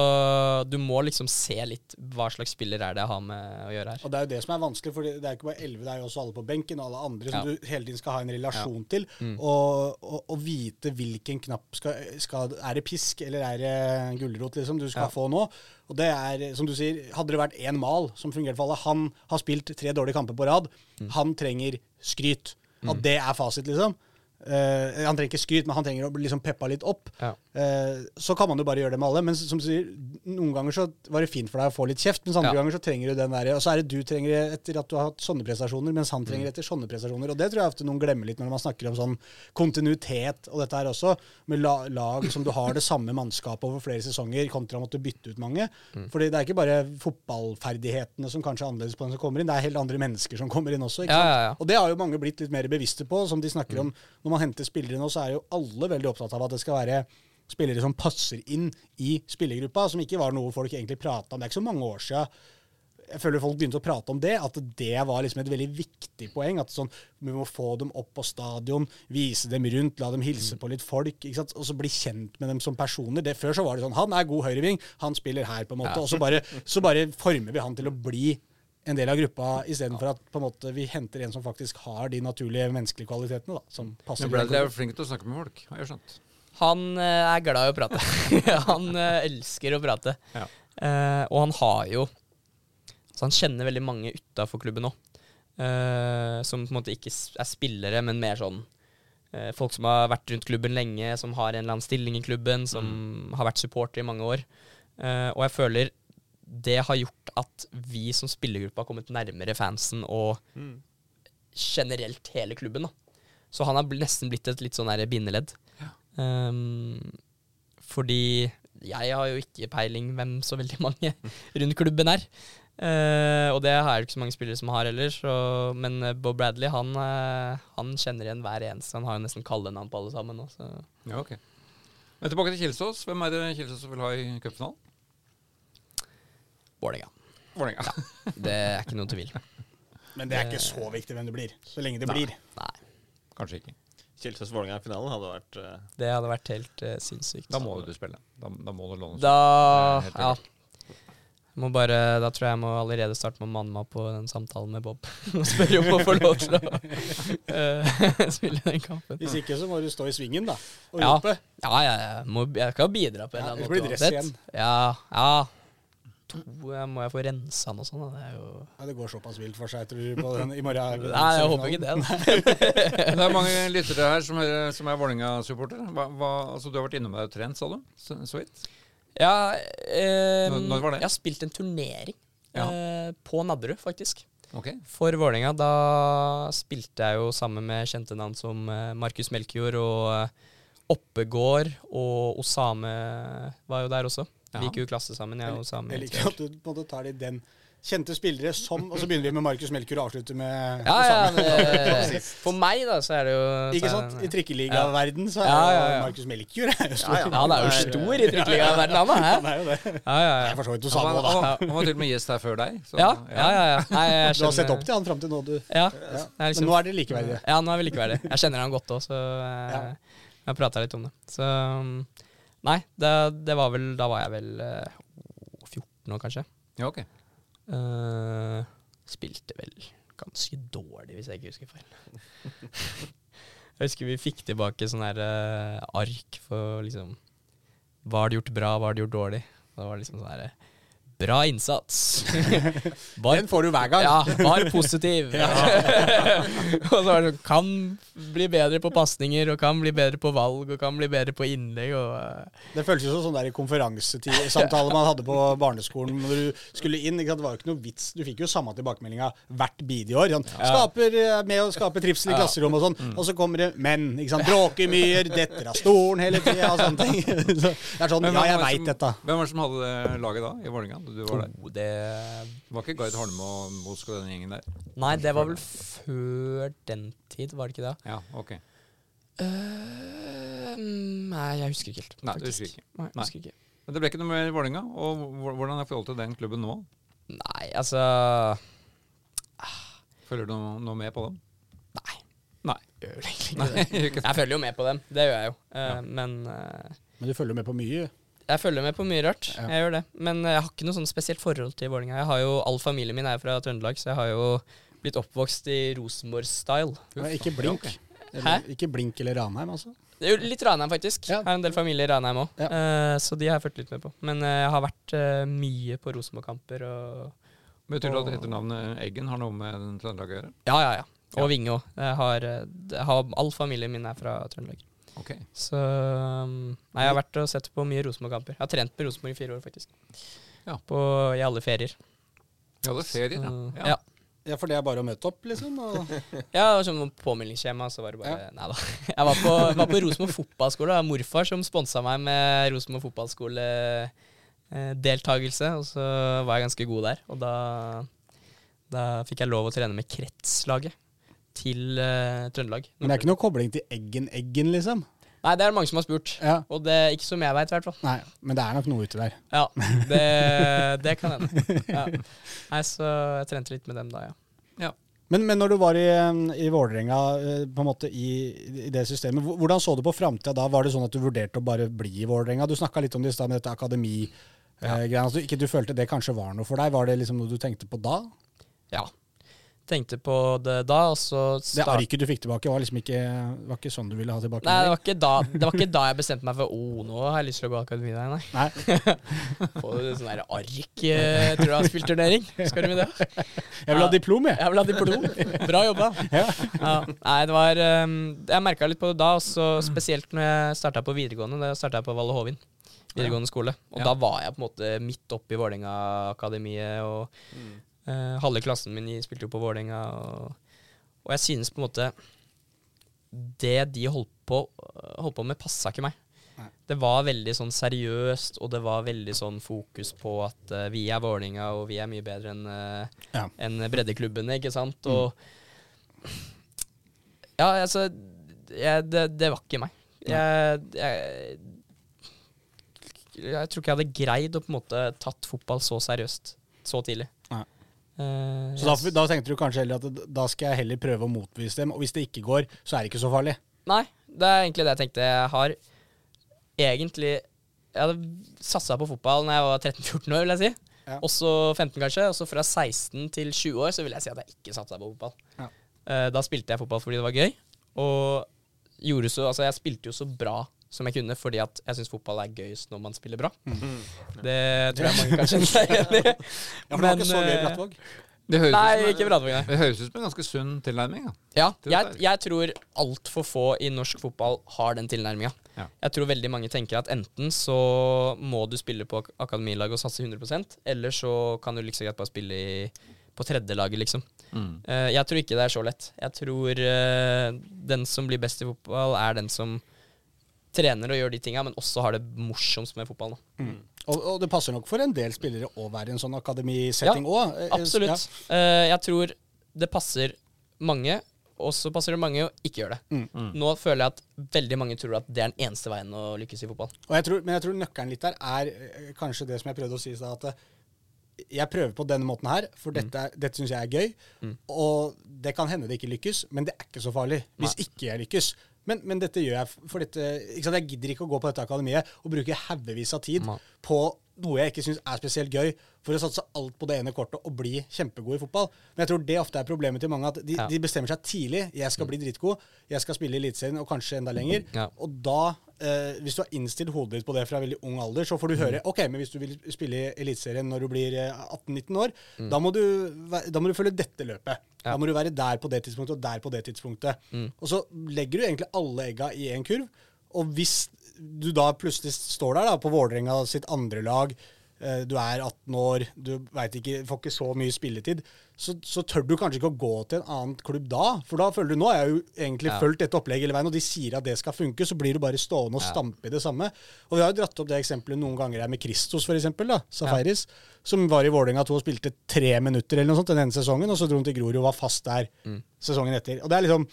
du må liksom se litt hva slags spiller er det jeg har med å gjøre her. Og det er jo det som er vanskelig, for det er ikke bare elleve, det er jo også alle på benken og alle andre som Ja. du hele tiden skal ha en relasjon til. Mm. Og, og, og vite hvilken knapp skal, skal Er det pisk, eller er det gulrot liksom, du skal Ja. få nå? Og det er, som du sier, hadde det vært én mal som fungerte for alle Han har spilt tre dårlige kamper på rad. Mm. Han trenger skryt. At det er fasit, liksom. Eh, han trenger ikke skryt, men han trenger å bli liksom peppa litt opp. Ja. Eh, så kan man jo bare gjøre det med alle. Men som du sier, noen ganger så var det fint for deg å få litt kjeft, mens andre Ja. ganger så trenger du den der Og så er det du trenger det etter at du har hatt sånne prestasjoner, mens han trenger etter sånne prestasjoner. Og det tror jeg ofte noen glemmer litt når man snakker om sånn kontinuitet og dette her også, med la lag som du har det samme mannskapet over flere sesonger, kontra å måtte bytte ut mange. Fordi det er ikke bare fotballferdighetene som kanskje er annerledes på den som kommer inn, det er helt andre mennesker som kommer inn også. Ja, ja. Og det har jo mange blitt litt mer bevisste på, som de snakker om. Når man henter spillere nå, så er jo alle veldig opptatt av at det skal være spillere som passer inn i spillergruppa, som ikke var noe folk egentlig prata om. Det er ikke så mange år sia. Jeg føler folk begynte å prate om det, at det var liksom et veldig viktig poeng. At sånn, vi må få dem opp på stadion, vise dem rundt, la dem hilse på litt folk. Og så bli kjent med dem som personer. Det, før så var det sånn Han er god høyreving, han spiller her, på en måte. Og så bare, så bare former vi han til å bli en del av gruppa, istedenfor at på en måte vi henter en som faktisk har de naturlige menneskelige kvalitetene. da, som passer Men Bradley er flink til å snakke med folk, har jeg skjønt. Han eh, er glad i å prate. han eh, elsker å prate. Ja. Uh, og han har jo Så han kjenner veldig mange utafor klubben òg. som på en måte ikke er spillere, men mer sånn uh, folk som har vært rundt klubben lenge, som har en eller annen stilling i klubben, som har vært supporter i mange år. Og jeg føler det har gjort at vi som spillergruppe har kommet nærmere fansen og Mm. generelt hele klubben. da. Så han har nesten blitt et litt sånn bindeledd. bindeledd. Ehm, fordi jeg har jo ikke peiling hvem så veldig mange rundt klubben er. Uh, og det har jo ikke så mange spillere som har heller. Så, men eh, Bob Bradley han, eh, han kjenner igjen hver eneste. Han har jo nesten kallenavn på alle sammen. Også. Ja, ok. Men tilbake til Kjelsås. Hvem er det Kjelsås vil ha i cupfinalen? Vålerenga. Ja, Det er ikke noe tvil. Men det er ikke så viktig hvem det blir, så lenge det Nei. blir. Nei. Kanskje ikke. Kjelsås-Vålerenga i finalen hadde vært uh... Det hadde vært helt uh, sinnssykt. Da må du spille. Da, da må du låne. Da er helt Ja. Må bare, da tror jeg jeg må allerede starte med å manne meg på den samtalen med Bob. Og spørre om å få lov til å eh, spille den kampen. Hvis ikke så må du stå i svingen, da. Og Ja. rope. Ja, ja, ja. Må, jeg kan bidra på en eller annen det blir måte dress uansett. igjen. Ja, ja. To eh, må jeg få rensa den og sånn. Det er jo Ja, det går såpass vilt for seg, tror du, på den i morgen. Nei, jeg håper ikke det. Det er mange lyttere her som er, som er Vålerenga-supporter. Hva, hva, altså, du har vært innom og trent, sa du? Så, så vidt? Ja, eh, Når- når var det? Jeg har spilt en turnering Ja. eh, på Nadderud, faktisk. Okay. For Vålerenga. Da spilte jeg jo sammen med kjente navn som eh, Markus Melkjord og eh, Oppegård og Osame var jo der også. Ja. Vi gikk jo klasse sammen, jeg og Osame. Jeg liker at du på en måte tar det i den kjente spillere som Og så begynner vi med Markus Melkur og avslutter med Ja, ja, men, for meg, da, så er det jo Ikke sant? I trikkeligaverden så er Ja, ja, ja. Markus Melkur er jo stor. Ja, ja. Ja, han er jo stor i trikkeligaverden, han da. Han er jo det. Ja, ja, Jeg forstår ikke var- da. han, var- til og med gjest her før deg. så- Ja, ja, ja. ja. Nei, jeg Du har sett opp til han fram til nå, du. Ja. Er Men nå er dere likeverdige. ja, nå er vi likeverdige. Jeg kjenner han godt òg, så eh, jeg har prata litt om det. Så um, Nei, det, det var vel Da var jeg vel eh, 14 år, kanskje. Ja, ok. Eh, spilte vel ganske dårlig, hvis jeg ikke husker feil. jeg husker vi fikk tilbake sånn her eh, ark for liksom Hva har du gjort bra, hva har du gjort dårlig? Det var liksom sånn her Bra innsats. Var, Den får du hver gang. ja, var positiv. og så var det sånn Kan bli bedre på pasninger, og kan bli bedre på valg, og kan bli bedre på innlegg. Og, eh, Det føltes jo som sånn der konferansesamtale man hadde på barneskolen når du skulle inn. Ikke sant? Det var jo ikke noe vits. Du fikk jo samme tilbakemeldinga hvert bidige år. Sånn, skaper, eh, med å skape trivsel i klasserommet og sånn. Og så kommer det menn. ikke sant? Bråker mye, detter av stolen hele tida og sånne ting. Så det er sånn, Men ja, jeg veit dette. Hvem var det som hadde laget da, i Vålerenga? Da Du var der. oh, det var ikke Gard Holme og Mosk og den gjengen der? Nei, det var vel før den tid, var det ikke det? Ja, ok. Uh, nei, jeg husker ikke helt. Nei, du husker ikke. Nei, jeg husker ikke. Men det ble ikke noe mer Vålerenga. Og hvordan er forholdet til den klubben nå? Nei, altså Følger du noe, noe med på dem? Nei. Nei. Gjør egentlig ikke det. Jeg følger jo med på dem, det gjør jeg jo. Uh, Ja. Men uh, Men du følger med på mye. Jeg følger med på mye rart. Ja. Jeg gjør det. Men jeg har ikke noe sånn spesielt forhold til Vålerenga. Jeg har jo, All familien min er fra Trøndelag, så jeg har jo blitt oppvokst i Rosenborg-style. Ikke blink. Hæ? Ikke blink eller Ranheim, altså. Det er jo litt Ranheim, faktisk. Ja. Jeg har en del familie i Ranheim òg, Ja. så de har jeg fulgt litt med på. Men uh, jeg har vært uh, mye på Rosenborg-kamper og Betyr det at etternavnet Eggen har noe med Trøndelag å gjøre? Ja, ja, ja. Og Ja. Vinge òg. Eh, All familien min er fra Trøndelag. Ok. Så um, Nei, jeg har vært og sett på mye Rosenborg-kamper. Jeg har trent med Rosenborg i fire år, faktisk. Ja. På, I alle ferier. I det er ferier, ja. Så, ja. ja. Ja, for det er bare å møte opp, liksom. Og Ja, det var sånn påmeldingsskjema, så var det bare Nei da. Jeg var på, var på Rosenborg fotballskole. Det var morfar som sponsa meg med Rosenborg fotballskoledeltakelse, og så var jeg ganske god der. Og da, da fikk jeg lov å trene med kretslaget til uh, Trøndelag. Men det er ikke noe kobling til Eggen-Eggen, liksom? Nei, det er det mange som har spurt. Ja. Og det er ikke som jeg veit, i hvert fall. Nei, men det er nok noe ute der. Ja, det, det kan hende. Ja. Nei, så jeg trente litt med dem da, ja. Men, men når du var i, i Vålerenga, eh, på en måte i, i det systemet, hvordan så du på framtida da? Var det sånn at du vurderte å bare bli i Vålerenga? Du snakka litt om det i stad med dette akademi-greia. altså, ikke du følte det kanskje var noe for deg? Var det liksom noe du tenkte på da? Ja. Tenkte på det da, og så Det arket du fikk tilbake, var liksom ikke, var ikke sånn du ville ha tilbake? Nei, det var, ikke da, det var ikke da jeg bestemte meg for Å, nå har jeg lyst til å gå akademi der, nei. Nei. Få sånn der ark eh, Tror du har spilt turnering? Skal du med det? Jeg vil ha diplom, jeg. Jeg vil ha diplom. Bra jobba. Ja. Ja. Nei, det var um, Jeg merka litt på det da, og så spesielt når jeg starta på videregående. Da starta jeg på Valle Hovin videregående skole. Og Ja. da var jeg på en måte midt oppi Vålerenga-akademiet, og eh, halve klassen min spilte jo på Vålerenga. Og, og jeg synes på en måte Det de holdt på, holdt på med, passa ikke meg. Nei. Det var veldig sånn seriøst, og det var veldig sånn fokus på at uh, vi er Vålerenga, og vi er mye bedre enn uh, Ja. en breddeklubbene, ikke sant? Og Ja, altså jeg, det, det var ikke meg. Jeg, jeg, jeg tror ikke jeg hadde greid å på en måte tatt fotball så seriøst så tidlig. Nei. så Så da, da tenkte du kanskje heller at da skal jeg heller prøve å motbevise dem, og hvis det ikke går, så er det ikke så farlig. Nei, det er egentlig det jeg tenkte. Jeg har egentlig Jeg hadde satsa på fotball når jeg var 13-14 år, vil jeg si. Ja. Også 15, kanskje. Og så fra 16 til 20 år så vil jeg si at jeg ikke satsa på fotball. Ja. Uh, da spilte jeg fotball fordi det var gøy. Og gjorde så Altså, jeg spilte jo så bra som jeg kunne fordi at jeg syns fotball er gøyest når man spiller bra. Mm. Det tror jeg mange kan kjenne seg igjen i. Ja, for det var ikke så gøy, i Brattvåg. Det høres, Nei, ikke Brattvåg, nei. det høres ut som en ganske sunn tilnærming. Ja. Ja, Det jeg, jeg tror altfor få i norsk fotball har den tilnærminga. Ja. Jeg tror veldig mange tenker at enten så må du spille på akademilag akademilaget og satse 100% eller så kan du like så greit bare spille i, på tredjelaget, liksom. Mm. Eh, jeg tror ikke det er så lett. Jeg tror uh, den som blir best i fotball, er den som trener og gjør de tinga, men også har det morsomst med fotball. Da. Og, og det passer nok for en del spillere å være i en sånn akademisetting òg. Absolutt. Eh, jeg tror det passer mange, og så passer det mange å ikke gjøre det. Mm. Nå føler jeg at veldig mange tror at det er den eneste veien å lykkes i fotball. Og jeg tror, men jeg tror nøkkelen litt der er eh, kanskje det som jeg prøvde å si i stad, at eh, jeg prøver på denne måten her, for dette, mm. dette syns jeg er gøy. Og det kan hende det ikke lykkes, men det er ikke så farlig hvis ikke jeg lykkes. Men, men dette gjør jeg for dette? Jeg gidder ikke å gå på dette akademiet og bruke haugevis av tid Nei. på noe jeg ikke syns er spesielt gøy, for å satse alt på det ene kortet og bli kjempegod i fotball. Men jeg tror det ofte er problemet til mange, at de, Ja. de bestemmer seg tidlig. Jeg skal bli dritgod, jeg skal spille i Eliteserien og kanskje enda lenger. Ja. Og da, eh, hvis du har innstilt hodet ditt på det fra veldig ung alder, så får du høre OK, men hvis du vil spille i Eliteserien når du blir eh, 18-19 år, da, må du, da må du følge dette løpet. Ja. Da må du være der på det tidspunktet og der på det tidspunktet. Og så legger du egentlig alle egga i én kurv. Og hvis du da plutselig står der da, på Vålerenga sitt andre lag, eh, du er 18 år, du ikke, får ikke så mye spilletid, så, så tør du kanskje ikke å gå til en annen klubb da. For da føler du nå har jeg jo egentlig Ja. fulgt dette opplegget hele veien, og de sier at det skal funke, så blir du bare stående og Ja. stampe i det samme. Og vi har jo dratt opp det eksempelet noen ganger her med Christos, for eksempel, da, Safaris, som var i Vålerenga 2 og spilte tre minutter eller noe sånt den ene sesongen, og så dro han til Grorud og var fast der sesongen etter. Og det er liksom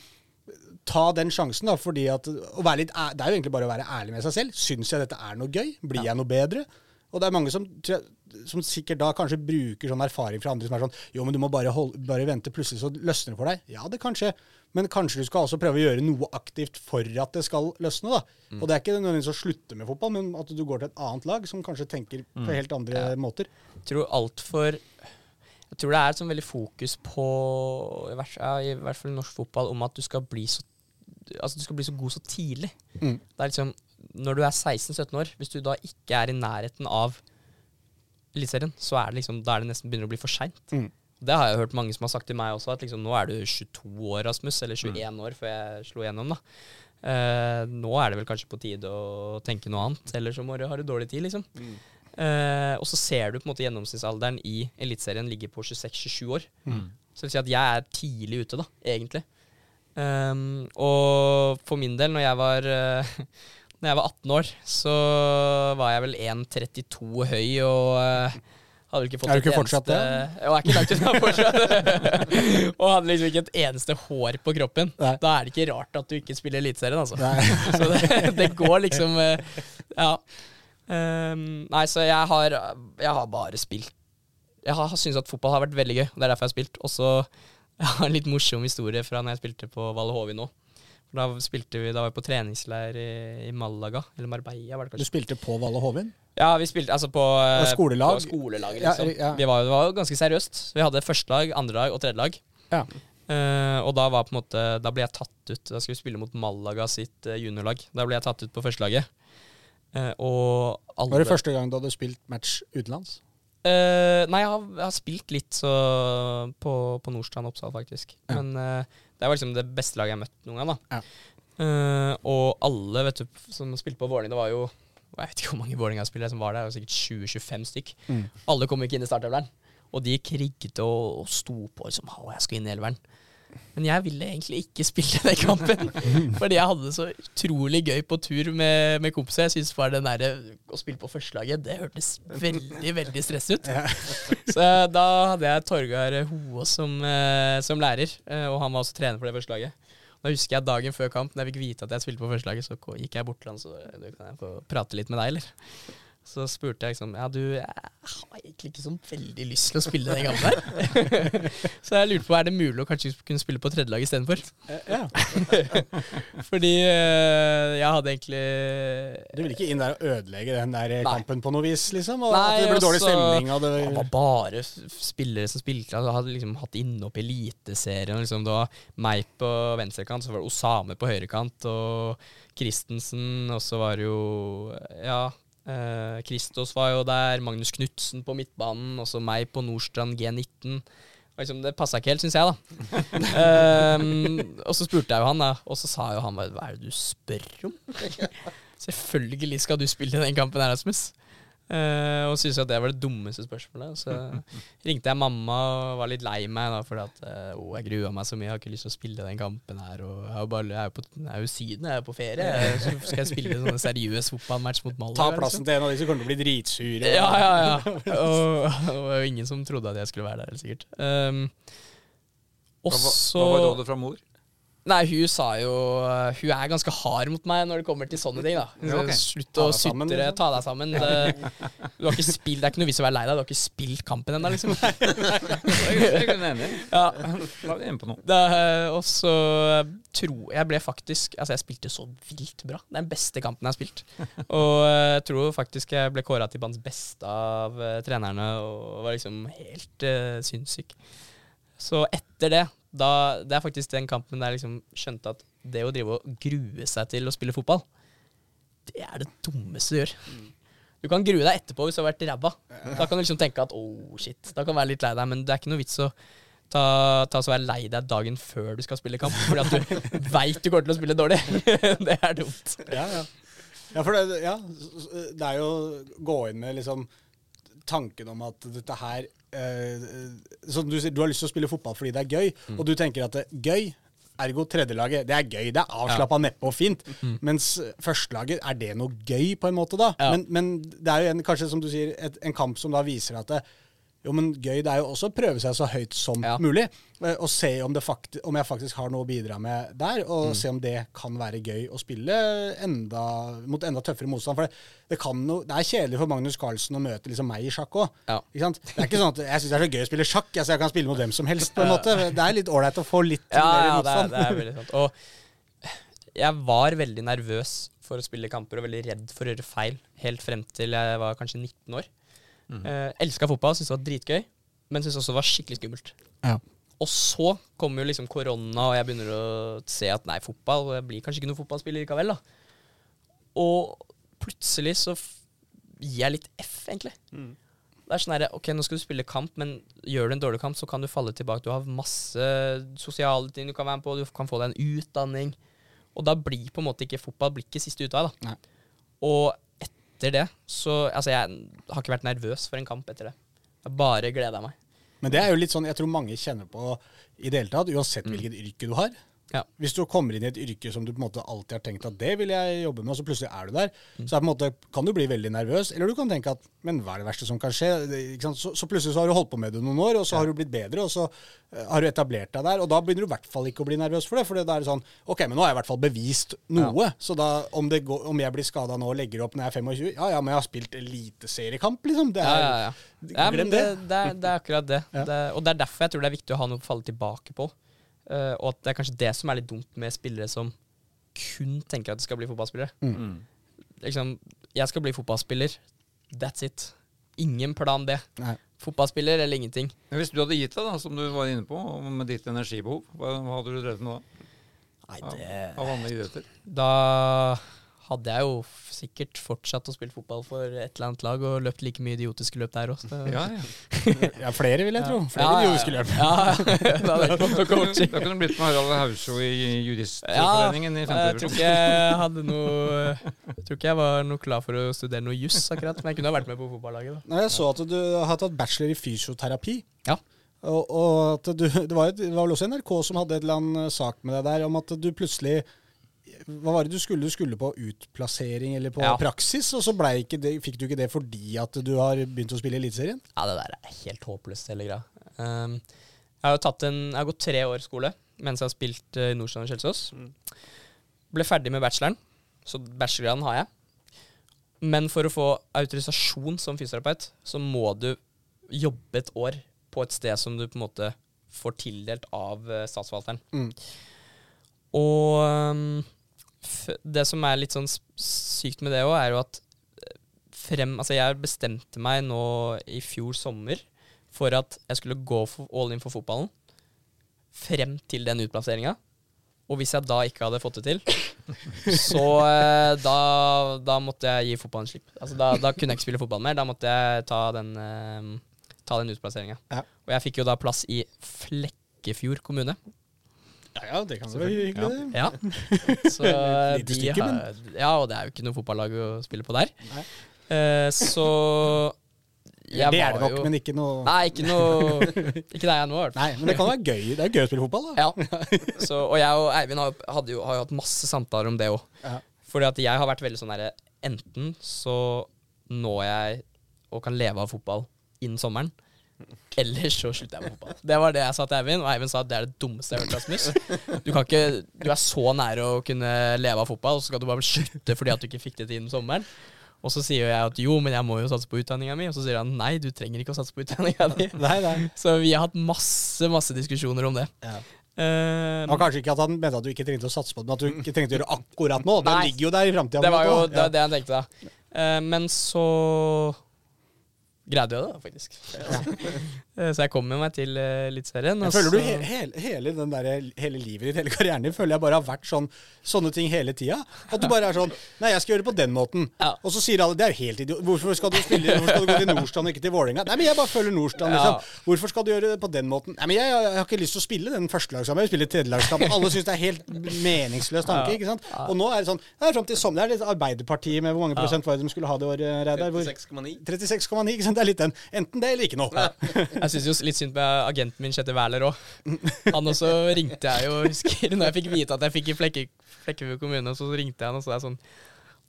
ta den sjansen, da, fordi at litt, Det er jo egentlig bare å være ærlig med seg selv. Syns jeg dette er noe gøy? Blir jeg noe bedre? Og det er mange som, tror jeg- som sikkert da kanskje bruker sånn erfaring fra andre som er sånn Jo, men du må bare, holde, bare vente, plutselig så løsner det for deg. Ja, det kan skje. Men kanskje du skal også prøve å gjøre noe aktivt for at det skal løsne. da. Og det er ikke nødvendigvis å slutte med fotball, men at du går til et annet lag som kanskje tenker på helt andre måter. Jeg tror altfor Jeg tror det er et sånn veldig fokus på, i hvert, ja, i hvert fall i norsk fotball, om at du skal bli så Altså du skal bli så god så tidlig. Mm. Det er liksom Når du er 16-17 år, hvis du da ikke er i nærheten av Eliteserien, så er det liksom Da er det nesten begynner å bli for seint. Mm. Det har jeg hørt mange som har sagt til meg også, at liksom nå er du 22 år, Rasmus, eller 21 år før jeg slo igjennom, da. Uh, nå er det vel kanskje på tide å tenke noe annet, eller så må du ha du dårlig tid, liksom. Eh, og så ser du på en måte gjennomsnittsalderen i Eliteserien ligger på 26-27 år. Så det vil si at jeg er tidlig ute, da, egentlig. Um, og for min del, når jeg var uh, Når jeg var 18 år, så var jeg vel 1,32 høy og uh, hadde ikke fått Er du ikke fortsatt eneste Jo, jeg er ikke langt unna fortsatt. og hadde liksom ikke et eneste hår på kroppen. Nei. Da er det ikke rart at du ikke spiller Eliteserien, altså. Så det, det går liksom uh, Ja. Um, nei, så jeg har, jeg har bare spilt Jeg har syntes at fotball har vært veldig gøy. og Det er derfor jeg har spilt. Og så jeg en litt morsom historie fra når jeg spilte på Valle Hovi nå. Da spilte vi, da var vi på treningsleir i, i Malaga, eller Marbella var det Du spilte på Valle Hovin? Ja, vi spilte altså på på skolelag? På skolelag, liksom. ja. Vi var, det var ganske seriøst. Vi hadde førstelag, andrelag og tredjelag. Ja. Uh, og da var på en måte Da ble jeg tatt ut Da skulle vi spille mot Malaga sitt eh, juniorlag. Da ble jeg tatt ut på førstelaget. Uh, og alle Var det første gang du hadde spilt match utenlands? Uh, nei, jeg har, jeg har spilt litt så på, på Nordstrand Oppsal, faktisk. Ja. Men eh, det var liksom det beste laget jeg har møtt noen gang. da. Ja. Uh, og alle vet du, som spilte på Vålerenga, det var jo Jeg vet ikke hvor mange Vålerenga-spillere som var der, det var sikkert 20-25 stykk. Mm. Alle kom ikke inn i startelveren. Og de krigget og, og sto på liksom, å, jeg skal inn i elveren. Men jeg ville egentlig ikke spille den kampen. fordi jeg hadde det så utrolig gøy på tur med, med kompiser. Jeg synes bare den der, å spille på førstelaget, det hørtes veldig, veldig stress ut. Så eh, da hadde jeg Torgeir Hoaas som, eh, som lærer, eh, og han var også trener for det første laget. Da husker jeg dagen før kamp, da jeg fikk vite at jeg spilte på førstelaget, så gikk jeg bort til han så du, kan jeg få prate litt med deg, eller? Så spurte jeg liksom Ja, du, jeg har egentlig ikke så veldig lyst til å spille den gamle her. så jeg lurte på er det mulig å kanskje kunne spille på tredjelag istedenfor. Ja. Fordi eh, jeg hadde egentlig Du ville ikke inn der og ødelegge den der Nei. kampen på noe vis, liksom? Og Nei, at det ble dårlig også- stemning? Og det, Det var bare spillere som spilte. Altså, hadde liksom hatt innhopp i Eliteserien. Liksom, det var meg på venstrekant, så var det Osame på høyrekant, og Christensen, og så var det jo Ja. Eh, Kristos var jo der, Magnus Knutsen på midtbanen, og så meg på Nordstrand G19. Og Liksom, det passa ikke helt, syns jeg, da. um, og så spurte jeg jo han, da, og så sa jo han bare Hva er det du spør om? Selvfølgelig skal du spille den kampen her, Rasmus. Eh, og syntes at det var det dummeste spørsmålet. Så ringte jeg mamma og var litt lei meg da, fordi at uh, oh, jeg grua meg så mye. Jeg har ikke lyst til å spille den kampen her. Og jeg er bare, jeg er jo, på, jeg er jo Syden, jeg er på ferie. Så skal jeg spille en sånn seriøs fotballmatch mot Malaga? ta liksom? plassen til en av de som kommer til å bli dritsure. Ja, ja, ja. Og, og var jo ingen som trodde at jeg skulle være der, helt sikkert. Um, også, Hva, så hva var rådet fra mor? Nei, hun sa jo Hun er ganske hard mot meg når det kommer til sånne ting. da Ja, okay. Slutt å sutre, liksom. ta deg sammen. Det, du har ikke spilt, det er ikke noe vits i å være lei deg, du har ikke spilt kampen ennå, liksom. Er enig. Ja, La vi inn på noe. det, og så tror jeg ble faktisk Altså, jeg spilte så vilt bra. Det er den beste kampen jeg har spilt. Og jeg tror faktisk jeg ble kåra til banens beste av eh, trenerne, og var liksom helt uh, sinnssyk. Så etter det, da, det er faktisk den kampen der jeg liksom skjønte at det å drive og grue seg til å spille fotball, det er det dummeste du gjør. Du kan grue deg etterpå hvis du har vært ræva. Da kan du liksom tenke at oh shit, da kan du være litt lei deg, men det er ikke noe vits å ta, ta så være lei deg dagen før du skal spille kamp, fordi at du veit du kommer til å spille dårlig. det er dumt. Ja, ja. ja for det, ja, det er jo å gå inn med liksom tanken om at dette her Som du sier, du har lyst til å spille fotball fordi det er gøy, og du tenker at det er gøy Ergo tredjelaget. Det er gøy, det er avslappa neppe og fint. Mens førstelaget, er det noe gøy, på en måte, da? Ja. Men, men det er jo en, kanskje, som du sier, et, en kamp som da viser at det, jo, men gøy det er jo også å prøve seg så høyt som Ja. mulig. eh, Og se om, om jeg faktisk har noe å bidra med der, og se om det kan være gøy å spille enda, mot enda tøffere motstand. For det, det, kan jo, det er kjedelig for Magnus Carlsen å møte liksom meg i sjakk òg. Ja. Det er ikke sånn at jeg syns det er så gøy å spille sjakk, jeg, så jeg kan spille mot hvem som helst. på en måte. Det er litt ålreit å få litt Ja, mer ja det, er, det er veldig sant. Og jeg var veldig nervøs for å spille kamper og veldig redd for å gjøre feil helt frem til jeg var kanskje 19 år. Mm. Elska fotball, syntes det var dritgøy, men syntes også det var skikkelig skummelt. Ja. Og så kommer jo liksom korona, og jeg begynner å se at nei, fotball Jeg blir kanskje ikke noen fotballspiller likevel, da. Og plutselig så gir jeg litt F, egentlig. Det er sånn herre ok, nå skal du spille kamp, men gjør du en dårlig kamp, så kan du falle tilbake. Du har masse sosiale ting du kan være med på, du kan få deg en utdanning. Og da blir på en måte ikke fotball blir ikke siste utvei, da. Nei. Og etter det så Altså, jeg har ikke vært nervøs for en kamp etter det. Jeg bare gleda meg. Men det er jo litt sånn jeg tror mange kjenner på i det hele tatt, uansett hvilket yrke du har. Ja. Hvis du kommer inn i et yrke som du på en måte alltid har tenkt at det vil jeg jobbe med, og så plutselig er du der, så er på en måte, kan du bli veldig nervøs. Eller du kan tenke at men hva er det verste som kan skje? Så, så plutselig så har du holdt på med det noen år, og så har du blitt bedre, og så eh, har du etablert deg der. Og da begynner du i hvert fall ikke å bli nervøs for det. For da er det sånn Ok, men nå har jeg i hvert fall bevist noe. Så da om, det går, om jeg blir skada nå og legger opp når jeg er 25, ja ja, men jeg har spilt eliteseriekamp, liksom. Det er, ja, ja. ja Glem det, det. det, er, det er akkurat det. Ja. det. Og det er derfor jeg tror det er viktig å ha noe å falle tilbake på. Eh, og at det er kanskje det som er litt dumt med spillere som kun tenker at de skal bli fotballspillere. Mm. Liksom, jeg skal bli fotballspiller. That's it. Ingen plan B. Nei. Fotballspiller eller ingenting. Men hvis du hadde gitt deg, da, som du var inne på, med ditt energibehov, hva, hva hadde du drevet med da? Nei, Av, det av vanlige idretter? Da hadde jeg jo sikkert fortsatt å spille fotball for et eller annet lag og løpt like mye idiotiske løp der òg. Ja, ja. Ja, flere, vil jeg tro. Flere Ja, idiotiske løp. Ja, da kunne du blitt med Harald Hausjo i Juristforeningen i jeg tror ikke jeg hadde noe Jeg tror ikke jeg var noe klar for å studere noe juss, akkurat. Men jeg kunne ha vært med på fotballaget. da Jeg så at du har tatt bachelor i fysioterapi. Ja. Og, og at du, det, var, et- det var vel også NRK som hadde et eller annet sak med deg der om at du plutselig Hva var det du skulle? Du skulle på utplassering eller på Ja. praksis, og så ikke det, fikk du ikke det fordi at du har begynt å spille i Eliteserien? Ja, det der er helt håpløst, hele greia. Um, jeg har jo tatt en Jeg har gått tre år skole mens jeg har spilt uh, i Nordstrand og Kjelsås. Ble ferdig med bacheloren, så bachelorgraden har jeg. Men for å få autorisasjon som fysioterapeut, så må du jobbe et år på et sted som du på en måte får tildelt av uh, statsforvalteren. Mm. Og um, f det som er litt sånn sykt med det òg, er jo at eh, frem Altså, jeg bestemte meg nå i fjor sommer for at jeg skulle gå all in for fotballen frem til den utplasseringa. Og hvis jeg da ikke hadde fått det til, så eh, da, da måtte jeg gi fotballen slipp. Altså, da, da kunne jeg ikke spille fotball mer. Da måtte jeg ta den, eh, ta den utplasseringa. Ja. Og jeg fikk jo da plass i Flekkefjord kommune. Ja, ja, det kan være hyggelig. det. Ja. Så eh, de stykke, har, ja, og det er jo ikke noe fotballag å spille på der. Nei. Eh, så jeg det er det nok, jo- men ikke noe Nei, ikke noe Ikke der jeg er nå, i hvert fall. Nei, men det kan være gøy. Det er gøy å spille fotball, da. Ja. Så, og jeg og Eivind har, hadde jo, har jo hatt masse samtaler om det òg. Ja. Fordi at jeg har vært veldig sånn derre Enten så når jeg og kan leve av fotball innen sommeren, Ellers så slutter jeg med fotball. Det var det jeg sa til Eivind, og Eivind sa at det er det dummeste jeg har hørt, Rasmus. Du, kan ikke, du er så nære å kunne leve av fotball, og så skal du bare slutte fordi at du ikke fikk det til innen sommeren. Og så sier jeg at jo, men jeg må jo satse på utdanninga mi. Og så sier han nei, du trenger ikke å satse på utdanninga di. Nei, nei. Så vi har hatt masse, masse diskusjoner om det. Ja. Uh, og kanskje ikke at han mente at du ikke trengte å satse på det, men at du ikke trengte å gjøre akkurat nå. Den Nei. ligger jo der i framtida. det var jo det, det jeg tenkte da. Uh, men så greide jeg det, faktisk. Eh, så jeg kom med meg til uh, Eliteserien. Jeg føler du he hele, hele, den der, hele livet ditt, hele karrieren din, føler jeg bare har vært sånn, sånne ting hele tida. At du bare er sånn Nei, jeg skal gjøre det på den måten. Ja. Og så sier alle det er jo helt idiot. Hvorfor skal du spille Hvorfor skal du gå til Nordstrand og ikke til Vålerenga? Nei, men jeg bare følger Nordstrand, liksom. Ja. Hvorfor skal du gjøre det på den måten? Nei, men jeg, jeg har ikke lyst til å spille den førstelagskampen. Jeg vil spille tredjelagskampen. Alle syns det er helt meningsløs tanke, ikke sant. Og nå er det sånn Det er fram til sommer. Det er litt Arbeiderpartiet med hvor mange prosent var det de skulle ha det året, Reidar? 36,9. 36,9, ikke sant. Det er litt den. Enten det eller ikke noe. Jeg syns jo litt synd på agenten min, Kjetil Wæler òg. Han også ringte jeg jo, husker når jeg fikk vite at jeg fikk i Flekke, Flekkefjord kommune, så ringte jeg han og så er sånn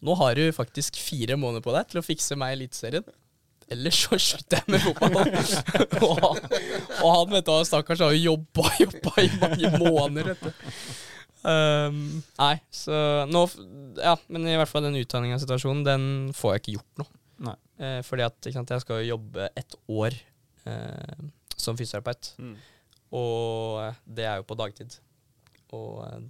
Nå har du faktisk fire måneder på deg til å fikse meg i Eliteserien. Ellers så slutter jeg med fotball. og, og han, vet du, stakkars, har jo jobba jobba i mange måneder, vet du. Um, nei, så nå Ja, men i hvert fall den utdanningssituasjonen, den får jeg ikke gjort nå. Nei. Eh, fordi at sant, jeg skal jo jobbe et år eh, som fysioterapeut. Mm. Og det er jo på dagtid. Og eh,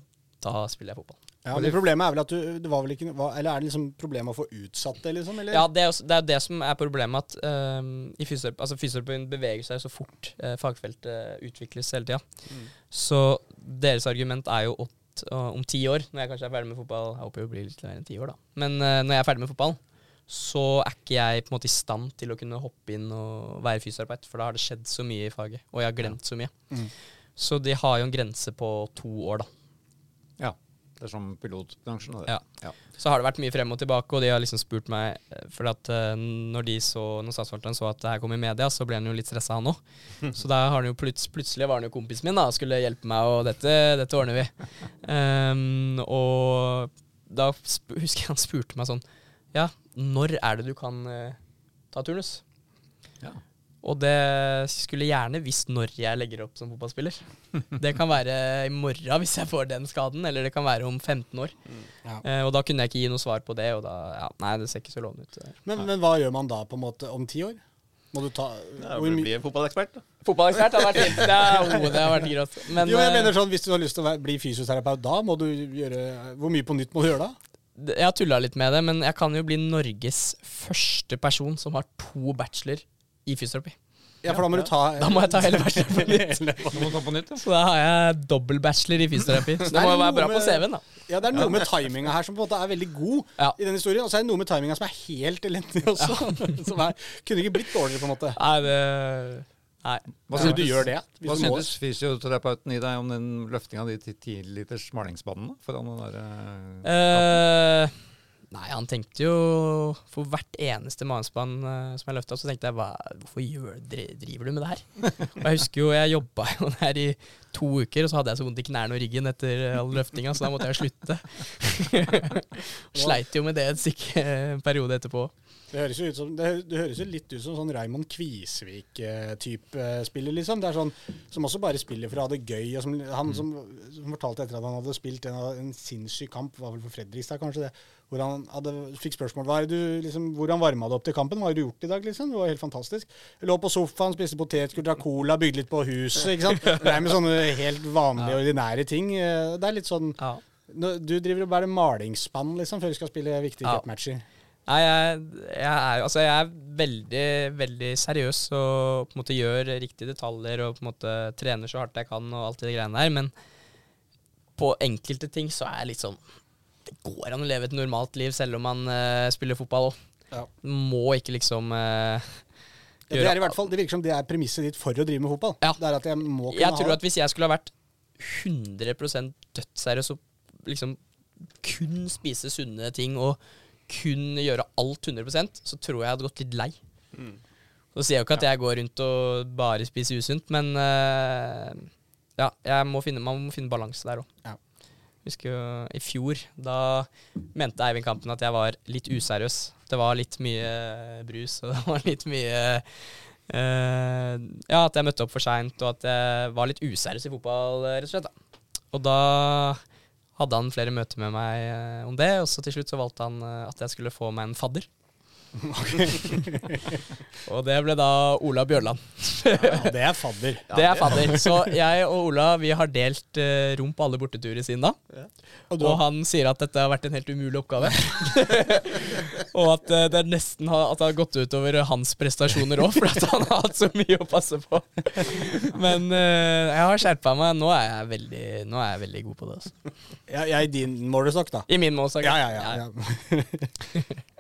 da spiller jeg fotball. Ja, men Problemet er vel at du det var vel ikke, Eller er det liksom problemet å få utsatt det, liksom? Eller? Ja, det er, jo- det er det som er problemet, at um, i fysioterapi, altså fysioterapeuten beveger seg så fort. uh, fagfeltet utvikles hele tida. Mm. Så deres argument er jo åt, uh, om ti år, når jeg kanskje er ferdig med fotball Jeg håper jo blir litt mer enn ti år, da. Men uh, når jeg er ferdig med fotball, så er ikke jeg på en måte i stand til å kunne hoppe inn og være fysioterapeut, for da har det skjedd så mye i faget, og jeg har glemt så mye. Mm. Så de har jo en grense på to år, da. Ja. Det er som pilotbransjen. Det. Ja. Så har det vært mye frem og tilbake, og de har liksom spurt meg eh, For at eh, når de så Når statsforvalteren så at det her kom i media, så ble han jo litt stressa, han òg. Så da har han jo plutselig, plutselig var han jo kompisen min da og skulle hjelpe meg, og dette, dette ordner vi. Um, og da husker jeg han spurte meg sånn Ja, når er det du kan uh, ta turnus? Ja. Og det skulle gjerne visst når jeg legger opp som fotballspiller. Det kan være i morgen hvis jeg får den skaden, eller det kan være om 15 år. Ja. Eh, og da kunne jeg ikke gi noe svar på det, og da ja, Nei, det ser ikke så lovende ut. Men, men hva gjør man da på en måte om ti år? Må du ta Ja, hvor bli, mye- bli fotballekspert, da. Fotballekspert har vært fint. Det, er, oh, det har vært grått. Men Jo, jeg eh, mener sånn, Hvis du har lyst til å bli fysioterapeut, da må du gjøre Hvor mye på nytt må du gjøre da? Jeg har tulla litt med det, men jeg kan jo bli Norges første person som har to bachelor i fysioterapi. Ja, for da må du ta Da må jeg ta hele bacheloren på nytt. Du må ta på nytt, ja. Så da har jeg dobbel bachelor i fysioterapi. Så det må jo være bra bra på med- CV-en, da. Ja, det er noe med timinga her som på en måte er veldig god Ja. i den historien. Og så er det noe med timinga som er helt elendig også. Som er, kunne ikke blitt dårligere, på en måte. Nei, det Nei. Hva Hvis du gjør det. Hva du syntes fysioterapeuten i deg om den løftinga di til 10 liters malingsbanen foran den derre Eh, nei, han tenkte jo For hvert eneste malingsband eh, som jeg løfta, så tenkte jeg hva, hvorfor gjør, driver du med det her? Og jeg husker jo jeg jobba jo der i to uker, og så hadde jeg så vondt i knærne og ryggen etter all løftinga, så da måtte jeg slutte. Sleit jo med det en sikker en periode etterpå. Det høres jo ut som, det, det høres jo litt ut som sånn Raymond Kvisvik-type spiller, liksom. Det er sånn, Som også bare spiller for å ha det gøy. Som, han som, som fortalte etter at han hadde spilt en, en sinnssyk kamp, var vel for Fredrikstad, kanskje det, hvor han hadde, fikk spørsmål hva er du, liksom, hvordan varma du opp til kampen. Hva har du gjort i dag? liksom? Det var helt fantastisk. Jeg lå på sofaen, spiste potetgull, drakk cola, bygde litt på huset. ikke sant? Det er med sånne helt vanlige, ordinære ting. Eh, Det er litt sånn. Du driver og bærer malingsspann liksom, før du skal spille viktige Ja. cupmatcher. Nei, jeg, jeg, er, altså jeg er veldig, veldig seriøs og på en måte gjør riktige detaljer og på en måte trener så hardt jeg kan og alt det greiene der, men på enkelte ting så er jeg litt sånn Det går an å leve et normalt liv selv om man uh, spiller fotball òg. Ja. Må ikke liksom Ja, det er i hvert fall, det virker som det er premisset ditt for å drive med fotball. Ja. Det er at jeg må kunne Jeg tror at hvis jeg skulle ha vært 100% dødsseriøs og liksom kun spise sunne ting og kun gjøre alt 100% så tror jeg jeg hadde gått litt lei. Mm. Så sier jeg jo ikke at jeg går rundt og bare spiser usunt, men uh, ja, jeg må finne, man må finne balanse der òg. Ja. Husker jo i fjor, da mente Eivind Kampen at jeg var litt useriøs. Det var litt mye brus, og det var litt mye uh, ja, at jeg møtte opp for seint, og at jeg var litt useriøs i fotball, eh, rett og slett. da. Og da hadde han flere møter med meg eh, om det, og så til slutt så valgte han eh, at jeg skulle få meg en fadder. og det ble da Ola Bjørland. Ja, det er fadder. det er fadder. Så jeg og Ola vi har delt uh, rom på alle borteturer siden da. Og Og han sier at dette har vært en helt umulig oppgave. og at uh, det nesten har, at det har gått utover hans prestasjoner òg, for at han har hatt så mye å passe på. Men uh, jeg har skjerpa meg. Nå er jeg veldig, nå er jeg veldig god på det. Altså. er i din målestokk, da. I min målestokk. Ja, ja, ja. ja.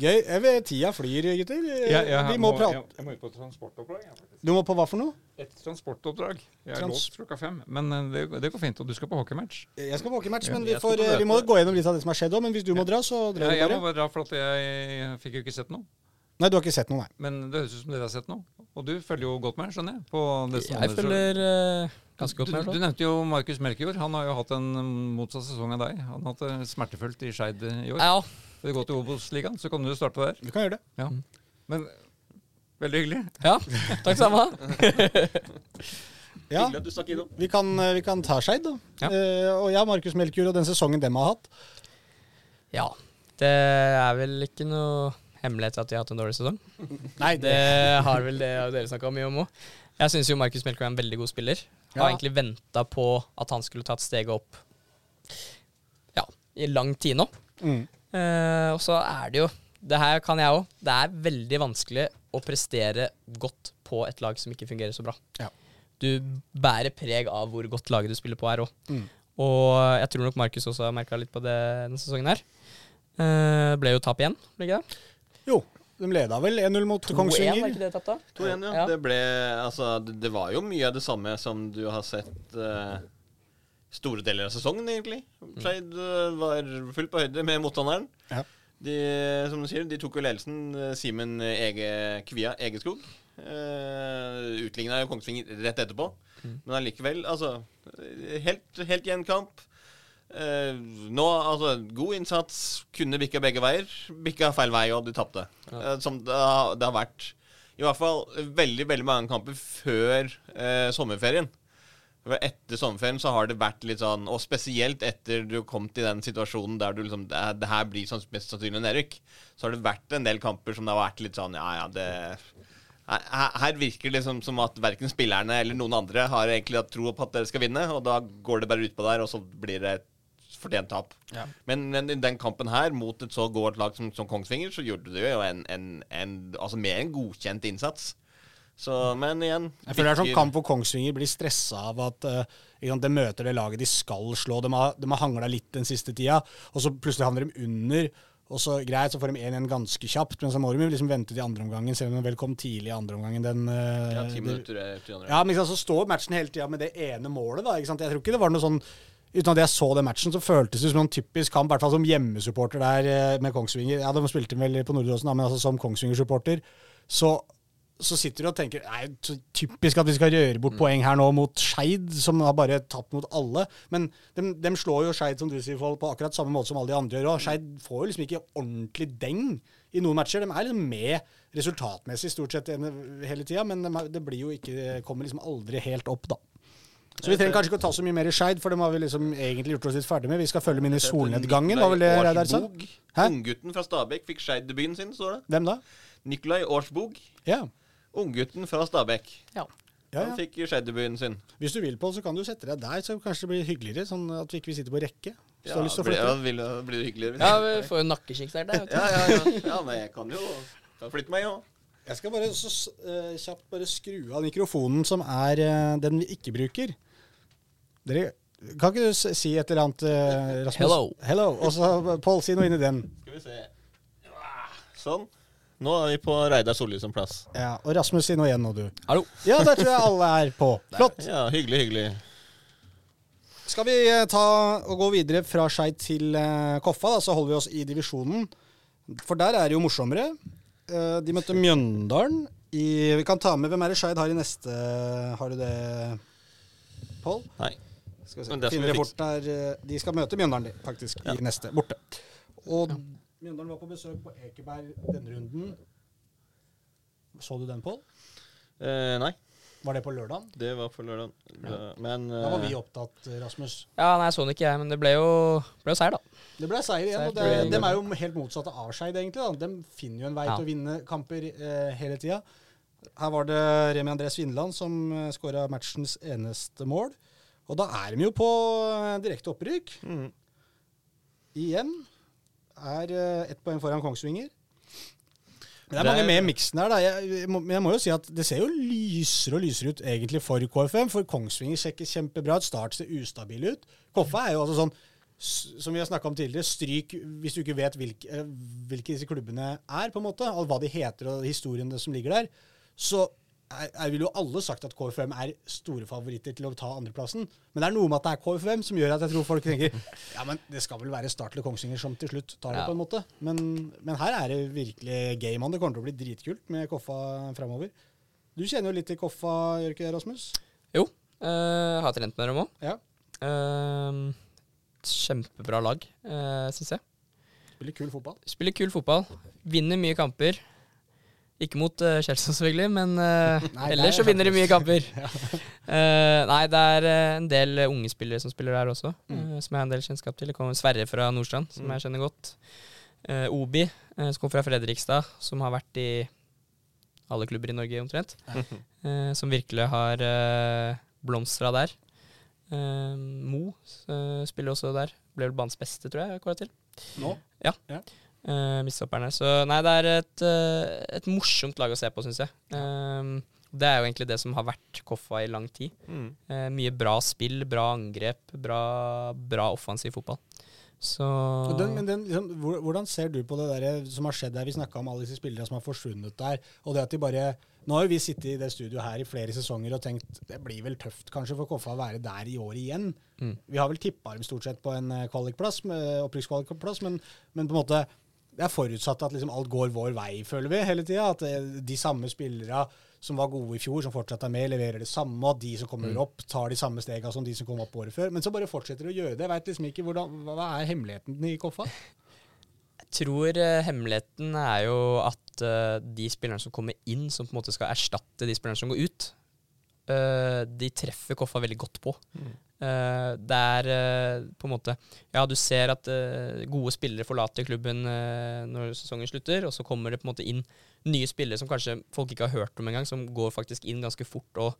Gøy. Jeg vet, tida flyr, gutter. Ja, ja, Vi må må, prate. jeg, jeg må ut på et transportoppdrag. jeg. Du må på hva for noe? Et transportoppdrag. Jeg er Trans- låst klokka fem. Men eh, det, det går fint. Og du skal på hockeymatch. Jeg skal på hockeymatch, Ja, men vi, får, eh, vi må gå gjennom litt av det som har skjedd òg. Men hvis du må dra, så drar Jeg, du jeg må bare. bare dra, for at jeg fikk jo ikke sett noe. Nei, du har ikke sett noe, nei. Men det høres ut som dere har sett noe. Og du følger jo godt med, skjønner jeg. På det som Jeg følger uh, ganske godt du, med. du i nevnte jo Markus Melkejord. Han har jo hatt en motsatt sesong av deg. Han har hatt det smertefullt i Skeid i år. Ja, Vil du gå til Obos-ligaen, så kan du starte der. Du kan gjøre det. Ja. Men veldig hyggelig. ja. Takk samme. Ja, Hyggelig at du stakk innom. vi kan, eh, vi kan ta Skeid, da. Ja. Uh, og jeg, Markus Melkjord, og den sesongen dem har hatt. Ja. Det er vel ikke noe hemmelighet at de har hatt en dårlig sesong. Nei, Det har vel det dere snakka mye om òg. Jeg syns jo Markus Melkjord er en veldig god spiller. Har Ja. egentlig venta på at han skulle tatt steget opp ja, i lang tid nå. Mm. Eh, og så er det jo Det her kan jeg òg. Det er veldig vanskelig å prestere godt på et lag som ikke fungerer så bra. Ja. Du bærer preg av hvor godt laget du spiller på, er òg. Mm. Og jeg tror nok Markus også har merka litt på det denne sesongen her. Uh, ble jo tap igjen, ble ikke det? Jo, de leda vel 1-0 mot 2-1, var ikke det tapt da? 2-1, ja. Ja. Det ble Altså, det, det var jo mye av det samme som du har sett eh, store deler av sesongen, egentlig. Skeid eh, var fullt på høyde med motstanderen. Ja. De, som du sier, de tok jo ledelsen. eh, Simen Ege Kvia Egeskog. Uh, Utligna jo Kongsvinger rett etterpå. Men allikevel, altså Helt, helt jevn kamp. Eh, nå, altså, god innsats. Kunne bikka begge veier. Bikka feil vei, og de tapte. Eh, som det har, det har vært i hvert fall veldig veldig mange kamper før eh, sommerferien. Etter sommerferien så har det vært litt sånn, og spesielt etter du kom til den situasjonen der du liksom Det, det her blir sånn, mest sannsynlig nedrykk. Så har det vært en del kamper som det har vært litt sånn Ja, ja, det her, her virker det liksom som at verken spillerne eller noen andre har egentlig hatt tro på at dere skal vinne, og da går det bare utpå der, og så blir det et fortjent tap. Ja. Men, men i den kampen her, mot et så godt lag som, som Kongsvinger, så gjorde du jo en, en, en altså mer enn godkjent innsats. Så, men igjen Jeg føler det er sånn kamp hvor Kongsvinger blir stressa av at uh, de møter det laget de skal slå. De har, de har hangla litt den siste tida, og så plutselig havner de under. Og så greit, så får de 1-1 ganske kjapt, men så må de liksom vente til andre omgangen, selv om de vel kom tidlig i andre omgangen. Den, uh, Ja, ti minutter eh, til andre. Ja, men sant, så står matchen hele tida med det ene målet, da. Jeg tror ikke det var noe sånn Uten at jeg så den matchen, så føltes det som en typisk kamp, i hvert fall som hjemmesupporter der eh, med Kongsvinger. Ja, de spilte vel på Nordre Åsen, men altså som Kongsvinger-supporter. Så, så sitter du og tenker Nei, typisk at vi skal røre bort poeng her nå mot Skeid, som har bare tapt mot alle. Men de, de slår jo Skeid, som du sier, folk på akkurat samme måte som alle de andre gjør Og Skeid får jo liksom ikke ordentlig deng i noen matcher. De er liksom med resultatmessig stort sett hele tida, men de, det blir jo ikke, kommer liksom aldri helt opp, da. Så vi trenger kanskje ikke å ta så mye mer i Skeid, for dem har vi liksom egentlig gjort oss litt ferdig med. Vi skal følge med inn i solnedgangen, var vel det Reidar sa? Unggutten fra Stabæk fikk Skeid-debuten sin, står det. Hvem da? Nikolai Årsbog, Ja. Unggutten fra Stabæk. Ja. Ja, Han fikk Skeid-debuten sin. Hvis du vil, Pål, så kan du sette deg der, så kanskje det blir hyggeligere. Sånn at vi ikke sitter på rekke. Hvis du har lyst til å blir, flytte. ja, vil, blir det hyggeligere? Ja, vi får jo nakkeskikk der. der ja, ja, ja. ja, men jeg kan jo kan flytte meg, jo. Jeg skal bare så, eh, kjapt bare skru av mikrofonen som er uh, den vi ikke bruker. Dere, kan ikke du si et eller annet, uh, Rasmus? Hello. Hello. Og så, Pål, si noe inn i den. Skal vi se. Sånn. Nå er vi på Reidar Solli som plass. Ja, Og Rasmus, si noe igjen nå, du. Hallo. Ja, der tror jeg alle er på. Flott. Ja, hyggelig, hyggelig. Skal vi eh, ta og gå videre fra Skeid til eh, Koffa, da, så holder vi oss i divisjonen. For der er det jo morsommere. Eh, de møtte Mjøndalen i Vi kan ta med Hvem er det Skeid har i neste Har du det, Pål? Nei. Skal vi se. Men det skal Finner vi det fort der. De skal møte Mjøndalen, de, faktisk, i neste. Borte. Og Mjøndalen var på besøk på Ekeberg denne runden. Så du den, Pål? Eh, nei, Var det på lørdag? det var på lørdag. Da- Men Da var eh, vi opptatt, Rasmus. Ja, nei, så den ikke jeg, men det ble jo, ble jo seier, da. Det ble seier igjen. Seier og det, De er jo helt motsatte av Skeid, egentlig. da. De finner jo en vei Ja. til å vinne kamper eh, hele tida. Her var det Remi André Svindland som uh, skåra matchens eneste mål. Og da er de jo på eh, direkte opprykk. mm. Igjen er uh, ett poeng foran Kongsvinger. Men det er mange med i miksen her. da. Jeg, jeg, må, men jeg må jo si at det ser jo lysere og lysere ut egentlig for KFM. For Kongsvinger ser ikke kjempebra ut. Start ser ustabil ut. Koffa er jo altså sånn som vi har snakka om tidligere, stryk hvis du ikke vet hvilke, eh, hvilke disse klubbene er, på en måte, og hva de heter og historiene som ligger der, så er, vil jo alle sagt at KFM er store favoritter til å ta andreplassen. Men det er noe med at det er KFM som gjør at jeg tror folk tenker ja, men det skal vel være Start eller Kongsvinger som til slutt tar det, Ja. på en måte. Men, men her er det virkelig game on. Det kommer til å bli dritkult med Koffa framover. Du kjenner jo litt til Koffa, gjør ikke det, Rasmus? Jo, uh, har trent med dem òg. Ja. kjempebra lag, uh, syns jeg. Spiller kul fotball. Spiller kul fotball. Vinner mye kamper. Ikke mot uh, Chelsea, selvfølgelig, men uh, Nei, ellers er så vinner de mye kamper. Ja. uh, nei, det er en del unge spillere som spiller der også, Mm. som jeg har en del kjennskap til. Det kommer Sverre fra Nordstrand, som Mm. jeg kjenner godt. Obi, som kommer fra Fredrikstad, som har vært i alle klubber i Norge omtrent. Som virkelig har uh, blomstra der. Mo spiller også der. Ble vel banens beste, tror jeg, kåra til. Nå? Uh, Midtstopperne. Så nei, det er et, uh, et morsomt lag å se på, syns jeg. Eh, det er jo egentlig det som har vært Koffa i lang tid. Mm. Uh, mye bra spill, bra angrep, bra, bra offensiv fotball. Så Den, men den, liksom, hvordan ser du på det der som har skjedd der? Vi snakka om alle disse spillerne som har forsvunnet der. Og det at de bare Nå har jo vi sittet i det studioet her i flere sesonger og tenkt det blir vel tøft kanskje for Koffa å være der i år igjen. Mm. Vi har vel tippa dem stort sett på en kvalikplass, opprykkskvalikplass, men, men på en måte det er forutsatt at liksom alt går vår vei, føler vi, hele tida. At eh, de samme spillere som var gode i fjor, som fortsatt er med, leverer det samme. At de som kommer Mm. opp, tar de samme stega som de som kom opp året før. Men så bare fortsetter de å gjøre det. Jeg vet liksom ikke hvordan, Hva er hemmeligheten i Koffa? jeg tror uh, hemmeligheten er jo at uh, de spillerne som kommer inn, som på en måte skal erstatte de spillerne som går ut, uh, de treffer Koffa veldig godt på. Eh, det er uh, på en måte Ja, du ser at uh, gode spillere forlater klubben når sesongen slutter, og så kommer det på en måte inn nye spillere som kanskje folk ikke har hørt om engang, som går faktisk inn ganske fort og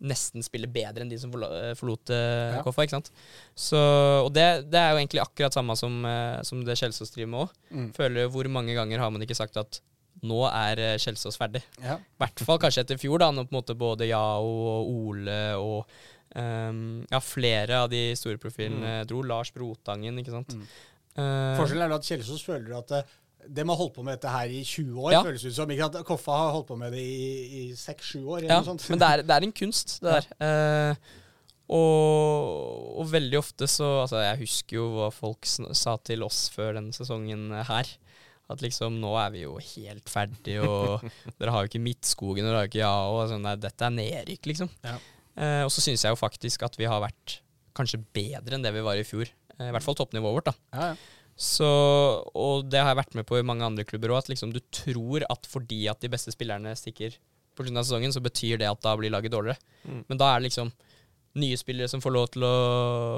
nesten spiller bedre enn de som forlot Ja. Koffa. ikke sant? Så, og det, det er jo egentlig akkurat samme som, som det Kjelsås driver med òg. Mm. Føler Hvor mange ganger har man ikke sagt at nå er Kjelsås ferdig? Ja. I hvert fall kanskje etter fjor, da, når på en måte både Yao og Ole og ehm, ja, flere av de store profilene dro. Lars Brotangen, ikke sant. Mm. Uh, Forskjellen er at Kjelsås føler at eh, de har holdt på med dette her i 20 år, Ja. føles det som. Ikke at Koffa har holdt på med det i, i 6-7 år. eller ja, men det er, det er en kunst, det der. Eh, og, og veldig ofte så Altså, jeg husker jo hva folk sa til oss før denne sesongen her. At liksom, nå er vi jo helt ferdig, og dere har jo ikke Midtskogen, og dere har jo ikke Ja, og sånn, nei, dette er nedrykk, liksom. Ja. Eh, og så syns jeg jo faktisk at vi har vært kanskje bedre enn det vi var i fjor. Eh, I hvert fall toppnivået vårt, da. Ja, ja. Så, og det har jeg vært med på i mange andre klubber òg, at liksom du tror at fordi at de beste spillerne stikker på slutten av sesongen, så betyr det at da blir laget dårligere. Mm. Men da er det liksom nye spillere som får lov til å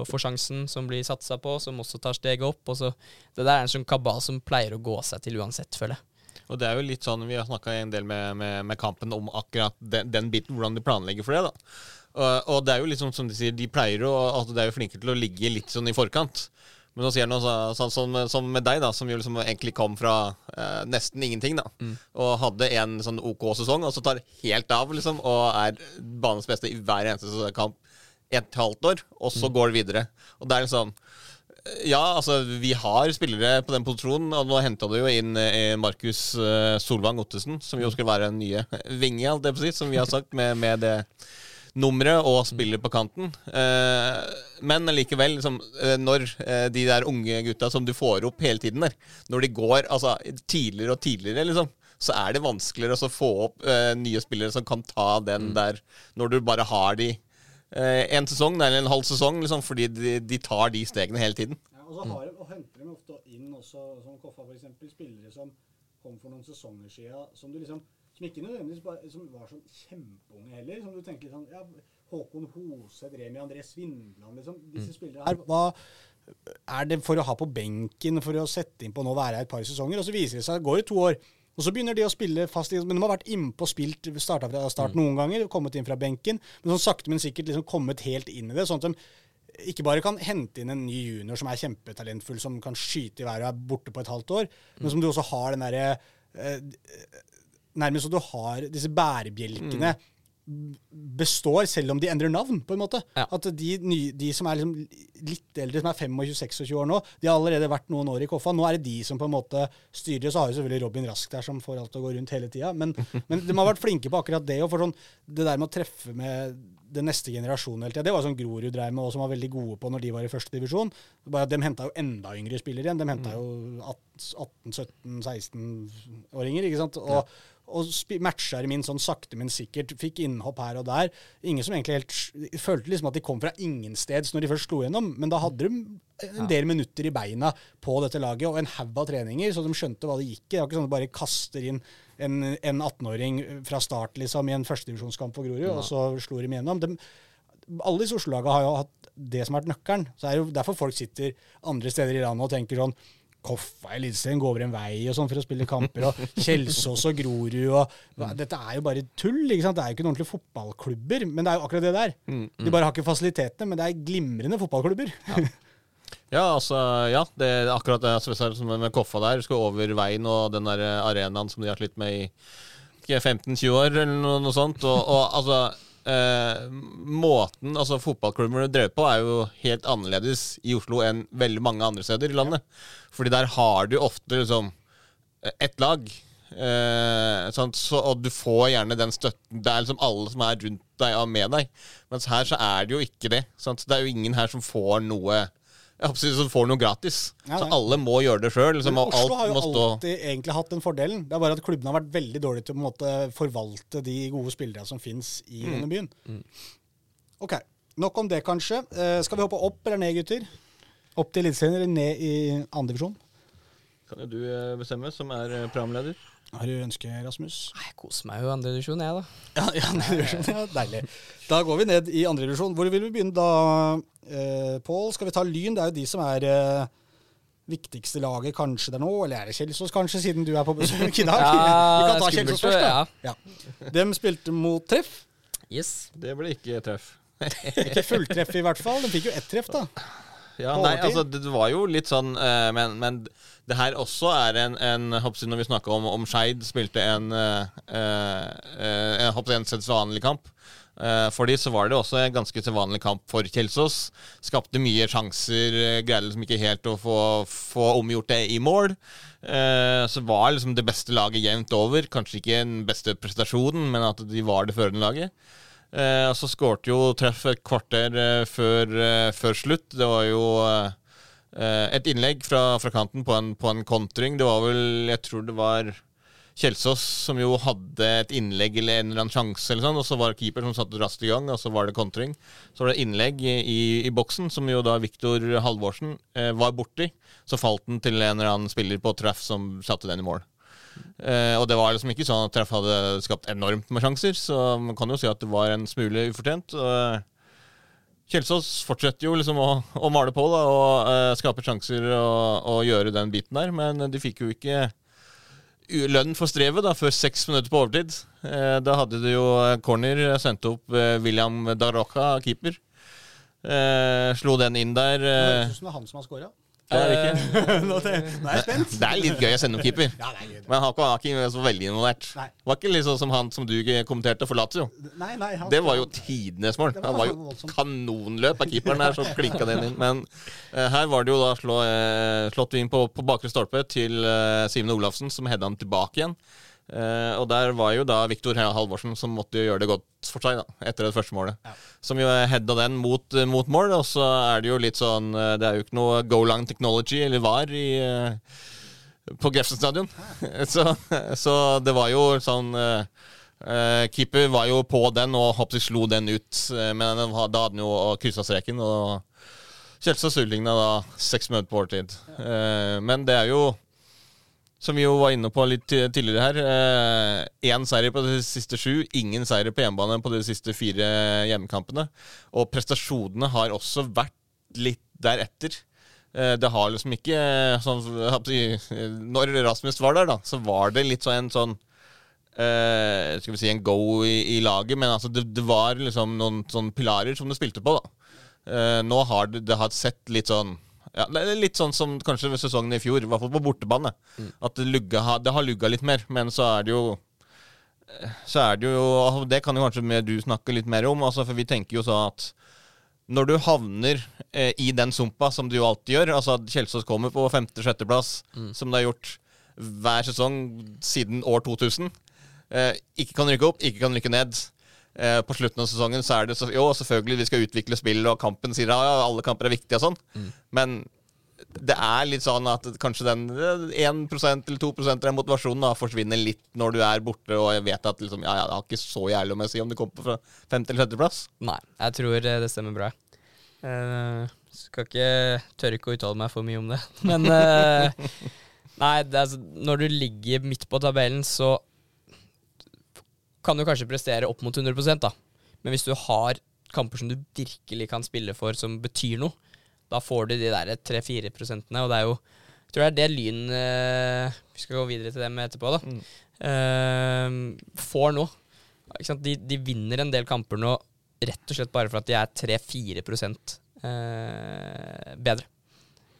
få sjansen, som blir satsa på, som også tar steget opp. Og så, det der er en sånn kabal som pleier å gå seg til uansett, føler jeg. Og det er jo litt sånn, Vi har snakka en del med, med, med kampen om akkurat den, den biten, hvordan de planlegger for det. da. Og, og det er jo liksom som de sier, de pleier jo, altså de er jo flinke til å ligge litt sånn i forkant. Men nå sier han noe så- sånn som, som med deg, da, som jo liksom egentlig kom fra eh, nesten ingenting, da. Mm. Og hadde en sånn OK sesong, og så tar helt av, liksom, og er banens beste i hver eneste kamp et halvt år, og så går det videre. Og det er liksom ja, altså vi har spillere på den posisjonen. Og nå henta du jo inn eh, Markus eh, Solvang Ottesen, som jo skulle være den nye vinge, alt det på sitt, som vi har sagt, med, med det nummeret og spiller på kanten. Eh, men likevel, liksom, eh, når eh, de der unge gutta som du får opp hele tiden der, når de går altså, tidligere og tidligere, liksom, så er det vanskeligere å få opp eh, nye spillere som kan ta den der, når du bare har de eh, en sesong eller en halv sesong, liksom, fordi de, de tar de stegene hele tiden. Ja, og så har de, og henter de ofte inn også, som Koffa for eksempel, spillere som kom for noen sesonger siden, som du liksom som ikke nødvendigvis bare, som var sånn kjempeunge heller. Som du tenker sånn ja, Håkon Hoseth, Remi André Svindland liksom, Disse spillerne her. Hva er det for å ha på benken, for å sette inn på nå være her et par sesonger? Og så viser det seg, det går det to år. Og så begynner de å spille fast, men de har vært innpå spilt, starta fra start noen ganger, kommet inn fra benken. Men sånn sakte, men sikkert liksom kommet helt inn i det. sånn at de ikke bare kan hente inn en ny junior som er kjempetalentfull, som kan skyte i været og er borte på et halvt år, men som du også har den derre eh, Nærmest så du har disse bærebjelkene består, selv om de endrer navn, på en måte. Ja. At de, nye, de som er liksom litt eldre, som er 25-26 år nå, de har allerede vært noen år i Koffa. Nå er det de som på en måte styrer. Så har jo selvfølgelig Robin Rask der, som får alt til å gå rundt hele tida. Men, men de har vært flinke på akkurat det. Og for sånn, det der med å treffe med den neste generasjonen hele tida, det var sånn Grorud drev med, og som var veldig gode på når de var i første divisjon. Bare at De henta jo enda yngre spillere igjen. De henta jo 18-17-16-åringer, ikke sant. Og, og matcher min sånn sakte, men sikkert. Fikk innhopp her og der. Ingen som egentlig helt følte liksom at de kom fra ingensteds når de først slo gjennom, men da hadde de en del minutter i beina på dette laget og en haug av treninger, så de skjønte hva det gikk i. Det var ikke sånn at de bare kaster inn en, en 18-åring fra start liksom, i en førstedivisjonskamp for Grorud, og så slo de igjennom. De, alle disse Oslo-laga har jo hatt det som har vært nøkkelen. Så er det jo derfor folk sitter andre steder i landet og tenker sånn Koffa i Eliteserien går over en vei og sånn for å spille kamper, og Kjelsås og Grorud og Dette er jo bare tull. ikke sant? Det er jo ikke noen ordentlige fotballklubber, men det er jo akkurat det der. De bare har ikke fasilitetene, men det er glimrende fotballklubber. Ja, altså, ja, det er akkurat det som som med Koffa der. Skal over veien og den der arenaen som de har slitt med i 15-20 år, eller noe, noe sånt. Og, og altså eh, Måten altså fotballklubber drev på, er jo helt annerledes i Oslo enn veldig mange andre steder i landet. Fordi der har du ofte liksom ett lag. Eh? Så, og du får gjerne den støtten. Det er liksom alle som er rundt deg og med deg. Mens her så er det jo ikke det. Sant? Det er jo ingen her som får noe si, som får noe gratis. Ja, så alle må gjøre det sjøl. Liksom, Oslo har jo alltid egentlig hatt den fordelen. Det er bare at klubbene har vært veldig dårlige til å på en måte, forvalte de gode spillerne som fins i Mm. denne byen. Ok, nok om det, kanskje. Eh, skal vi hoppe opp eller ned, gutter? Opp til Eliteserien eller ned i andredivisjon? Kan jo du eh, bestemme, som er eh, programleder. Har du ønske, Rasmus? Nei, Jeg koser meg jo i andre divisjon, jeg, da. Ja, ja, andre divisjon. Ja, deilig. Da går vi ned i andre divisjon. Hvor vil vi begynne da, eh, Pål? Skal vi ta Lyn? Det er jo de som er eh, viktigste laget kanskje der nå. Eller er det Kjelsås, kanskje, siden du er på besøk i dag? vi kan ta Kjelsås først, da. Ja. Ja. De spilte mot treff. Yes. Det ble ikke treff. Ikke fulltreff, i hvert fall. De fikk jo ett treff, da. Ja, nei, altså, det det var jo litt sånn eh, men, men det her også er en, en hoppsi, Når vi snakker om, om Skeid spilte en uh, hoppsi, en sedvanlig kamp. Eh, for de så var det også en ganske vanlig kamp for Kjelsås. Skapte mye sjanser, uh, greide liksom ikke helt å få, få omgjort det i mål. Eh, så var liksom det beste laget jevnt over. Kanskje ikke den beste prestasjonen, men at de var det førende laget. Eh, og så skårte jo treff et kvarter eh, før, eh, før slutt. Det var jo eh, eh, et innlegg fra, fra kanten på en, på en kontring. Det var vel Jeg tror det var Kjelsås som jo hadde et innlegg eller en eller annen sjanse, eller sånn, og så var det keeper som satte raskt i gang, og så var det kontring. Så var det innlegg i, i, boksen, som jo da Viktor Halvorsen eh, var borti. Så falt den til en eller annen spiller på treff som satte den i mål. Eh, og det var liksom ikke sånn at treff hadde skapt enormt med sjanser, så man kan jo si at det var en smule ufortjent. Og, eh, Kjelsås fortsetter jo liksom å, å male på da, og uh, skape sjanser og, og gjøre den biten der, men de fikk jo ikke lønn for strevet da, før seks minutter på overtid. Uh, da hadde de jo eh, corner, sendt opp uh, William Darroca, keeper. Slo den inn der. Det høres ut som det er han som har scora. Det er det ikke. Nå er jeg spent. Det er litt gøy å sende om keeper. Ja, det er gøy. Men han var ikke så veldig involvert. Nei. Var ikke liksom som han som du kommenterte for Lazio. Nei, nei, han Det var jo tidenes mål. Det var Han var jo kanonløp av keeperen der, så klinka den inn. Men uh, her var det jo da slå, uh, slått inn på, på bakre stolpe til uh, Simen Olafsen, som hedda han tilbake igjen. Eh, og der var jo da Viktor Halvorsen som måtte jo gjøre det godt for seg, da, etter det første målet. Som jo heada den mot, eh, mot mål, og så er det jo litt sånn eh, Det er jo ikke noe go long technology, eller VAR, i uh, på Grefsen stadion. så, så det var jo sånn eh, Keeper var jo på den og hoppet slo den ut, men den, da hadde han jo kryssa streken. Og Kjelsås utligna da seks minutter på overtid. Eh, men det er jo som vi jo var inne på litt tidligere her. Én seier på de siste sju, ingen seire på hjemmebane på de siste fire hjemmekampene. Og prestasjonene har også vært litt deretter. Eh, Det har liksom ikke eh, sånn, eh, Når Rasmus var der, da, så var det litt sånn en sånn eh, Skal vi si en go i, i laget, men altså det, det var liksom noen sånne pilarer som du spilte på, da. Eh, nå har det, det har sett litt sånn ja, det er Litt sånn som kanskje ved sesongen i fjor, i hvert fall på bortebane. At det, lugga, det har lugga litt mer, men så er det jo eh, Så er det jo Det kan jo kanskje du snakke litt mer om, altså, for vi tenker jo sånn at når du havner eh, i den sumpa, som du jo alltid gjør Altså at Kjelsås kommer på femte-sjetteplass, som det har gjort hver sesong siden år 2000. Eh, ikke kan rykke opp, ikke kan rykke ned. Eh, på slutten av sesongen så er det så, Jo, selvfølgelig, vi skal utvikle spill, og kampen sier ja, ja, alle kamper er viktige og sånn, men det er litt sånn at kanskje den eh, 1 eller 2 av den motivasjonen da, forsvinner litt når du er borte og jeg vet at liksom, ja, ja, det har ikke så jævlig om å si om du kommer på fra femte- eller sjetteplass. Nei, jeg tror eh, det stemmer bra. Uh, skal ikke tørre ikke å uttale meg for mye om det. Men uh, Nei, det er, altså, når du ligger midt på tabellen, så kan du kanskje prestere opp mot 100 da. Men hvis du har kamper som du virkelig kan spille for, som betyr noe, da får du de der 3-4 prosentene, og det er jo Jeg tror det er det Lyn eh, Vi skal gå videre til dem etterpå, da. eh, får nå. De, de vinner en del kamper nå rett og slett bare for at de er 3-4 eh, bedre,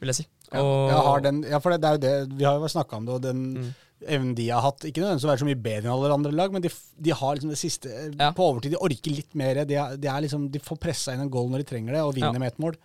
vil jeg si. Ja, Og- jeg har den, ja, for det, det er jo det, vi har jo snakka om det, og den Mm. Evnen de har hatt Ikke nødvendigvis å være så mye bedre enn alle andre lag, men de, de har liksom det siste Ja. På overtid, de orker litt mer. De, er, de, er liksom, de får pressa inn en goal når de trenger det, og vinner Ja. med ett mål.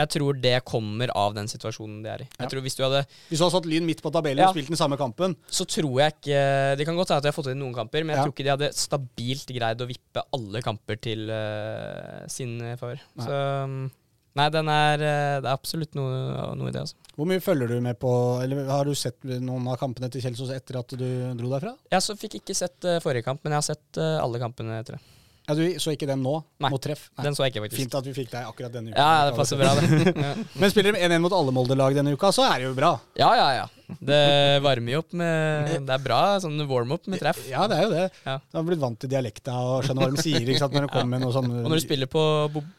Jeg tror det kommer av den situasjonen de er i. Jeg Ja. tror Hvis du hadde Hvis du hadde satt Lyn midt på tabellen og spilt den samme kampen Så tror jeg ikke Det kan godt hende at de har fått inn noen kamper, men jeg tror ikke de hadde stabilt greid å vippe alle kamper til uh, sin favør. Så um, Nei, den er eh, Det er absolutt noe, noe i det, altså. Hvor mye følger du med på Eller har du sett noen av kampene til Kjelsås etter at du dro derfra? Jeg så fikk ikke sett eh, forrige kamp, men jeg har sett eh, alle kampene etter det. Ja, Du så ikke den nå? Nei. Mot treff? Nei. Den så jeg ikke, faktisk. Fint at vi fikk deg akkurat denne uka. Ja, det passer bra, det. Ja. Men spiller de 1-1 mot alle Molde-lag denne uka, så er det jo bra. Ja, ja, ja. Det varmer jo opp med Det er bra sånn warm-up med treff. Ja, det er jo det. Ja. Du har blitt vant til dialekta og skjønner hva de sier ikke sant, når det kommer med noe sånn Og når du spiller på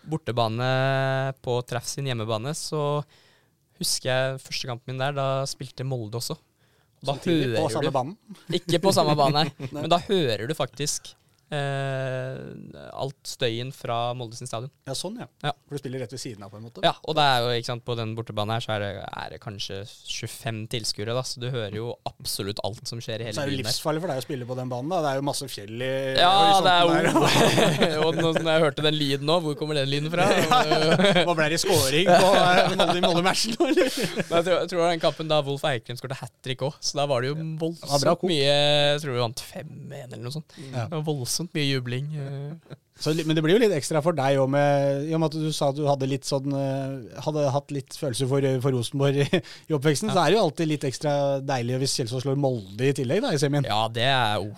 bortebane på treff sin hjemmebane, så husker jeg første kampen min der, da spilte Molde også. Da Samtidig på samme banen. Ikke på samme bane. Men da hører du faktisk alt støyen fra Molde sin stadion. Ja, sånn, ja. Ja. For du spiller rett ved siden av, på en måte. Ja, og det er jo, ikke sant, på den bortebanen her så er det, er det kanskje 25 tilskuere, da, så du hører jo absolutt alt som skjer i hele byen. Så er det livsfarlig for deg å spille på den banen. da. Det er jo masse fjell i Ja, det er jo Og når jeg hørte den lyden nå, hvor kommer den lyden fra? Hva ble det scoring på eh, Molde i Molde-matchen nå, eller? Jeg tror, jeg tror den kampen da Wolf Eikrem skåret hat trick òg, så da var det jo voldsomt mye Jeg tror vi vant 5-1 eller noe sånt. Ja. Var voldsomt mye jubling. eh. Så, men det blir jo litt ekstra for deg òg, i og med at du sa at du hadde litt sånn eh, Hadde hatt litt følelser for, for Rosenborg i, i oppveksten. Så er det jo alltid litt ekstra deilig hvis Kjelsås slår Molde i tillegg, da, i semien. Ja, det er jo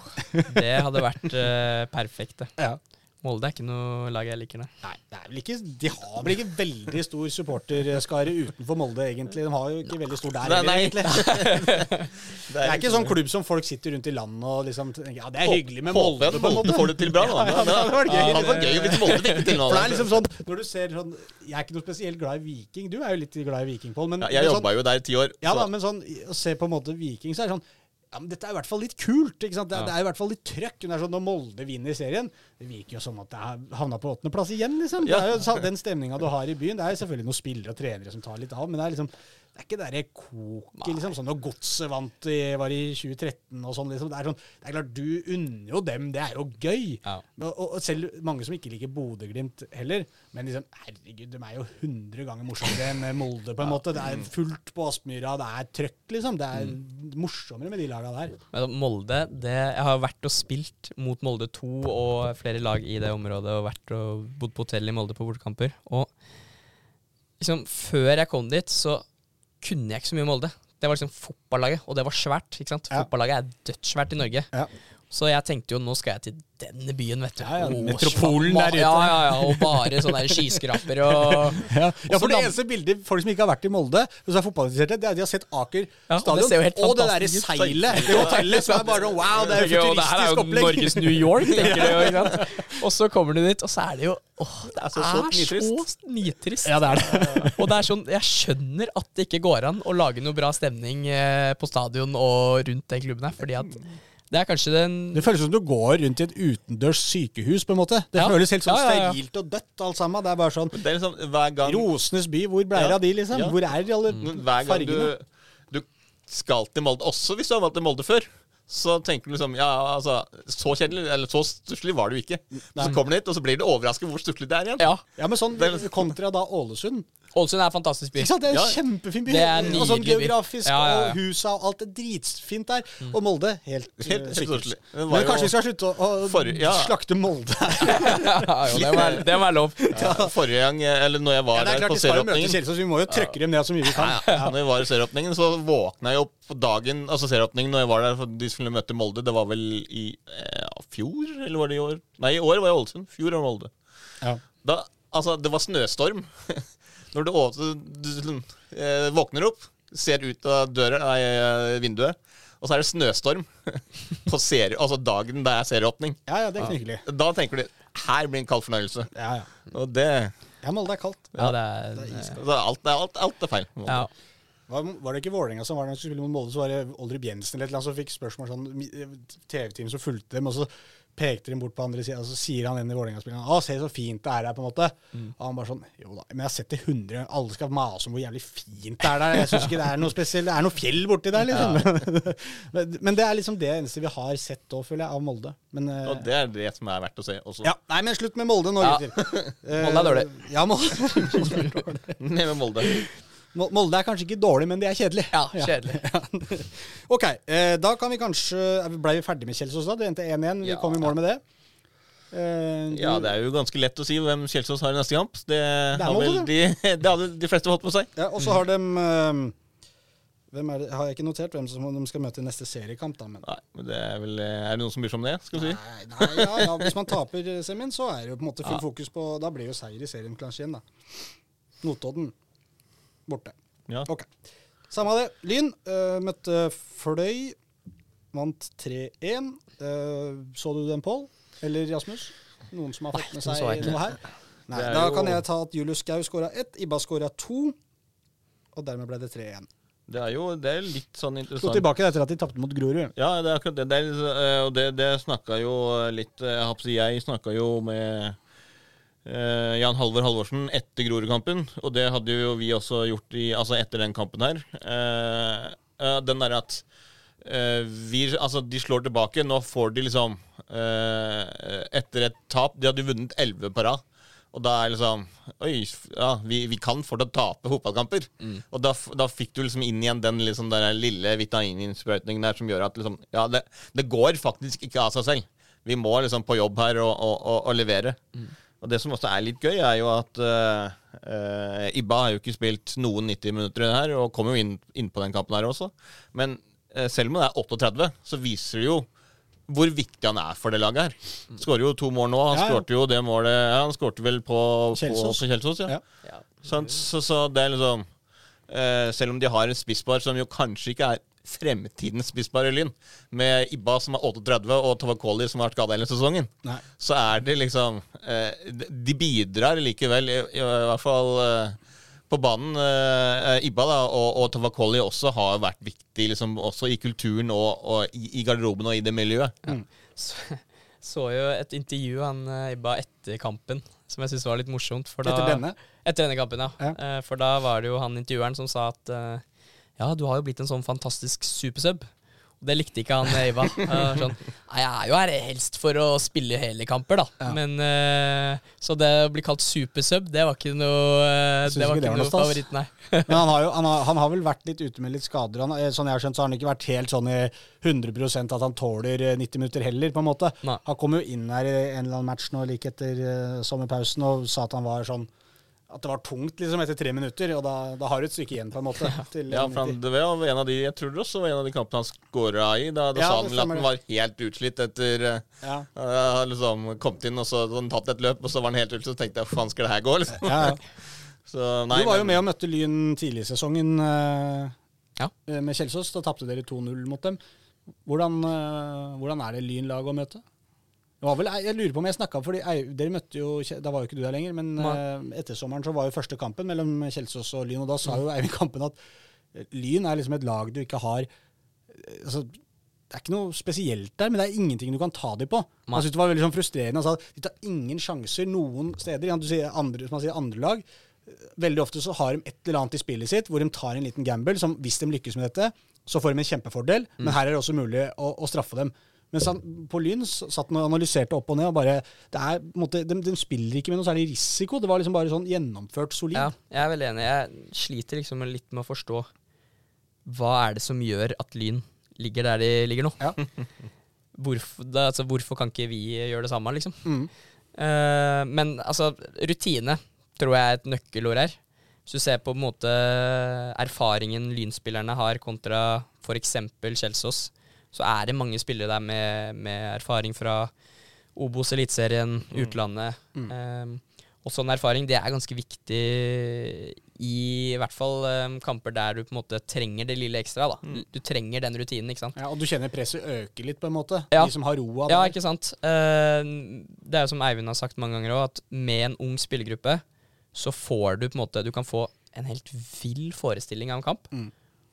Det hadde vært uh, perfekt, det. Ja. Molde er ikke noe lag jeg liker, nei. Nei, det er vel ikke, de har vel ikke veldig stor supporterskare utenfor Molde, egentlig. De har jo ikke veldig stor der heller, egentlig. Det er ikke sånn klubb som folk sitter rundt i landet og liksom tenker, Ja, det er hyggelig med Molde, Håper på en Molde måte. får det til bra, da. Ja, det hadde vært gøy. Ja, det hadde vært gøy hvis Molde fikk det til nå. For det er liksom sånn, når du ser sånn Jeg er ikke noe spesielt glad i Viking. Du er jo litt glad i Viking, Pål. Ja, jeg men sånn, jobba jo der i ti år. ja, da, men sånn, å se på en måte Viking, så er det sånn ja, men Dette er i hvert fall litt kult. ikke sant? Det, Ja. det er i hvert fall litt trøkk. Hun er sånn, Når Molde vinner serien, det virker jo som at det havna på åttendeplass igjen. liksom. Det er jo Den stemninga du har i byen. Det er jo selvfølgelig noen spillere og trenere som tar litt av, men det er liksom det er ikke derre koket, liksom. Sånn når Godset vant i, var i 2013 og sånn, liksom. Det er sånn, det er klart, du unner jo dem. Det er jo gøy. Ja. Og, og, selv mange som ikke liker Bodø-Glimt heller. Men liksom, herregud, de er jo 100 ganger morsommere enn Molde, på en måte. Det er fullt på Aspmyra, det er trøkk, liksom. Det er morsommere med de laga der. Men Molde det, Jeg har vært og spilt mot Molde 2 og flere lag i det området, og vært og bodd på hotell i Molde på bortekamper. Og liksom, før jeg kom dit, så kunne jeg ikke så mye om Molde. Det var liksom fotballaget, og det var svært. ikke sant? Ja. Fotballaget er dødssvært i Norge. Ja. Så jeg tenkte jo nå skal jeg til denne byen, vet du. Ja, ja, metropolen der ute. Ja, ja, ja, og bare sånne der skyskraper og Ja, ja for det eneste bildet folk som ikke har vært i Molde, som er fotballinteresserte, det er at de har sett Aker og det og det derre seilet, det hotellet, som er bare sånn wow, det er jo Og det her er jo futuristisk opplegg. Norges New York, tenker du jo. ikke sant? Og så kommer du dit, og så er det jo åh, Det er så- så nitrist. så nitrist. Ja, det er det. Og det er sånn, jeg skjønner at det ikke går an å lage noe bra stemning eh, på stadion og rundt den klubben her, fordi at det er kanskje den Det føles som du går rundt i et utendørs sykehus, på en måte. Det Ja. føles helt sånn Ja, ja, ja. sterilt og dødt, alt sammen. Det er bare sånn Det er liksom hver gang Rosenes by, hvor ble det Ja. av de, liksom? Ja. Hvor er alle fargene? Hver gang du, du skal til Molde, også hvis du har valgt til Molde før, så tenker du liksom Ja, altså Så kjedelig, eller så stusslig var det jo ikke. Så kommer du hit, og så blir du overrasket hvor stusslig det er igjen. Ja. Ja, men sånn kontra da Ålesund. Ålesund er en fantastisk by. Ikke sant? Det er en Ja. kjempefin by. Det er og sånn geografisk, Ja, ja, ja. og husa og alt er dritfint der. Og Molde, helt, Helt- helt helt stusslig. Det Men kanskje vi skal slutte å, å For- ja. slakte Molde her. Ja, jo, det, må, det må være lov. Ja, Forrige gang, eller når jeg var Ja, er der på serieåpningen vi må jo trykke dem ned så mye vi kan. ja, Når jeg var i serieåpningen, så våkna jeg opp på dagen Altså serieåpningen når jeg var der for de skulle møte Molde. Det var vel i eh, fjor, eller var det i år? Nei, i år var jeg i Ålesund. Fjor var Molde. Ja. Da, altså, det var snøstorm. Når du, åpner, du liksom, eh, våkner opp, ser ut av døra, nei, eh, vinduet, og så er det snøstorm på serie, altså dagen det er serieåpning. Ja, ja, det er knyggelig. Da tenker du her blir en kald fornøyelse. Ja, ja. Og det ja, Molde er kaldt. Ja, det er, det alt, er- alt, alt er feil. ja. Var, var det ikke Vålerenga som var der skulle spille mot Molde, så var det Oldrup Jensen eller et eller annet som fikk spørsmål sånn TV-team som fulgte dem, og så pekte de bort på andre sida, og så sier han en i Vålerenga-spilleren Å, se så fint det er her, på en måte. Og han bare sånn Jo da, men jeg har sett det hundre. Alle skal mase om hvor jævlig fint det er der. Jeg syns ikke det er noe spesielt. Det er noe fjell borti der, liksom. men, men det er liksom det eneste vi har sett òg, føler jeg, av Molde. Men eh, Og det er det som er verdt å se også. ja, Nei, men slutt med Molde nå, gutter. Ja. Molde er dårlig. Ja, Molde. Ned med Molde. Mol- Molde er kanskje ikke dårlig, men de er kjedelig. ja, kjedelig. Ok, eh, da kan vi kanskje Ble vi ferdig med Kjelsås da? Det endte 1-1. Vi Ja. kom i mål med det. Eh, Ja, det er jo ganske lett å si hvem Kjelsås har i neste kamp. Det, det har vel de, det hadde de fleste fått på seg. ja, og så har de eh, det? Har jeg ikke notert hvem som de skal møte i neste seriekamp, da. Men, Nei, men det er vel Er det noen som bryr seg om det? Skal vi si? nei, nei, ja, ja, hvis man taper eh, semien, så er det jo på en måte full Ja. fokus på Da blir jo seier i serien kanskje igjen, da. Notodden borte. Ja. Ok. Samme det. Lyn uh, møtte Fløy. Vant 3-1. Uh, så du den, Pål? Eller Rasmus? Noen som har fått med seg noe her? Nei, Da jo- kan jeg ta at Julius Skau skåra ett, Ibba skåra to. Og dermed ble det 3-1. Det er jo det er litt sånn interessant. Slo tilbake etter at de tapte mot Grorud. Ja, det er akkurat det. det er, eh, det, det snakka jo litt eh, Jeg, jeg snakka jo med eh, Jan Halvor Halvorsen etter Grorud-kampen, og det hadde jo vi også gjort i, altså etter den kampen her. Uh, uh, den derre at vi, altså, de slår tilbake. Nå får de liksom Etter et tap De hadde jo vunnet elleve på rad. Og da er liksom Oi, ja, vi, vi kan fortsatt tape fotballkamper. Og da, da fikk du liksom inn igjen den liksom der lille vitamininnsprøytningen der som gjør at liksom Ja, det, det går faktisk ikke av seg selv. Vi må liksom på jobb her og, og, og, og levere. Og det som også er litt gøy, er jo at uh, eh, Ibba har jo ikke spilt noen 90 minutter i det her, og kom jo inn, inn på den kampen her også. Men uh, selv om det er 38, så viser det jo hvor viktig han er for det laget her. Skårer jo to mål nå. Han Ja, ja. skårte jo det målet ja, Han skårte vel på Kjelsås. På, på Kjelsås ja. Ja. Ja. Sant? Så, så det er liksom uh, Selv om de har en spissbar som jo kanskje ikke er fremtidens spissbare Lyn, med Ibba som er 38 og Tavakoli som har vært skada hele sesongen, Nei. så er det liksom eh, de- bidrar likevel, i, i, hvert fall eh, på banen. Eh, Ibba da, og, og Tavakoli også har vært viktig liksom, også i kulturen og, og i, i garderoben og i det miljøet. Så, så jo et intervju han Ibba etter kampen, som jeg syntes var litt morsomt. For da, Etter denne. Etter denne kampen, ja. Ja. For da var det jo han intervjueren som sa at eh, ja, du har jo blitt en sånn fantastisk supersub. Det likte ikke han Eiva. Iva. Eh, sånn, Nei, jeg er jo her helst for å spille hele kamper, da. Ja. Men uh, Så det å bli kalt supersub, det var ikke noe uh, Det var ikke det var noe favoritt, nei. Men han har, jo, han, har, han har vel vært litt ute med litt skader. Han, sånn jeg har skjønt, så har han ikke vært helt sånn i 100% at han tåler eh, 90 minutter heller, på en måte. Nei. Han kom jo inn her i en eller annen match nå like etter sommerpausen og sa at han var sånn at det var tungt liksom etter tre minutter, og da, da har du et stykke igjen, på en måte. Til Ja, for han, det var en av de, jeg tror det også var en av de kampene han skåra i. Da, da Ja, sa han vel at han var helt utslitt etter uh, Ja. uh, liksom kommet inn og så hadde han tatt et løp, og så var han helt utslitt. og Så tenkte jeg faen, skal det her gå? liksom Ja, ja. Så nei, du var jo med og møtte Lyn tidlig i sesongen uh, Ja. eh, med Kjelsås. Da tapte dere 2-0 mot dem. Hvordan, uh, hvordan er det Lyn-laget å møte? Det var vel, jeg lurer på om jeg snakka fordi Ei- dere møtte jo Da var jo ikke du der lenger, men Nei. eh, etter sommeren så var jo første kampen mellom Kjelsås og Lyn, og da sa jo Eivind Kampen at eh, Lyn er liksom et lag du ikke har eh, altså, Det er ikke noe spesielt der, men det er ingenting du kan ta dem på. Han syntes det var veldig sånn frustrerende. Han sa at de tar ingen sjanser noen steder. Du sier andre, som han sier, andre lag. Veldig ofte så har de et eller annet i spillet sitt hvor de tar en liten gamble, som hvis de lykkes med dette, så får de en kjempefordel. Men her er det også mulig å, å straffe dem. Mens han, på Lyn satt han og analyserte opp og ned, og bare det er, måte, de, de spiller ikke med noe særlig risiko. Det var liksom bare sånn gjennomført solid. Ja, jeg er veldig enig. Jeg sliter liksom litt med å forstå hva er det som gjør at Lyn ligger der de ligger nå. Ja. Hvorfor, da, altså, hvorfor kan ikke vi gjøre det samme, liksom? Mm. Uh, men altså, rutine tror jeg er et nøkkelord her. Hvis du ser på, på en måte erfaringen lynspillerne har kontra f.eks. Kjelsås, så er det mange spillere der med, med erfaring fra Obos, Eliteserien, utlandet. Mm. Um, og sånn erfaring det er ganske viktig i, i hvert fall um, kamper der du på en måte trenger det lille ekstra. da. Mm. Du trenger den rutinen, ikke sant. Ja, og du kjenner presset øker litt, på en måte. Ja. De som har roa Ja, ikke sant. Uh, det er jo som Eivind har sagt mange ganger òg, at med en ung spillergruppe så får du på en måte Du kan få en helt vill forestilling av en kamp, Mm.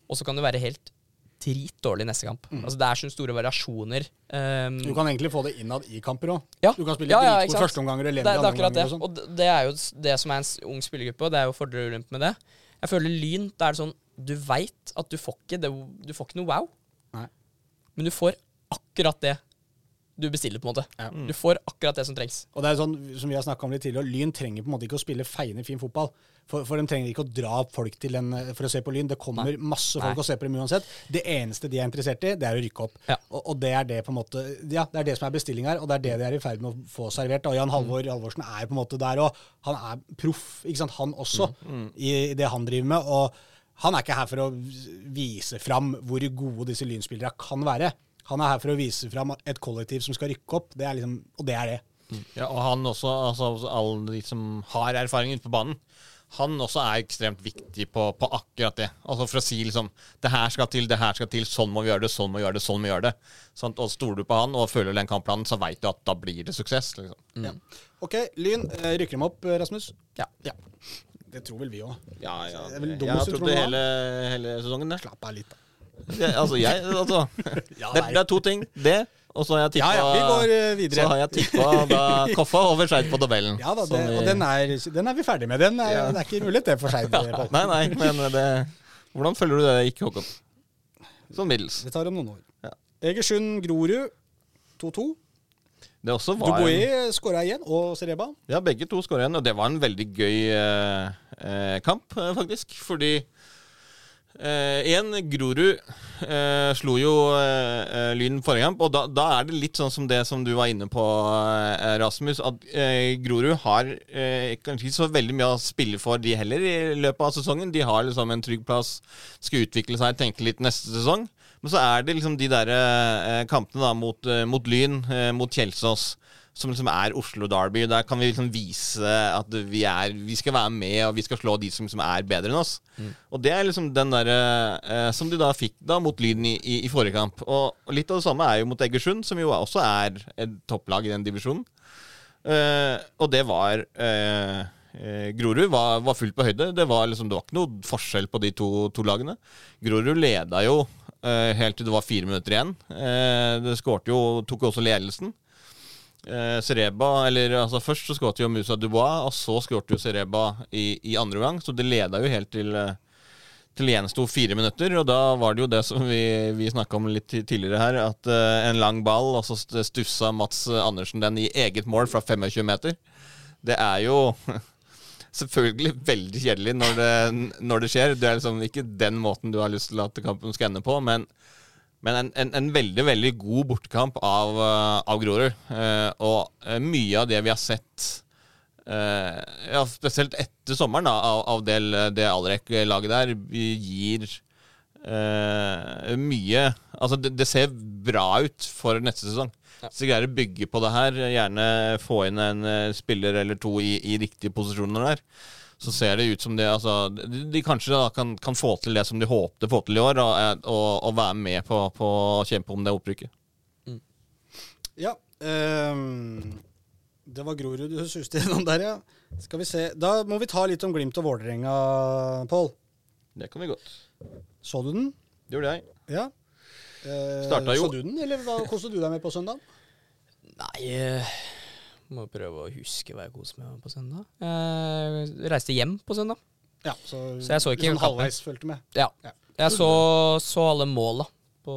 og så kan du være helt dritdårlig neste kamp. Altså Det er så store variasjoner. Um, Du kan egentlig få det innad i kamper òg. ja, Du kan spille ja, ja, dritgode førsteomganger og akkurat andreomganger det. og. Og det- det er jo det som er en ung spillergruppe, og det er jo fordeler og ulemper med det. Jeg føler Lyn, da er det sånn Du veit at du får ikke det, Du får ikke noe wow, Nei. men du får akkurat det du bestiller, på en måte. Ja. Du får akkurat det som trengs. Og det er sånn, som vi har snakket om litt tidligere, Lyn trenger på en måte ikke å spille feiende fin fotball. For, for de trenger ikke å dra folk til en, for å se på Lyn. Det kommer Nei. masse folk Nei. og ser på dem uansett. Det eneste de er interessert i, det er å rykke opp. Ja. Og, og det er det på en måte, ja, det er det som er bestilling her, og det er det de er i ferd med å få servert. Og Jan Halvor Halvorsen er på en måte der, og han er proff, ikke sant, han også, i det han driver med. og han er ikke her for å vise fram hvor gode disse lynspillerne kan være. Han er her for å vise fram et kollektiv som skal rykke opp, det er liksom, og det er det. Ja, og han også, altså alle de som har erfaring ute på banen, han også er ekstremt viktig på, på akkurat det. Altså For å si liksom Det her skal til, det her skal til, sånn må vi gjøre det, sånn må vi gjøre det, sånn må vi gjøre det. Sånn, og stoler du på han og følger den kampplanen, så veit du at da blir det suksess. liksom. Ja. Ok, Lyn. eh, Rykker dem opp, Rasmus? Ja. Det tror vel vi òg. Ja, ja. Jeg dummest har du trodd tror det hele, hele sesongen. Det. Slapp av litt, da. Altså, jeg, altså, Ja, det, det er to ting. Det, og så har jeg tippa Ja, ja, vi går eh, har jeg tippa da Koffa over Skeid på tabellen. Ja da, det, vi- og den er, den er vi ferdig med. Den er, Ja. Det er ikke mulighet det for. Pål. Nei, nei, men det Hvordan følger du det, ikke Håkon? Sånn middels. Det tar om noen år. Ja. Egersund Grorud 2-2. Det også var Dubois skåra igjen, og Sereba. Ja, begge to skåra igjen, og det var en veldig gøy eh, eh, kamp, eh, faktisk. Fordi Én, Grorud eh, slo jo eh, eh, Lyn forrige kamp, og da, da er det litt sånn som det som du var inne på, eh, Rasmus, at eh, Grorud har eh, kanskje ikke så veldig mye å spille for, de heller, i løpet av sesongen. De har liksom en trygg plass, skal utvikle seg, tenke litt neste sesong. Men så er det liksom de der eh, kampene da mot, eh, mot Lyn, eh, mot Kjelsås, som liksom er Oslo Derby. Der kan vi liksom vise at vi, er, vi skal være med, og vi skal slå de som, som er bedre enn oss. Og det er liksom den derre eh, som de da fikk da mot Lyden i, i, i forrige kamp. Og, og litt av det samme er jo mot Egersund, som jo også er et topplag i den divisjonen. Eh, og det var eh, eh, Grorud var, var fullt på høyde. Det var, liksom, det var ikke noe forskjell på de to, to lagene. Grorud leda jo eh, helt til det var fire minutter igjen. Eh, det skårte jo, tok jo også ledelsen. Eh, Sereba, eller altså Først så skåret jo Musa Dubois, og så skåret jo Sereba i, i andre gang. Så det leda jo helt til eh, til gjensto fire minutter, og da var det jo det som vi, vi snakka om litt tidligere her, at eh, en lang ball, og så stussa Mats Andersen den i eget mål fra 25 meter. Det er jo selvfølgelig veldig kjedelig når det, når det skjer. Det er liksom ikke den måten du har lyst til at kampen skal ende på, men, men en, en, en veldig, veldig god bortekamp av, eh, av Grorud. Eh, og eh, mye av det vi har sett eh, ja, spesielt etter sommeren, da, av, av det, det Alrek-laget der, gir eh, mye Altså, det, det, ser bra ut for neste sesong. Ja. Så greier å bygge på det her, gjerne få inn en spiller eller to i, i, riktige posisjoner der, så ser det ut som det altså, de, de kanskje da kan, kan, få til det som de håpte å få til i år, og, og, og være med på, på, å kjempe om det opprykket. Mm. Ja. Um, det var Grorud du suste gjennom der, ja. Skal vi se. Da må vi ta litt om Glimt og Vålerenga, Pål. Det kan vi godt. Så du den? Det gjorde jeg. Ja. Eh, Starta jo Så du den, eller hva koste du deg med på søndag? Nei eh, Må prøve å huske hva jeg koste meg med på søndag. Jeg reiste hjem på søndag. Ja, Så, så jeg så ikke sånn halvveis fulgte med? Ja. ja. Jeg så, så alle måla på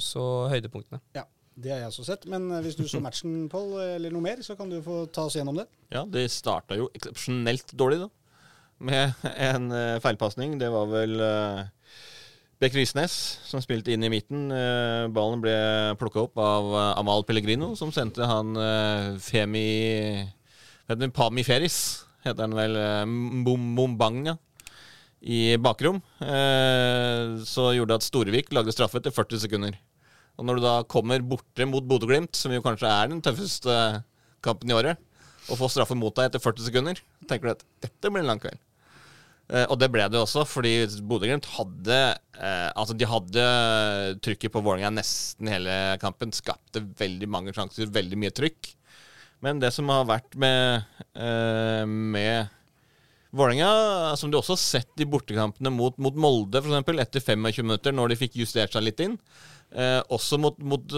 Så høydepunktene. Ja. Det har jeg også sett. Men eh, hvis du så matchen, Pål, eller noe mer, så kan du få ta oss gjennom det. Ja, det starta jo eksepsjonelt dårlig, da. Med en uh, feilpasning. Det var vel uh, Bekk Risnes, som spilte inn i midten. Eh, ballen ble plukka opp av eh, Amal Pellegrino, som sendte han eh, Femi Pami Feris, heter han vel. Mbombanga i bakrom. Så gjorde det at Storevik lagde straffe etter 40 sekunder. Og når du da kommer borte mot Bodø-Glimt, som jo kanskje er den tøffeste kampen i året, og får straffe mot deg etter 40 sekunder, tenker du at dette blir en lang kveld. Uh, og det ble det også, fordi Bodø-Glimt hadde uh, Altså, de hadde trykket på Vålerenga nesten hele kampen. Skapte veldig mange sjanser, veldig mye trykk. Men det som har vært med, uh, med Vålerenga, som de også har sett i bortekampene mot, mot Molde, f.eks., etter 25 minutter, når de fikk justert seg litt inn, også mot, mot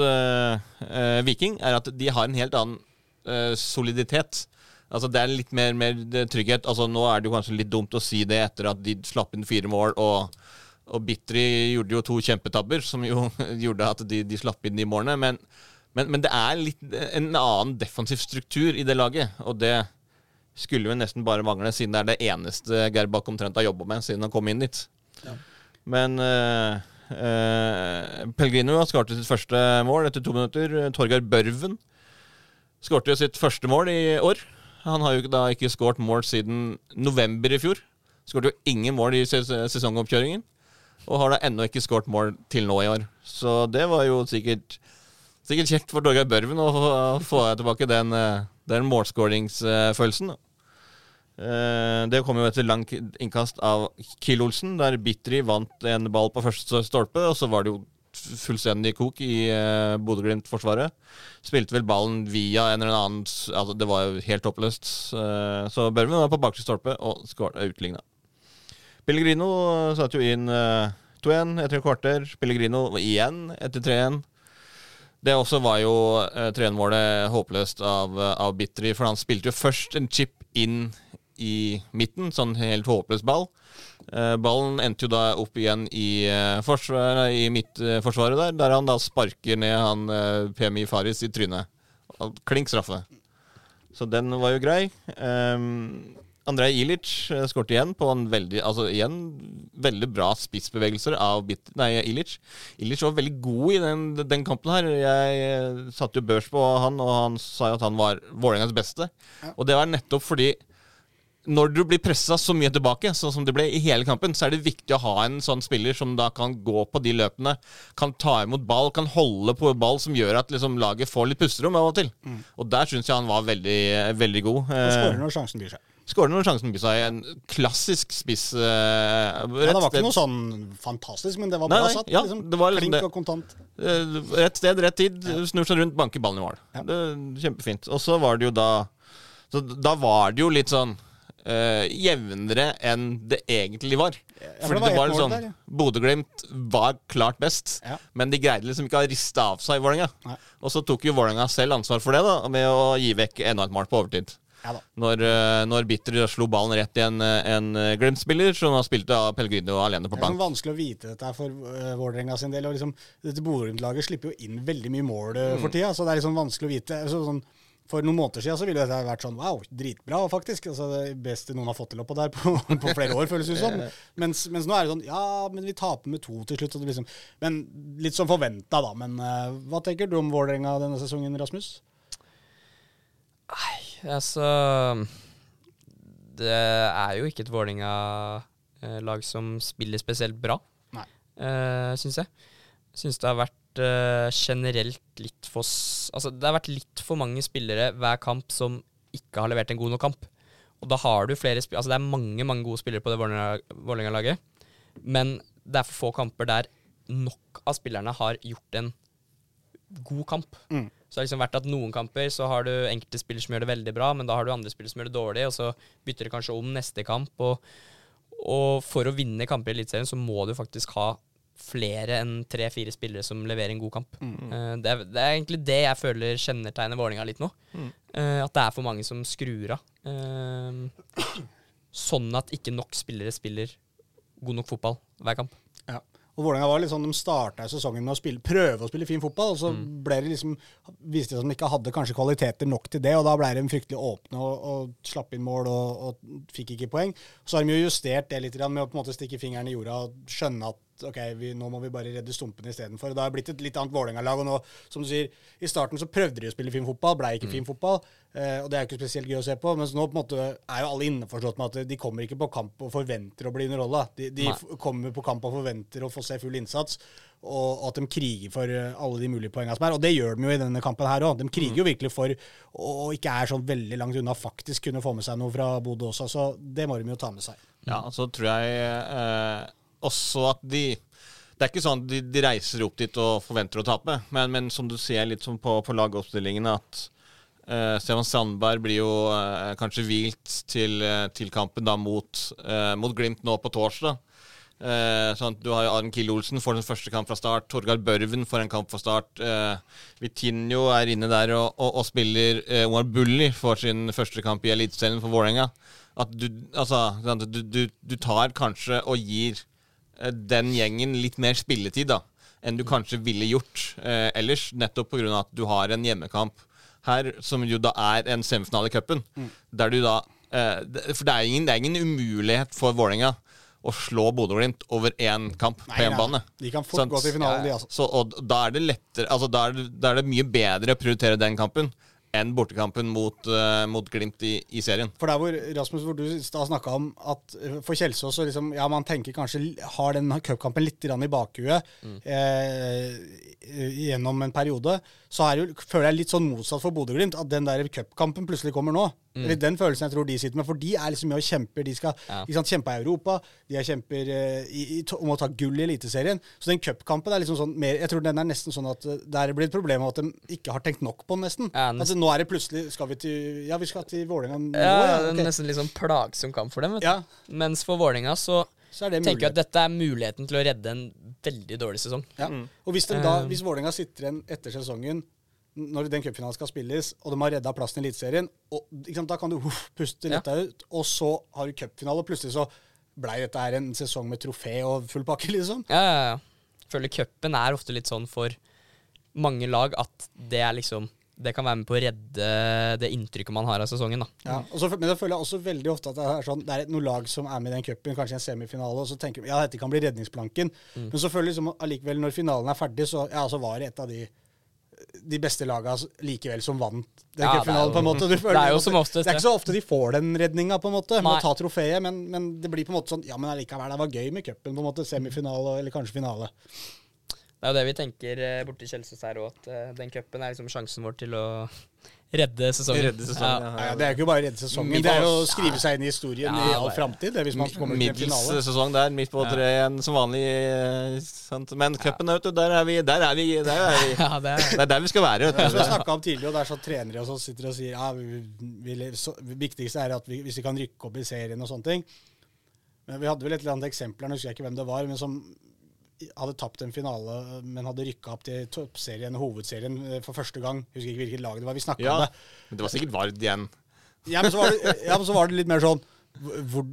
Viking, er at de har en helt annen soliditet. Altså Det er litt mer, mer, trygghet. Altså Nå er det jo kanskje litt dumt å si det etter at de slapp inn fire mål, og, og Bitri gjorde jo to kjempetabber, som jo gjorde at de, de slapp inn de målene. Men, men, men, det er litt en annen defensiv struktur i det laget, og det skulle jo nesten bare mangle, siden det er det eneste Gerbakk omtrent har jobba med siden han kom inn dit. Ja. Men uh, uh, Pellegrino har skåret sitt første mål etter to minutter. Torgeir Børven skårte sitt første mål i år. Han har jo da ikke skåret mål siden november i fjor. Skåret jo ingen mål i ses sesongoppkjøringen. Og har da ennå ikke skåret mål til nå i år. Så det var jo sikkert, sikkert kjekt for Torgeir Børven å få tilbake den, den målskåringsfølelsen. Eh, det kom jo etter langt innkast av Kill-Olsen, der Bitri vant en ball på første stolpe. Og så var det jo fullstendig kok i uh, Bodø-Glimt-forsvaret. Spilte vel ballen via en eller annen altså Det var jo helt håpløst. Uh, så Børven var på bakre stolpe og utligna. Pellegrino satte jo inn uh, 2-1 etter et kvarter. Pellegrino igjen etter 3-1. Det også var jo uh, 3-1-målet håpløst av, uh, av Bitteri, for han spilte jo først en chip inn i midten, sånn helt håpløs ball. Uh, ballen endte jo da opp igjen i, uh, i midtforsvaret uh, der, der han da sparker ned han PMI Faris i trynet. Klink straffe. Så den var jo grei. Um, Andrej Ilic skåret igjen på en veldig Altså igjen veldig bra spissbevegelser av Bit nei, Ilic. Ilic var veldig god i den, den kampen her. Jeg satte jo børs på han, og han sa jo at han var Vålerengas beste. Og det var nettopp fordi når du blir pressa så mye tilbake, sånn som det ble i hele kampen, så er det viktig å ha en sånn spiller som da kan gå på de løpene, kan ta imot ball, kan holde på ball, som gjør at liksom, laget får litt pusterom av og til. Mm. Og der syns jeg han var veldig, veldig god. Og skårer når sjansen byr seg. Skårer når sjansen byr seg. En klassisk spiss. Uh, ja, det var ikke noe sånn fantastisk, men det var bra nei, satt. Ja, liksom, det var liksom Klink og kontant. Uh, rett sted, rett tid. Ja. Snur seg rundt, banker ballen i mål. Ja. Kjempefint. Og så var det jo da så Da var det jo litt sånn uh, jevnere enn det egentlig var. Ja, Fordi det, var, det var sånn. Bodø-Glimt var klart best, ja. men de greide liksom ikke å riste av seg Vålerenga. Og så tok jo Vålerenga selv ansvar for det da med å gi vekk enda et mål på overtid. Ja, når, uh, når Bitter slo ballen rett i en, en uh, Glimt-spiller som har spilt av Pellegrino alene på plan. Det er sånn vanskelig å vite dette for uh, Vålerenga sin del. Og liksom, dette Bodø-Glimt-laget slipper jo inn veldig mye mål uh, for mm. så det er liksom vanskelig å vite. Så, sånn, for noen måneder siden så ville dette vært sånn wow, dritbra, faktisk. Altså, det beste noen har fått til oppå der på, på flere år, føles det som. Mens, mens, nå er det sånn ja, men vi taper med to til slutt. Liksom, men Litt sånn forventa, da. Men uh, hva tenker du om Vålerenga denne sesongen, Rasmus? Nei, Altså Det er jo ikke et Vålerenga-lag som spiller spesielt bra, uh, syns jeg. Syns det har vært eh, generelt litt for Altså, det har vært litt for mange spillere hver kamp som ikke har levert en god nok kamp. Og da har du flere Altså, det er mange, mange gode spillere på det Vålerenga- Vålerenga-laget, men det er for få kamper der nok av spillerne har gjort en god kamp. Mm. Så det har liksom vært at noen kamper så har du enkelte spillere som gjør det veldig bra, men da har du andre spillere som gjør det dårlig, og så bytter det kanskje om neste kamp. Og, og for å vinne kamper i Eliteserien så må du faktisk ha flere enn tre-fire spillere som leverer en god kamp. Mm. det, er, det er egentlig det jeg føler kjennetegner Vålerenga litt nå. Mm. at det er for mange som skrur av. Eh, sånn at ikke nok spillere spiller god nok fotball hver kamp. Ja. Og Vålerenga var litt sånn, De starta sesongen med å spille, prøve å spille fin fotball, og så Mm. ble det liksom, viste det seg som de ikke hadde kanskje kvaliteter nok til det, og da ble de fryktelig åpne og, og slapp inn mål og, og fikk ikke poeng. Så har de jo justert det litt med å på en måte stikke fingeren i jorda og skjønne at ok, vi, nå må vi bare redde stumpene istedenfor. Det har blitt et litt annet Vålerenga-lag. Og nå, som du sier, i starten så prøvde de å spille fin fotball, blei ikke fin fotball. Eh, og det er jo ikke spesielt gøy å se på. Mens nå på en måte er jo alle innforstått med at de kommer ikke på kamp og forventer å bli underholda. De, de kommer på kamp og forventer å få se full innsats. Og at de kriger for eh, alle de mulige poengene som er. Og det gjør de jo i denne kampen her òg. De kriger jo virkelig for og ikke er sånn veldig langt unna faktisk kunne få med seg noe fra Bodø også. Så det må de jo ta med seg. Ja, så tror jeg eh, også at de Det er ikke sånn de, de reiser opp dit og forventer å tape, men, men som du ser litt som på, på lagoppstillingen, at uh, Stefan Sandberg blir jo uh, kanskje hvilt til, uh, til kampen da mot, mot Glimt nå på torsdag. Sånn at Du har Aron Kiel Olsen får sin første kamp fra start. Torgard Børven får en kamp fra start. Vitinho er inne der og, og, og spiller. Omar Bulli får sin første kamp i Eliteserien for Vålerenga. At du, altså, sant, du, du, du tar kanskje og gir den gjengen litt mer spilletid da, enn du kanskje ville gjort eh, ellers, nettopp pga. at du har en hjemmekamp her, som jo da er en semifinale i cupen. Der du da eh, For det er ingen, det er ingen umulighet for Vålerenga å slå Bodø-Glimt over én kamp på hjemmebane. De kan fort sånn, gå til finalen, de, altså. Så, og da er det lettere Altså da er det, da er det mye bedre å prioritere den kampen enn bortekampen mot, uh, mot Glimt i, i serien. For der hvor Rasmus, hvor du da snakka om at eh, for Kjelsås så liksom, ja, man tenker kanskje har den cupkampen litt i bakhuet eh, gjennom en periode, så er jo, føler jeg litt sånn motsatt for Bodø-Glimt. At den der cupkampen plutselig kommer nå. Eller den følelsen jeg tror de sitter med. For de er liksom med og kjemper. De skal Ja. ikke sant, kjempe i Europa. De er kjemper eh, i, om å ta gull i Eliteserien. Så den cupkampen er liksom sånn mer Jeg tror den er nesten sånn at det er blir et problem at de ikke har tenkt nok på den, nesten. Ja, nesten. Altså, nå er det plutselig Skal vi til Ja, vi skal til Vålerenga nå, Ja, ja. det er nesten litt sånn plagsom kamp for dem. Vet du. Ja, Mens for Vålerenga så så er det tenker jeg at dette er muligheten til å redde en veldig dårlig sesong. Ja. Og hvis, de da, Eh. hvis Vålerenga sitter igjen etter sesongen, når den cupfinalen skal spilles, og de har redda plassen i Eliteserien, da kan du uff, puste Ja. ut, og så har du cupfinale, og plutselig så blei dette her en sesong med trofé og full pakke, liksom. Ja, ja, ja. Føler cupen er ofte litt sånn for mange lag at det er liksom Det kan være med på å redde det inntrykket man har av sesongen, da. Ja, så, men da føler jeg også veldig ofte at det er sånn Det er noen lag som er med i den cupen, kanskje i en semifinale, og så tenker de ja, dette kan bli redningsplanken. Mm. Men så føler jeg liksom allikevel, når finalen er ferdig, så, ja, så var det et av de de beste laga likevel som vant den Ja, cupfinalen, på en måte. Du føler det er jo som måte- oftest Det er ikke så ofte de får den redninga, på en måte, med Nei. å ta trofeet, men, men det blir på en måte sånn Ja, men allikevel, det var gøy med cupen, på en måte. Semifinale, eller kanskje finale. Det er jo det vi tenker eh, borti Kjelsås her òg, at eh, den cupen er liksom sjansen vår til å redde sesongen. Redde sesongen, Ja, ja, det er jo ikke bare å redde sesongen, det er jo å skrive seg inn i historien Ja, i all det- framtid, hvis man kommer til en Middels sesong der, midt på treet som vanlig. eh, Sant? Men cupen, vet der er vi. Der er vi, der er vi. Ja, det er Det er der vi skal være. Det er som jeg du. snakka om tidligere, og det er sånn trenere og sånn sitter og sier ja, vi, vi, så, det viktigste er at vi, hvis vi kan rykke opp i serien og sånne ting. Men Vi hadde vel et eller annet eksempel her, jeg husker jeg ikke hvem det var, men som hadde tapt en finale, men hadde rykka opp til toppserien, hovedserien, eh, for første gang. Husker ikke hvilket lag det var. Vi snakka Ja, om det. men det var sikkert Vard igjen. Ja men, så var det, ja, men så var det litt mer sånn hvor,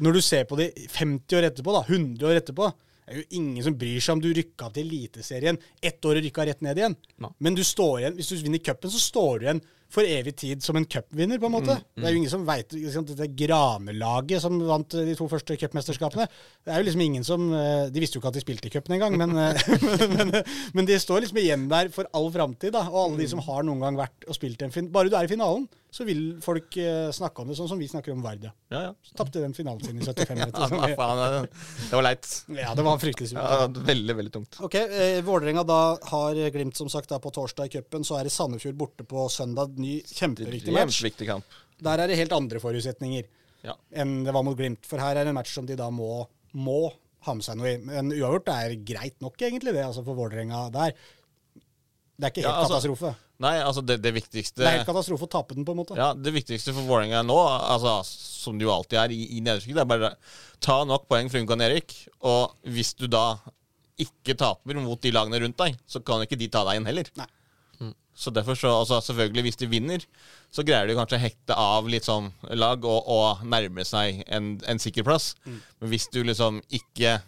Når du ser på det 50 år etterpå, da, 100 år etterpå, det er jo ingen som bryr seg om du rykka til Eliteserien ett år og rykka rett ned igjen. Ja. Men du står igjen, hvis du vinner cupen, så står du igjen for evig tid som en cupvinner, på en måte. Det er jo ingen som veit Dette Granelaget som vant de to første cupmesterskapene. Det er jo liksom ingen som eh, De visste jo ikke at de spilte i cupen engang, men, men, men, men de står liksom igjen der for all framtid. Og alle de som har noen gang vært og spilt en fin Bare du er i finalen, så vil folk eh, snakke om det, sånn som vi snakker om Vardia. Ja, ja. Så tapte den finalen sin i 75 Ja, minutter. hva faen, det var leit. Ja, det var fryktelig surt. Ja, veldig, veldig tungt. Ok, eh, Vålerenga da har Glimt som sagt da på torsdag i cupen. Så er det Sandefjord borte på søndag. Ny kjempeviktig match. Kamp. Der er det helt andre forutsetninger Ja. enn det var mot Glimt. For her er det en match som de da må, må ha med seg noe i. Men uavgjort er greit nok, egentlig, det altså for Vålerenga der. Det er ikke helt Ja, altså- katastrofe. Nei, altså, det, det viktigste Det er helt katastrofe å tape den, på en måte. Ja, Det viktigste for Vålerenga nå, altså, som det jo alltid er i, i det er bare ta nok poeng fra å Erik. Og hvis du da ikke taper mot de lagene rundt deg, så kan ikke de ta deg inn heller. Nei. Så derfor så, altså selvfølgelig, hvis de vinner, så greier de kanskje å hekte av litt sånn lag og, og nærme seg en, en sikker plass. Men hvis du liksom ikke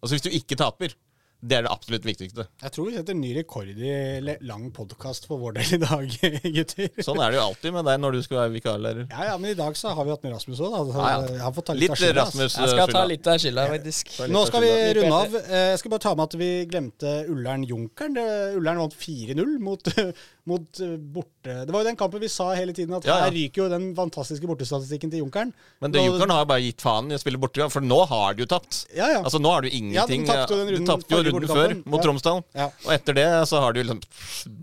Altså hvis du ikke taper, det er det absolutt viktigste. Jeg tror vi setter ny rekord i lang podkast for vår del i dag, gutter. Sånn er det jo alltid med deg når du skal være vikarlærer. Ja, ja, men i dag så har vi hatt med Rasmus òg, da. Så Ja, ja. Jeg har fått ta litt, Litt av skylda. Rasmus Jeg skal ta litt av skylda, faktisk. Nå skal vi runde av. Eh, Jeg skal bare ta med at vi glemte Ullern Junkeren. Ullern vant 4-0 mot, mot eh, borte... Det var jo den kampen vi sa hele tiden at her ryker jo den fantastiske bortestatistikken til Junkeren. Men det Junkeren har bare gitt faen i å spille borte, for nå har de jo tapt. Ja, ja. Altså Nå har du ingenting Ja, de tapte jo den runden- runden før mot Tromsdal. Ja. Og etter det så har du liksom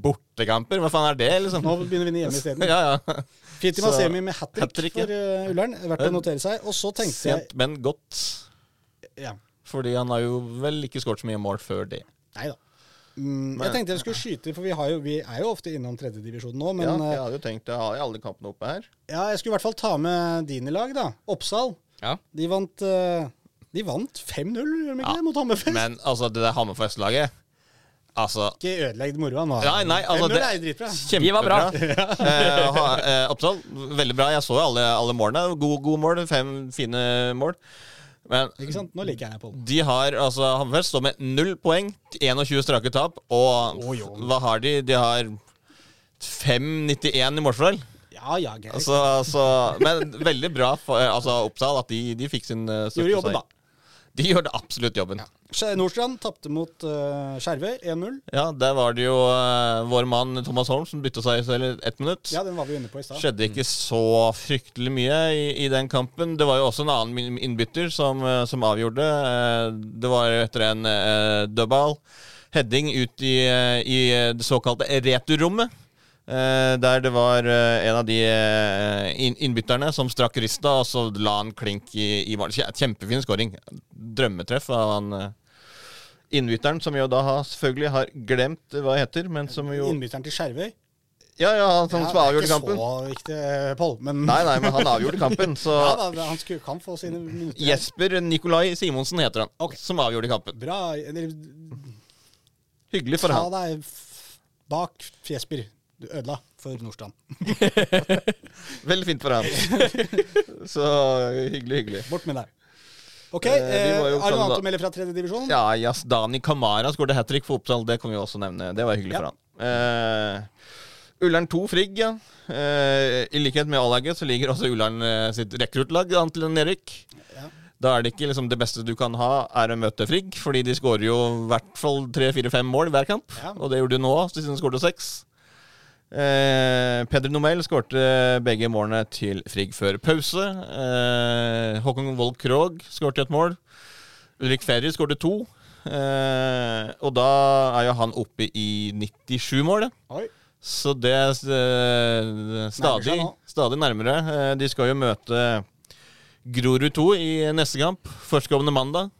bortekamper. Hva faen er det, liksom? Nå begynner vi vinne hjemme isteden. Ja, ja. Fitima Semi med hat trick for uh, Ullern. Verdt å notere seg. Og så tenkte jeg Sent, men godt. ja. Fordi han har jo vel ikke skåret så mye mål før det. Nei da. Mm, jeg tenkte jeg skulle skyte, for vi, har jo, vi er jo ofte innom tredjedivisjon nå. Men ja, eh, jeg hadde jo tenkt Jeg har jo alle kampene oppe her. ja, jeg skulle i hvert fall ta med dine lag, da. Oppsal. Ja. De vant, eh, de vant 5-0, gjorde de ikke Ja, mot Hammerfest? Men altså, det der Hammerfest-laget Altså Ikke ødelegg moroa nå. Nei, nei, altså 5-0 det, er dritbra. De var bra. eh, ha- eh, Oppsal, veldig bra. Jeg så jo alle, alle målene. Gode god mål. Fem fine mål. Men Ikke sant? Nå liker jeg på den. de har altså Hammerfest står med null poeng, 21 strake tap, og oh, jo. hva har de? De har 5,91 i målforhold. Ja, ja, greit. Altså, altså, men veldig bra for altså, Oppsal at de, de fikk sin uh, Gjorde jobben, da. gjør det absolutt jobben. Ja, Nordstrand tapte mot uh, Skjervøy 1-0. Ja, Der var det jo uh, vår mann Thomas Holm som bytta seg selv ett minutt. Ja, den var vi inne på i sted. skjedde ikke så fryktelig mye i, i den kampen. Det var jo også en annen innbytter som, eh, som avgjorde. Det var etter en uh, dødball. Heading ut i, i det såkalte returrommet. Eh, der det var eh, en av de eh, innbytterne som strakk rista, og så la han klink i, i Kjempefin skåring. Drømmetreff av han innbytteren, som jo da har, selvfølgelig har glemt hva heter, men som jo Innbytteren til Skjervøy. Ja, ja, han som Ja, avgjorde det er kampen. ikke så viktig, Pål, men Nei, nei, men han avgjorde kampen, så ja, da, han skulle, kan få sine minutter. Jesper Nikolai Simonsen heter han, okay. som avgjorde kampen. Bra. Hyggelig for ta han. deg f- bak Fjesper. Du ødela for Nordstrand. Veldig fint for han. Så hyggelig, hyggelig. Bort med deg. OK. Eh, Eh, er det noe annet å melde fra tredjedivisjon? Ja, Ja, Dani Kamara skåret hat trick for Oppsal. Det kan vi også nevne. Det var hyggelig Ja. for han. Eh, Ullern 2 Frigg, ja. Eh, I likhet med A-laget så ligger også Ullern eh, sitt rekruttlag an til nedrykk. Ja. Da er det ikke liksom det beste du kan ha, er å møte Frigg, fordi de skårer jo i hvert fall tre-fire-fem mål hver kamp. Ja. Og det gjorde de nå, siden de skåret seks. Eh, Peder Nomel skårte begge målene til Frigg før pause. Eh, Håkon Wold Krogh skårte et mål. Ulrik Ferry skårte to. Eh, og da er jo han oppe i 97 mål. Oi. Så det er eh, stadig, stadig nærmere. Eh, de skal jo møte Grorud 2 i neste kamp, førstkommende mandag.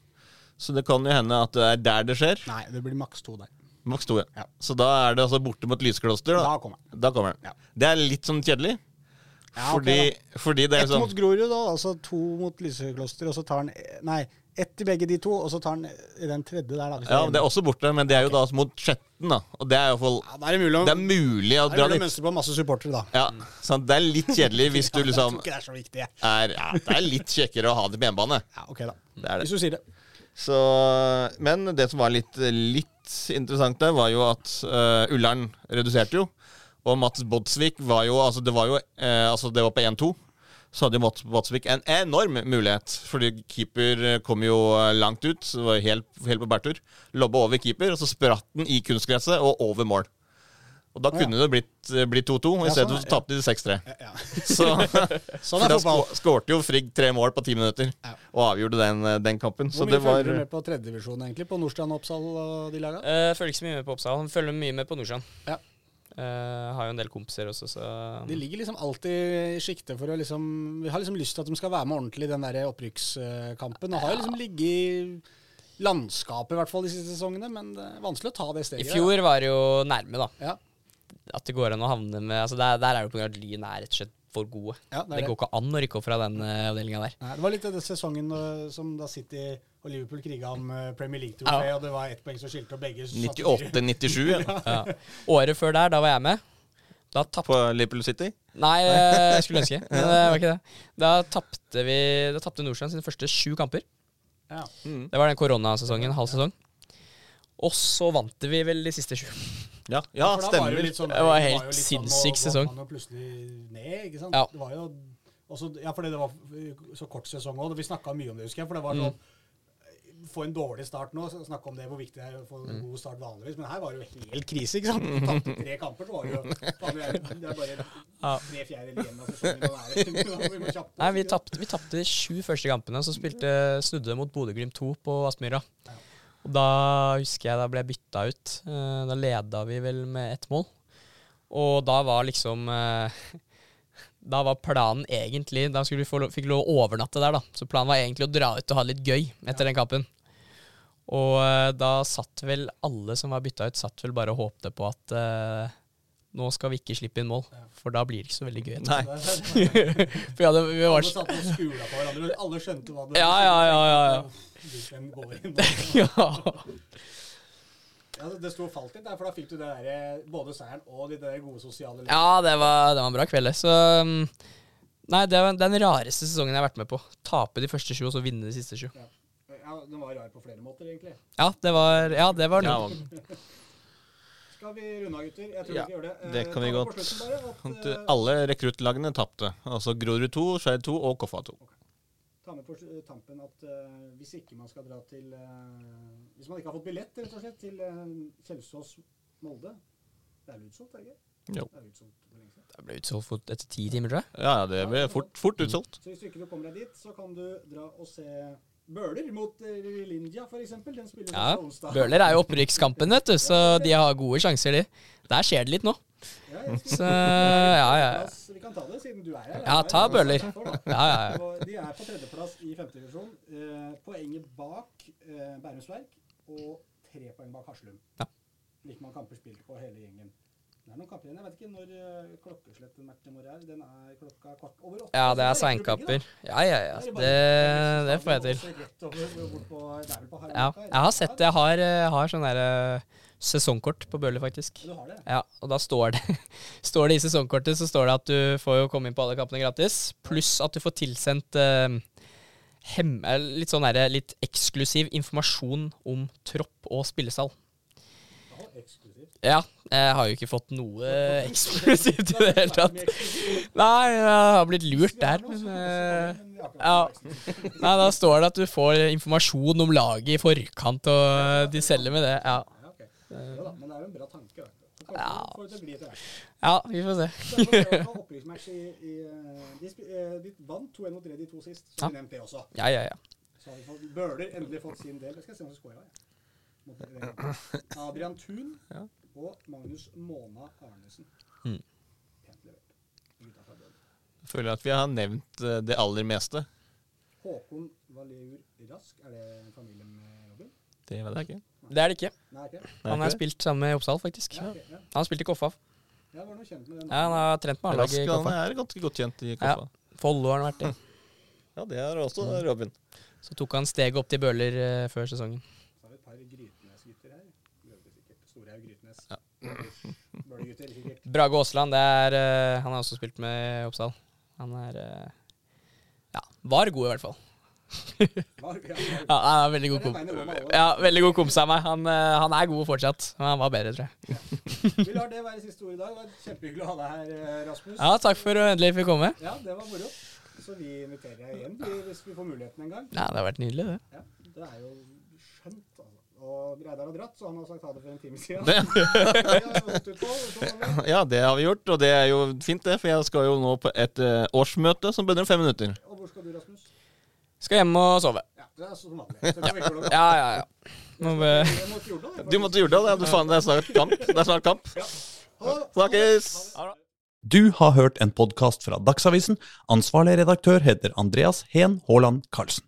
Så det kan jo hende at det er der det skjer. Nei, det blir maks to der. Maks to, ja. Ja. Så da er det altså borte mot Lyskloster. Da, Da kommer da kommer den. Ja. Det er litt sånn kjedelig. Ja, fordi, fordi det er Ett sånn mot Grorud, da. Altså to mot Lysekloster, og så tar han Nei, ett i begge de to, og så tar han i den tredje der, da. Ja, det det er også borte, men det er jo da mot Skjetten, da. Og det er iallfall Ja, Det er det mulig Det er mulig å da er det mulig å mønstre på masse supportere, da. Ja, sånn, Det er litt kjedelig hvis du liksom Jeg tror ikke det er så viktig. jeg. er Ja, det er litt kjekkere å ha det på hjemmebane. Ja, ok, da. Det det. Hvis du sier det. Så, men det som var litt, litt interessant der, var jo at uh, Ullern reduserte jo. Og Mats Bodsvik var jo Altså, det var jo eh, Altså, det var på 1-2. Så hadde jo Mats Bodsvik en enorm mulighet. Fordi keeper eh, kom jo eh, langt ut. Så var helt, helt på bærtur. Lobba over keeper, og så spratt den i kunstgresset og over mål. Og da Ja. kunne det blitt, eh, blitt 2-2. I Ja, stedet sånn, så tapte de 6-3. Ja. Så Sånn er da skårte jo Frigg tre mål på ti minutter. Ja. Og avgjorde den, eh, den kampen. Så Hvor det mye var følger du med på tredjedivisjon, egentlig? På Nordstrand, Oppsal og de laga? Uh, følger ikke så mye med på Oppsal. Han følger mye med på Nordstrand. Ja. Uh, har jo en del kompiser også, så De ligger liksom alltid i sjiktet for å liksom Vi har liksom lyst til at de skal være med ordentlig i den der opprykkskampen. Og har jo liksom ligget i landskapet, i hvert fall de siste sesongene, men det er vanskelig å ta det steget. I fjor var det jo nærme, da. Ja. At det går an å havne med altså Der, der er det på grunn av at Lyn er rett og slett for gode. Ja, Det, går ikke an å rykke opp fra den uh, avdelinga der. Nei, det var litt av den sesongen uh, som da City og Liverpool kriga om uh, Premier League-trofé, og det var ett poeng som skilte, og begge 98-97 ja. Ja. Året før der, da var jeg med. Da tapte på Liverpool City. Nei, eh, jeg skulle ønske, men det var ikke det. Da tapte vi Da tapte Nordstrand sine første sju kamper. Ja. Mm. Det var den koronasesongen, halv sesong. Og så vant vi vel de siste sju. Ja, ja da var det, sånn- Det var helt sånn, sinnssyk sesong. ned. Ja. Det var jo også, Ja, fordi det var så kort sesong òg. Vi snakka mye om det, husker jeg. For det var Mm. sånn Få en dårlig start nå, snakke om det, hvor viktig det er å få en god start vanligvis. Men her var det jo helt krise, ikke sant? Du tapte tre kamper, så var det jo Det er bare tre fjerdedeler igjen av sesongen. vi Nei, vi ikke tapte, vi tapte de sju første kampene, så spilte snudde mot Bodø-Glimt 2 på Aspmyra. Ja. Og da husker jeg da ble jeg bytta ut. Eh, Da leda vi vel med ett mål. Og da var liksom eh, Da var planen egentlig Da skulle vi få, fikk lov å overnatte der, da. Så planen var egentlig å dra ut og ha det litt gøy etter den kampen. Og eh, da satt vel alle som var bytta ut, satt vel bare og håpte på at nå skal vi ikke slippe inn mål, for da blir det ikke så veldig gøy. Nei. For vi hadde, vi var, Alle satt og skula på hverandre. Alle skjønte hva det Ja, ja, ja, ja, ja. Går inn? ja. Altså, det- sto og falt litt der, for da fikk du det der, både seieren og de der gode sosiale ja, det var, det var en bra kveld. Så um, Nei, det var den rareste sesongen jeg har vært med på. Tape de første sju, og så vinne de siste sju. Ja, Den var rar på flere måter, egentlig. Ja, det var, ja, det var Ja, noe. Skal vi runde av, gutter? Jeg tror Ja, vi gjør det. det. det Eh, kan vi godt. At, eh, Alle rekruttlagene tapte. Altså Grorud 2, Skeid 2 og Koffa 2. ta med på eh, tampen at uh, hvis ikke man skal dra til uh, Hvis man ikke har fått billett, rett og slett, til uh, Kjelsås-Molde Det er vel utsolgt, er det ikke? Jo. Det er utsolgt. Det ble utsolgt for etter ti timer, tror jeg. Ja, ja, det ble fort, fort utsolgt. Så hvis du ikke kommer komme deg dit, så kan du dra og se Bøler mot Lindia, f.eks. Den spiller Ja, på onsdag. Bøhler er jo opprykkskampen, vet du, så de har gode sjanser, de. Der skjer det litt nå. Ja, Så ja, ja. Vi kan ta det, siden du er her. Ja, ta bøller. Ja, Ja, ja. De er på tredjeplass i femtedivisjon. Eh, poenget bak eh, Bærums Verk og tre poeng bak Haslum. Ja. Like mange kamper spilt på hele gjengen. Det er noen kamper igjen. Jeg vet ikke når klokkeslettet klokkesletten matchen vår er. Den er klokka kvart over åtte. Ja, det er seinkamper. Ja, ja, ja. Det, det får jeg til. Ja, jeg har sett det. Jeg har, har sånn derre sesongkort på Bøhler, faktisk. Du har det? Ja, og da står det, står det i sesongkortet så står det at du får jo komme inn på alle kampene gratis, pluss at du får tilsendt eh, hem, eh, litt sånn der, litt eksklusiv informasjon om tropp og spillesal. Ja, jeg har jo ikke fått noe eksklusivt i det hele tatt. Nei, jeg har blitt lurt der, men eh, ja. Nei, da står det at du får informasjon om laget i forkant, og de selger med det. Ja, Ja, ok. Ja, da, men det er jo en bra tanke. da. Så kanskje Ja. får det til å gli etter hvert. ja vi får se. Opprykksmatch i, i eh, de, eh, de vant 2-1 mot 3 de to sist, Ja. som vi nevnte det også. Ja, ja, ja. Så har vi fått Bøhler endelig fått sin del. Jeg skal se om vi scorer. Den. Adrian Thun Ja. og Magnus Måna Arnesen. Mm. Jeg føler at vi har nevnt eh, det aller meste. Håkon Valeur Rask, er det familien familie med Robin? Det vet jeg ikke. Det er det ikke. Nei? Er Han har spilt sammen med Oppsal, faktisk. Ja, okay, ja. Han har spilt i Koffa. Jeg var noe kjent med den. Ja, han har trent med Rask i Koffa. han er ganske godt kjent i Koffa. Follo har han vært i. Ja, det er også Robin. Så tok han steget opp til Bøhler uh, før sesongen. Så har vi et par Grytnes-gutter her. Storhaug Grytnes. Ja. Bøhler-gutter, sikkert. Brage Aasland, det eh, Han har også spilt med Oppsal. Han er uh, Ja, var god, i hvert fall. Ja, han er veldig god, kom ja, veldig god kompis av meg. Han, eh, han er god fortsatt, men han var bedre, tror jeg. Vi lar det være siste ord i dag. Det var kjempehyggelig å ha deg her, eh, Rasmus. Ja, takk for at du endelig fikk komme. Ja, det var moro. Så vi inviterer deg igjen hvis vi får muligheten en gang. Ja, Det har vært nydelig, det. Ja, det er jo skjønt, altså. Og Reidar har dratt, så han har sagt ha det for en time siden. Det. Ja, det har vi gjort, og det er jo fint, det. For jeg skal jo nå på et eh, årsmøte som begynner om fem minutter. Og hvor skal du, Rasmus? Skal hjem og sove. Ja, det er som vanlig. Ja, ja, ja. Må be- Du må til Jordal, ja. Du faen, Det er snart kamp. Det er snart kamp. Snakkes! Du har hørt en podkast fra Dagsavisen. Ansvarlig redaktør heter Andreas Heen Haaland Karlsen.